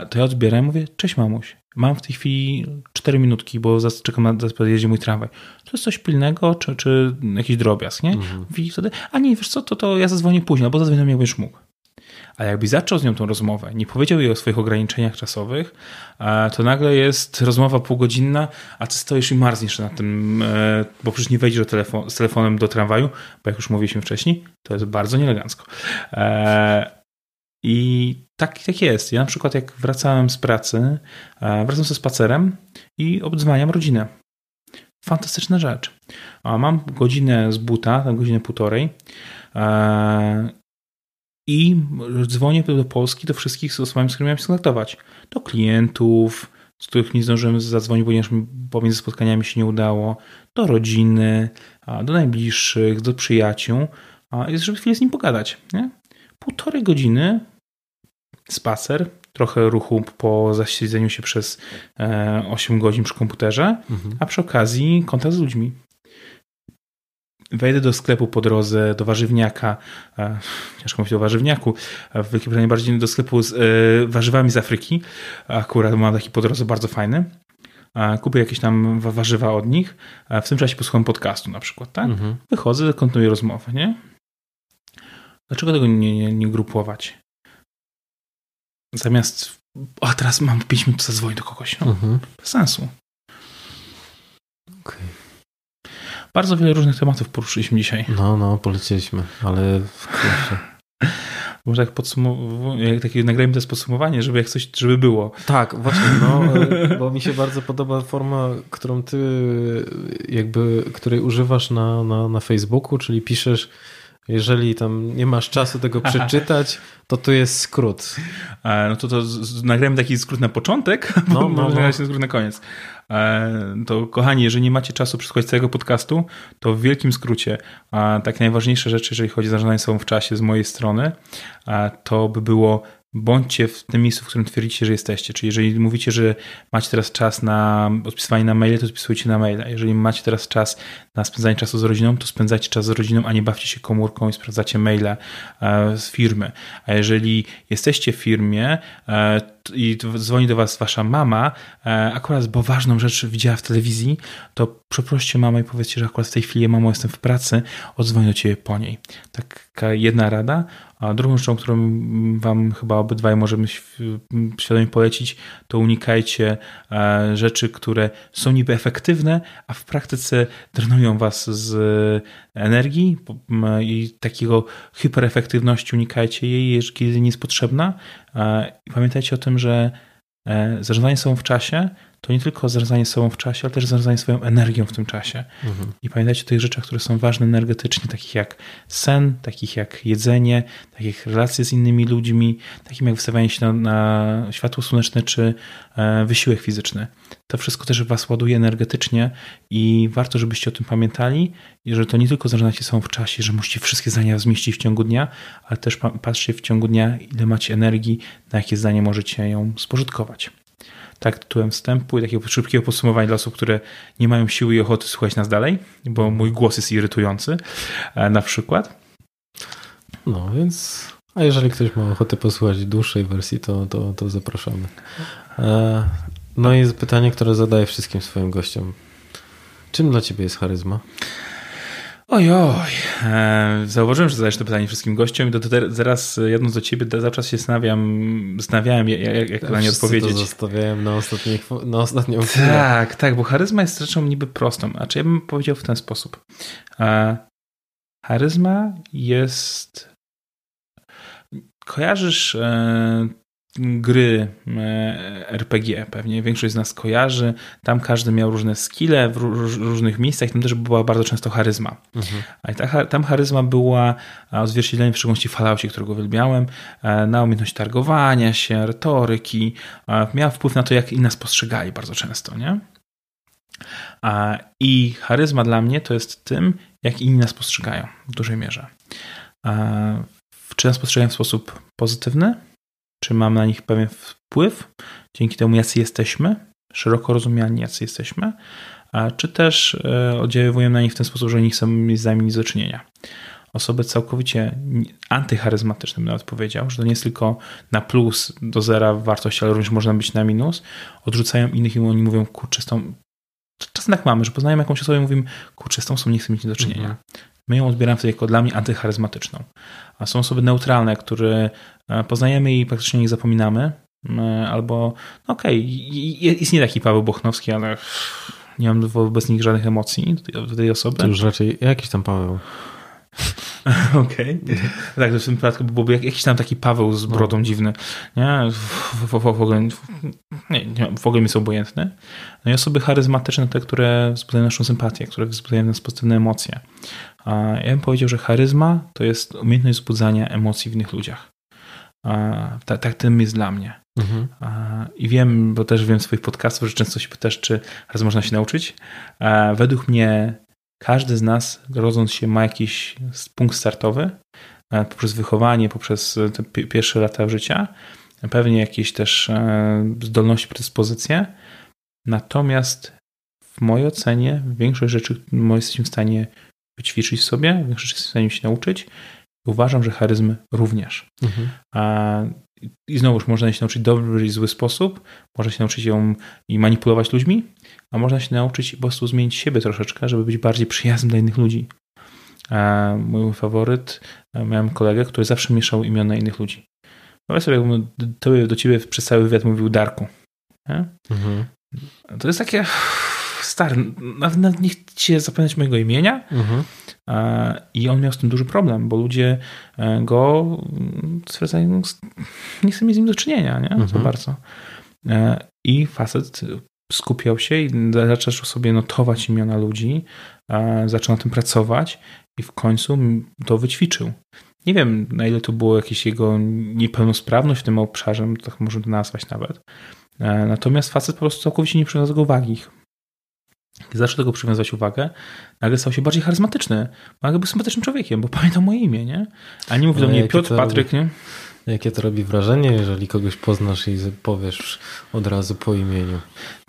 to ja odbieram i mówię, cześć mamuś, mam w tej chwili 4 minutki, bo czekam na podjeździe mój tramwaj. To jest coś pilnego, czy, czy jakiś drobiazg, nie? Mhm. Mówi wtedy, a nie, wiesz co, to, to ja zadzwonię później, bo zadzwonię jak będziesz mógł. A jakby zaczął z nią tą rozmowę, nie powiedział jej o swoich ograniczeniach czasowych, to nagle jest rozmowa półgodzinna, a ty stoisz i marzniesz na tym, e, bo przecież nie wejdziesz telefon, z telefonem do tramwaju, bo jak już mówiliśmy wcześniej, to jest bardzo nieelegancko. E, I tak, tak jest. Ja na przykład jak wracałem z pracy, e, wracam ze spacerem i obdzwaniam rodzinę. Fantastyczna rzecz. Mam godzinę z buta, tam godzinę półtorej i dzwonię do Polski do wszystkich z osobami, z którymi miałem się skontaktować. Do klientów, z których nie zdążyłem zadzwonić, ponieważ pomiędzy spotkaniami się nie udało, do rodziny, do najbliższych, do przyjaciół, jest, żeby chwilę z nim pogadać. Nie? Półtorej godziny spacer, trochę ruchu po zasiedzeniu się przez 8 e, godzin przy komputerze, mhm. a przy okazji kontakt z ludźmi wejdę do sklepu po drodze, do warzywniaka, ciężko mówić o warzywniaku, w Wielkiej Brytanii bardziej do sklepu z e, warzywami z Afryki, akurat mam taki po drodze bardzo fajny, kupię jakieś tam warzywa od nich, w tym czasie posłucham podcastu na przykład, tak? Mhm. Wychodzę, kontynuuję rozmowę, nie? Dlaczego tego nie, nie, nie grupować? Zamiast, a teraz mam 5 minut, zadzwonić do kogoś. No, mhm. Bez sensu. Okay. Bardzo wiele różnych tematów poruszyliśmy dzisiaj. No, no, polecieliśmy, ale Może jak podsumowuję, jak takie nagrajmy to podsumowanie, żeby jak coś, żeby było. Tak, właśnie, no, bo mi się bardzo podoba forma, którą ty jakby, której używasz na, na, na Facebooku, czyli piszesz jeżeli tam nie masz czasu tego przeczytać, to tu jest skrót. No to, to nagrajmy taki skrót na początek, no, no, no. no. skrót na koniec. E, to kochani, jeżeli nie macie czasu przesłuchać całego podcastu, to w wielkim skrócie tak najważniejsze rzeczy, jeżeli chodzi o zarządzanie sobą w czasie z mojej strony, to by było bądźcie w tym miejscu, w którym twierdzicie, że jesteście. Czyli jeżeli mówicie, że macie teraz czas na odpisywanie na maile, to odpisujcie na maile. Jeżeli macie teraz czas na spędzanie czasu z rodziną, to spędzajcie czas z rodziną, a nie bawcie się komórką i sprawdzacie maile e, z firmy. A jeżeli jesteście w firmie e, i dzwoni do was wasza mama, e, akurat bo ważną rzecz widziała w telewizji, to przeproście mamę i powiedzcie, że akurat w tej chwili, mamo, jestem w pracy, odzwonię do ciebie po niej. Taka jedna rada. A drugą rzeczą, którą wam chyba obydwaj możemy świadomie polecić, to unikajcie rzeczy, które są niby efektywne, a w praktyce drenują was z energii i takiego hiperefektywności unikajcie jej, kiedy nie jest potrzebna. I pamiętajcie o tym, że zarządzanie sobą w czasie to nie tylko zarządzanie sobą w czasie, ale też zarządzanie swoją energią w tym czasie. Mhm. I pamiętajcie o tych rzeczach, które są ważne energetycznie, takich jak sen, takich jak jedzenie, takich relacje z innymi ludźmi, takim jak wystawianie się na, na światło słoneczne czy e, wysiłek fizyczny. To wszystko też was ładuje energetycznie i warto, żebyście o tym pamiętali, że to nie tylko zarządzacie sobą w czasie, że musicie wszystkie zdania zmieścić w ciągu dnia, ale też patrzcie w ciągu dnia, ile macie energii, na jakie zdanie możecie ją spożytkować tak tytułem wstępu i takiego szybkiego podsumowania dla osób, które nie mają siły i ochoty słuchać nas dalej, bo mój głos jest irytujący e, na przykład. No więc, a jeżeli ktoś ma ochotę posłuchać dłuższej wersji, to, to, to zapraszamy. E, no i pytanie, które zadaję wszystkim swoim gościom. Czym dla ciebie jest charyzma? Ojoj, e, zauważyłem, że zadajesz to pytanie wszystkim gościom i to, to zaraz jadąc do ciebie cały czas się zastanawiam, zastanawiałem jak, jak na nie odpowiedzieć. To zostawiałem na, ostatni, na ostatnią chwilę. Tak, tak, bo charyzma jest rzeczą niby prostą, a czy ja bym powiedział w ten sposób. E, charyzma jest... Kojarzysz e, gry e, RPG pewnie większość z nas kojarzy. Tam każdy miał różne skille w różnych miejscach. Tam też była bardzo często charyzma. Mhm. A ta, tam charyzma była odzwierciedleniem w szczególności Falloutie, którego uwielbiałem, e, na umiejętność targowania się, retoryki. Miała wpływ na to, jak inni nas postrzegali bardzo często, nie? I charyzma dla mnie to jest tym, jak inni nas postrzegają w dużej mierze. Czy nas postrzegają w sposób pozytywny, czy mam na nich pewien wpływ dzięki temu, jacy jesteśmy, szeroko rozumiani, jacy jesteśmy, czy też e, oddziaływujemy na nich w ten sposób, że oni chcą mieć z nami nic do czynienia. Osoby całkowicie antycharyzmatyczne, bym nawet powiedział, że to nie jest tylko na plus do zera wartość, ale również można być na minus, odrzucają innych i oni mówią, kurczę, z tą... Czasem tak mamy, że poznajemy jakąś osobę i mówimy, kurczę, z tą osobą nie chcę mieć nic do czynienia. Mhm. My ją odbieramy wtedy jako dla mnie antycharyzmatyczną. A są osoby neutralne, które e, poznajemy i praktycznie nie zapominamy. Albo, no okej, okay, istnieje taki Paweł Bochnowski, ale nie mam wobec nich żadnych emocji do tej, osoby. To już raczej jakiś tam Paweł. Okej. Okay. Tak, to w tym przypadku byłby jakiś tam taki Paweł z brodą no. dziwny. Nie? W, w, w, ogóle, nie, nie, w ogóle mi są obojętne. No i osoby charyzmatyczne, te, które wzbudzają naszą sympatię, które wzbudzają nas pozytywne emocje. Ja bym powiedział, że charyzma to jest umiejętność wzbudzania emocji w innych ludziach. Tak, tak tym jest dla mnie. Mhm. I wiem, bo też wiem z swoich podcastów, że często się pytasz, czy charyzma można się nauczyć. Według mnie każdy z nas, rodząc się, ma jakiś punkt startowy poprzez wychowanie, poprzez te pierwsze lata życia, pewnie jakieś też e, zdolności, predyspozycje. Natomiast w mojej ocenie większość rzeczy jesteśmy w stanie wyćwiczyć w sobie, większość rzeczy w stanie się nauczyć. Uważam, że charyzmy również. Mhm. I znowuż można się nauczyć dobry i zły sposób, można się nauczyć ją i manipulować ludźmi, a można się nauczyć po prostu zmienić siebie troszeczkę, żeby być bardziej przyjaznym dla innych ludzi. A mój faworyt, miałem kolegę, który zawsze mieszał imiona innych ludzi. Wyobraź sobie, jakbym do, do ciebie przez cały wywiad mówił Darku. Mhm. To jest takie stary, nawet, nie chcecie zapamiętać mojego imienia. Mhm. I on miał z tym duży problem, bo ludzie e, go stwierdzają, nie chcę mieć z nim do czynienia, nie? Mhm. Za bardzo. E, I facet skupiał się i zaczął sobie notować imiona ludzi, zaczął na tym pracować i w końcu to wyćwiczył. Nie wiem, na ile to było jakieś jego niepełnosprawność w tym obszarze, tak można to nazwać nawet. E, natomiast facet po prostu całkowicie nie przywiązał uwagi. Zaczął tego przywiązywać uwagę, nagle stał się bardziej charyzmatyczny. Nagle był sympatycznym człowiekiem, bo pamiętał moje imię, nie? A nie mówi do mnie Piotr, Patryk, nie? Jakie to robi wrażenie, jeżeli kogoś poznasz i powiesz od razu po imieniu.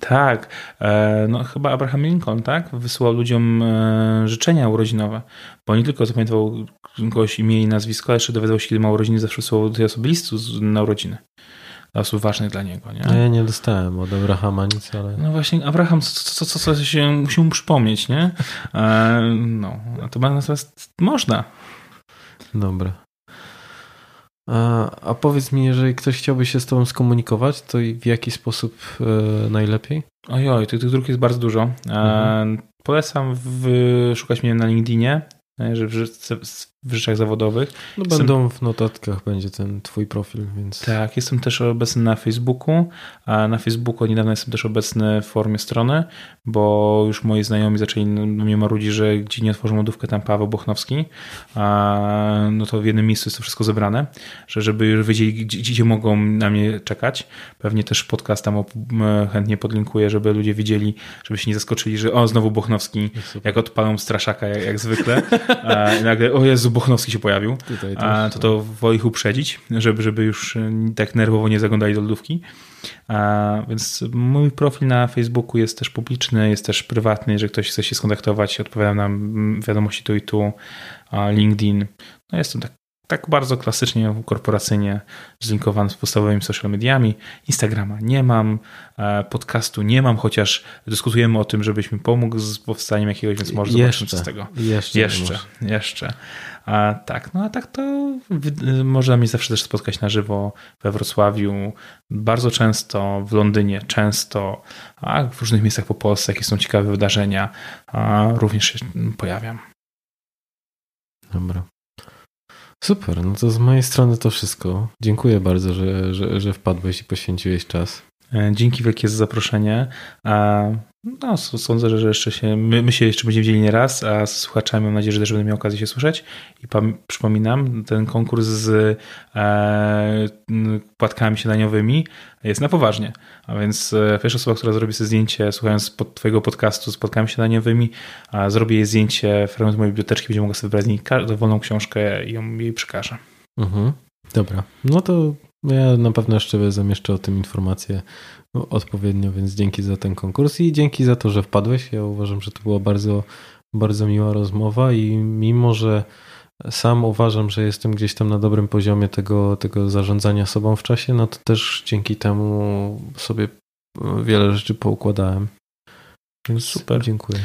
Tak. E, no chyba Abraham Lincoln, tak? Wysyłał ludziom e, życzenia urodzinowe, bo nie tylko zapamiętał kogoś imię i nazwisko, ale jeszcze dowiadywał się, kiedy ma urodziny, zawsze wysyłał do tej osoby listu na urodziny osób ważnych dla niego. Nie? No ja nie dostałem od Abrahama nic, ale... No właśnie, Abraham, co, co, co się musi mu przypomnieć, nie? E, no, natomiast można. Dobra. A, a, powiedz mi, jeżeli ktoś chciałby się z tobą skomunikować, to w jaki sposób e, najlepiej? Ojoj, tych, tych dróg jest bardzo dużo. E, mhm. Polecam w, szukać mnie na LinkedInie. że w, rzeczach zawodowych. No będą w notatkach, będzie ten twój profil, więc... Tak, jestem też obecny na Facebooku, a na Facebooku niedawno jestem też obecny w formie strony, bo już moi znajomi zaczęli mnie marudzić, że gdzie nie otworzą lodówkę, tam Paweł Bochnowski, a, no to w jednym miejscu jest to wszystko zebrane, że żeby już wiedzieli, gdzie, gdzie mogą na mnie czekać. Pewnie też podcast tam chętnie podlinkuję, żeby ludzie widzieli, żeby się nie zaskoczyli, że o, znowu Bochnowski, jak odpalą straszaka, jak, jak zwykle. I nagle, o Jezu, Bochnowski się pojawił. Tutaj a, to to woli ich uprzedzić, żeby, żeby już e, tak nerwowo nie zaglądali do lodówki. Więc mój profil na Facebooku jest też publiczny, jest też prywatny. Jeżeli ktoś chce się skontaktować, odpowiadam na wiadomości tu i tu. LinkedIn. No jestem tak tak bardzo klasycznie, korporacyjnie zlinkowany z podstawowymi social mediami. Instagrama nie mam, e, podcastu nie mam, chociaż dyskutujemy o tym, żebyśmy pomógł z powstaniem jakiegoś, więc może jeszcze, zobaczymy co z tego. Jeszcze. Jeszcze. jeszcze. A, tak, no a tak to można mnie zawsze też spotkać na żywo we Wrocławiu, bardzo często w Londynie, często, a w różnych miejscach po Polsce, jakie są ciekawe wydarzenia, a również się pojawiam. Dobra. Super, no to z mojej strony to wszystko. Dziękuję bardzo, że, że, że wpadłeś i poświęciłeś czas. E, dzięki wielkie za zaproszenie. No, sądzę, że jeszcze się, my, my się jeszcze będziemy widzieli nie raz, a z słuchaczami mam nadzieję, że też będę miał okazję się słyszeć. I pam, przypominam, ten konkurs z e, płatkami śniadaniowymi jest na poważnie. A więc e, pierwsza osoba, która zrobi sobie zdjęcie, słuchając pod twojego podcastu z płatkami śniadaniowymi, a zrobi jej zdjęcie fragment mojej biblioteczki, będzie mogła sobie wybrać z niej dowolną książkę i ją jej przekażę. Mhm. Dobra. No to ja na pewno jeszcze zamieszczę o tym informację odpowiednio, więc dzięki za ten konkurs i dzięki za to, że wpadłeś. Ja uważam, że to była bardzo, bardzo miła rozmowa i mimo, że sam uważam, że jestem gdzieś tam na dobrym poziomie tego, tego zarządzania sobą w czasie, no to też dzięki temu sobie wiele rzeczy poukładałem. Więc super, dziękuję.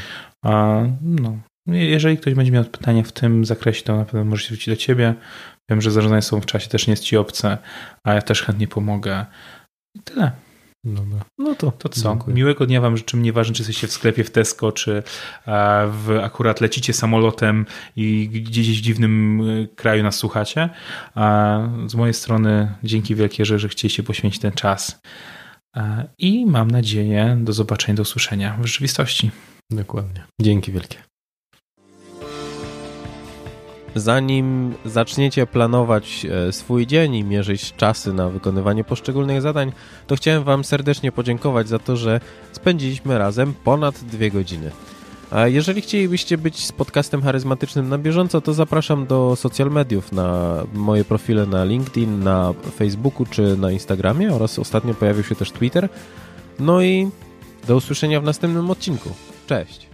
A, no. Jeżeli ktoś będzie miał pytania w tym zakresie, to na pewno może się zwrócić do ciebie. Wiem, że zarządzanie sobą w czasie też nie jest ci obce, a ja też chętnie pomogę. I tyle. Dobra. No to, to co? Dziękuję. Miłego dnia Wam życzę. Nieważne, czy jesteście w sklepie w Tesco, czy w, akurat lecicie samolotem i gdzieś w dziwnym e, kraju nas słuchacie. A z mojej strony dzięki wielkie, że, że chcieliście poświęcić ten czas. I mam nadzieję do zobaczenia, do usłyszenia w rzeczywistości. Dokładnie. Dzięki wielkie. Zanim zaczniecie planować e, swój dzień i mierzyć czasy na wykonywanie poszczególnych zadań, to chciałem Wam serdecznie podziękować za to, że spędziliśmy razem ponad dwie godziny. A jeżeli chcielibyście być z podcastem charyzmatycznym na bieżąco, to zapraszam do social mediów, na moje profile na LinkedIn, na Facebooku czy na Instagramie oraz ostatnio pojawił się też Twitter. No i do usłyszenia w następnym odcinku. Cześć!